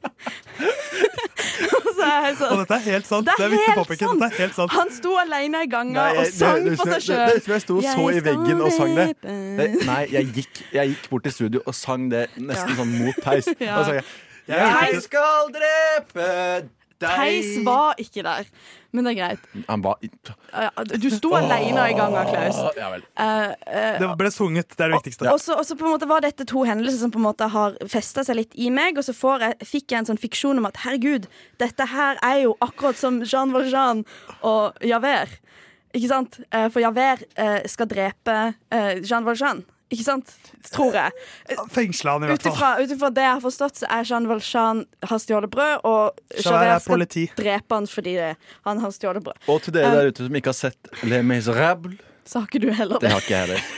Speaker 22: og så er jeg sånn
Speaker 12: Og dette er helt sant. Det er, viktig å påpeke. Dette er helt sant.
Speaker 22: Han sto aleine i ganga
Speaker 2: Nei,
Speaker 22: og sang
Speaker 2: det-
Speaker 22: for seg
Speaker 2: det-
Speaker 22: sjøl.
Speaker 2: Det jeg sto og så i veggen og sang det. det nei, jeg gikk, jeg gikk bort til studio og sang det nesten
Speaker 22: Ja.
Speaker 2: sånn mot Theis.
Speaker 22: Ja.
Speaker 2: Og så sa jeg
Speaker 22: Jeg
Speaker 2: skal drepe
Speaker 22: Theis var ikke der, men det er greit.
Speaker 2: Han var
Speaker 22: Ja, Du sto alene i gangen, Klaus.
Speaker 2: Ja vel.
Speaker 22: Eh, eh,
Speaker 12: Det ble sunget. Det er det viktigste.
Speaker 22: Og så og så på en måte var dette to hendelser som på en måte har festa seg litt i meg. Og så får jeg, fikk jeg en sånn fiksjon om at herregud, dette her er jo akkurat som Jean Valjean og Javert. Ikke sant? Eh, For Javert eh, skal drepe eh, Jean Valjean. Ikke sant? Tror jeg.
Speaker 12: Fengsla han i hvert fall.
Speaker 22: ut ifra det jeg har forstått, så er Jean Valjean har stjålet brød, og
Speaker 12: Javert er
Speaker 22: skal
Speaker 12: politi.
Speaker 22: drepe han fordi han har stjålet brød.
Speaker 2: Og til dere
Speaker 22: Um,
Speaker 2: der ute som ikke har sett Les Miserables,
Speaker 22: Så har ikke du heller
Speaker 2: det
Speaker 22: det.
Speaker 2: har ikke jeg heller.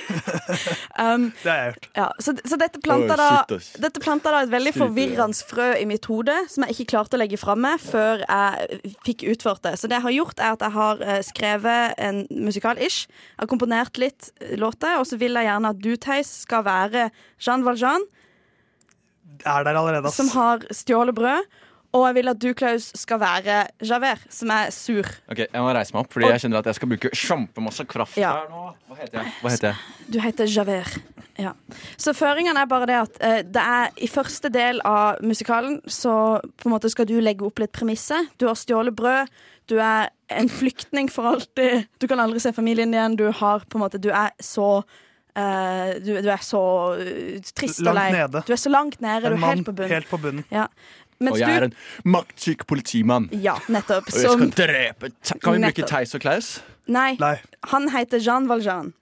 Speaker 22: Um,
Speaker 12: Det har jeg gjort.
Speaker 22: ja, så, så dette planta
Speaker 2: oh,
Speaker 22: da. Dette planta da et veldig forvirrende frø i mitt hode som jeg ikke klarte å legge fra meg før jeg fikk utført det. Så det jeg har gjort, er at jeg har eh, skrevet en musikal-ish. Jeg har komponert litt eh, låter, og så vil jeg gjerne at du, Theis, skal være Jean Valjean,
Speaker 12: Er der allerede, ass.
Speaker 22: som har stjålet brød. Og jeg vil at du, Klaus, skal være Javert, som er sur.
Speaker 2: Ok, Jeg må reise meg opp, fordi jeg kjenner at jeg skal bruke kjempemasse kraft
Speaker 22: Ja.
Speaker 2: her nå. Hva heter jeg? Hva heter jeg?
Speaker 22: Du heter Javert. Ja. Så føringen er bare det at uh, det er i første del av musikalen så på en måte skal du legge opp litt premisser. Du har stjålet brød. Du er en flyktning for alltid. Du kan aldri se familien igjen. Du har på en måte Du er så uh, du, du er så eh, trist og
Speaker 12: Langt
Speaker 22: lei.
Speaker 12: nede.
Speaker 22: Du er så langt nede. Du
Speaker 12: En
Speaker 22: er
Speaker 12: mann
Speaker 22: helt på bunnen.
Speaker 12: helt på bunnen.
Speaker 22: Ja. Mens
Speaker 2: Og jeg
Speaker 22: du
Speaker 2: er en maktsyk politimann.
Speaker 22: Ja, nettopp.
Speaker 2: Og jeg skal
Speaker 22: Som
Speaker 2: drepe Kan vi bruke. Theis og Klaus?
Speaker 22: Nei, han heter Jean Valjean.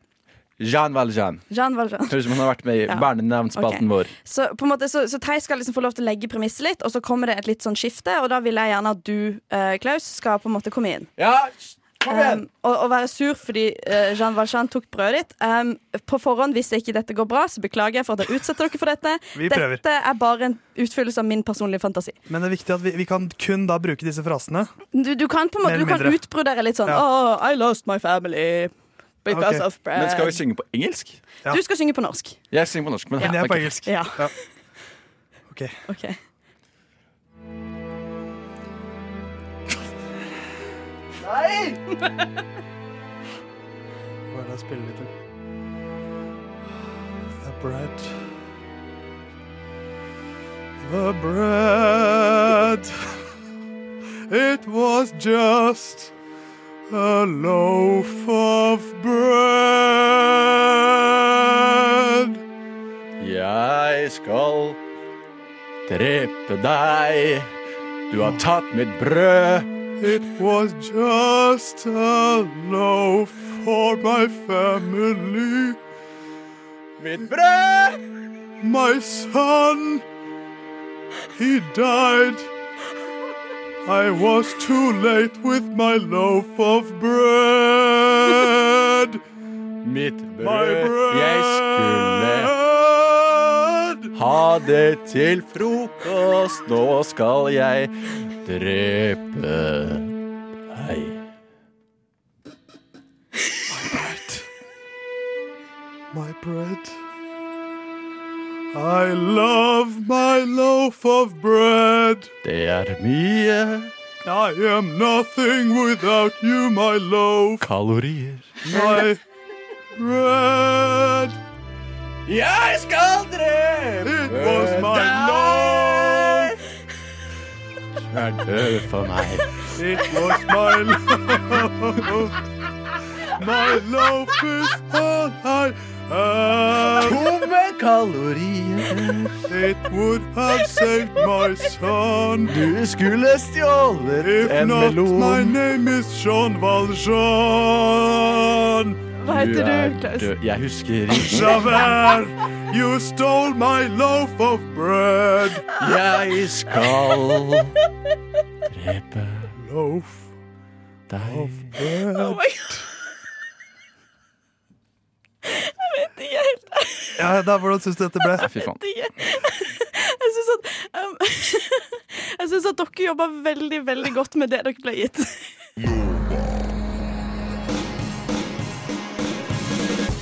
Speaker 2: Jean Valjean.
Speaker 22: Jean Valjean.
Speaker 2: Høres ut som han har vært med i
Speaker 22: Ja.
Speaker 2: barnenavnspalten
Speaker 22: okay.
Speaker 2: vår.
Speaker 22: Så, på en måte, så, så Theis skal liksom få lov til å legge premisset litt, og så kommer det et litt sånn skifte, og da vil jeg gjerne at du, uh, Klaus, skal på en måte komme inn.
Speaker 2: Ja!
Speaker 22: Um, og, og være sur fordi uh, Jean Valjean tok brødet ditt. Um, på forhånd, hvis ikke dette går bra, så beklager jeg for at jeg utsetter dere for dette.
Speaker 12: Vi.
Speaker 22: Dette er bare en utfyllelse av min personlige fantasi.
Speaker 12: Men det er viktig at vi, vi kan kun da bruke disse frasene.
Speaker 22: Du, du kan på en måte Du kan utbrodere litt sånn
Speaker 12: Ja.
Speaker 22: Oh, I lost my family because
Speaker 12: okay.
Speaker 22: of bread.
Speaker 2: Men skal vi synge på engelsk?
Speaker 22: Du skal synge på norsk.
Speaker 2: Jeg synger på norsk, men,
Speaker 12: Men jeg er på
Speaker 2: okay.
Speaker 12: engelsk.
Speaker 22: Ja.
Speaker 12: OK.
Speaker 22: Ok.
Speaker 12: Hva er det oss spille litt. The bread. The bread. It was just a loaf of bread.
Speaker 2: Jeg skal drepe deg. Du har tatt mitt brød.
Speaker 12: It was just a loaf for my family.
Speaker 2: Mitt brød!
Speaker 12: My son, he died. I was too late with my loaf of bread.
Speaker 2: Mitt
Speaker 12: My
Speaker 2: brød.
Speaker 12: bread.
Speaker 2: Jeg skulle ha det til frokost. Nå skal jeg drepe deg.
Speaker 12: My bread. I love my loaf of bread.
Speaker 2: Det er mye
Speaker 12: I am nothing without you, my loaf.
Speaker 2: kalorier.
Speaker 12: My bread.
Speaker 2: Jeg skal drepe deg. Du er død for meg.
Speaker 12: It was my love. my love is all I have.
Speaker 2: Tomme kalorier.
Speaker 12: It would have saved my son.
Speaker 2: Du skulle stjålet
Speaker 12: If
Speaker 2: en
Speaker 12: not, my name is Jean Valjean.
Speaker 22: Hva heter
Speaker 2: Du
Speaker 22: du, Klaus?
Speaker 2: Jeg husker ikke.
Speaker 12: Javert, you stole my loaf of bread.
Speaker 2: Jeg skal drepe
Speaker 12: Loaf
Speaker 2: deg.
Speaker 12: of bread.
Speaker 22: Oh my God. Jeg vet ikke helt.
Speaker 12: Ja, da, hvordan syns du dette ble?
Speaker 2: Fy faen.
Speaker 22: Jeg syns at um, Jeg synes at dere jobba veldig, veldig godt med det dere ble gitt.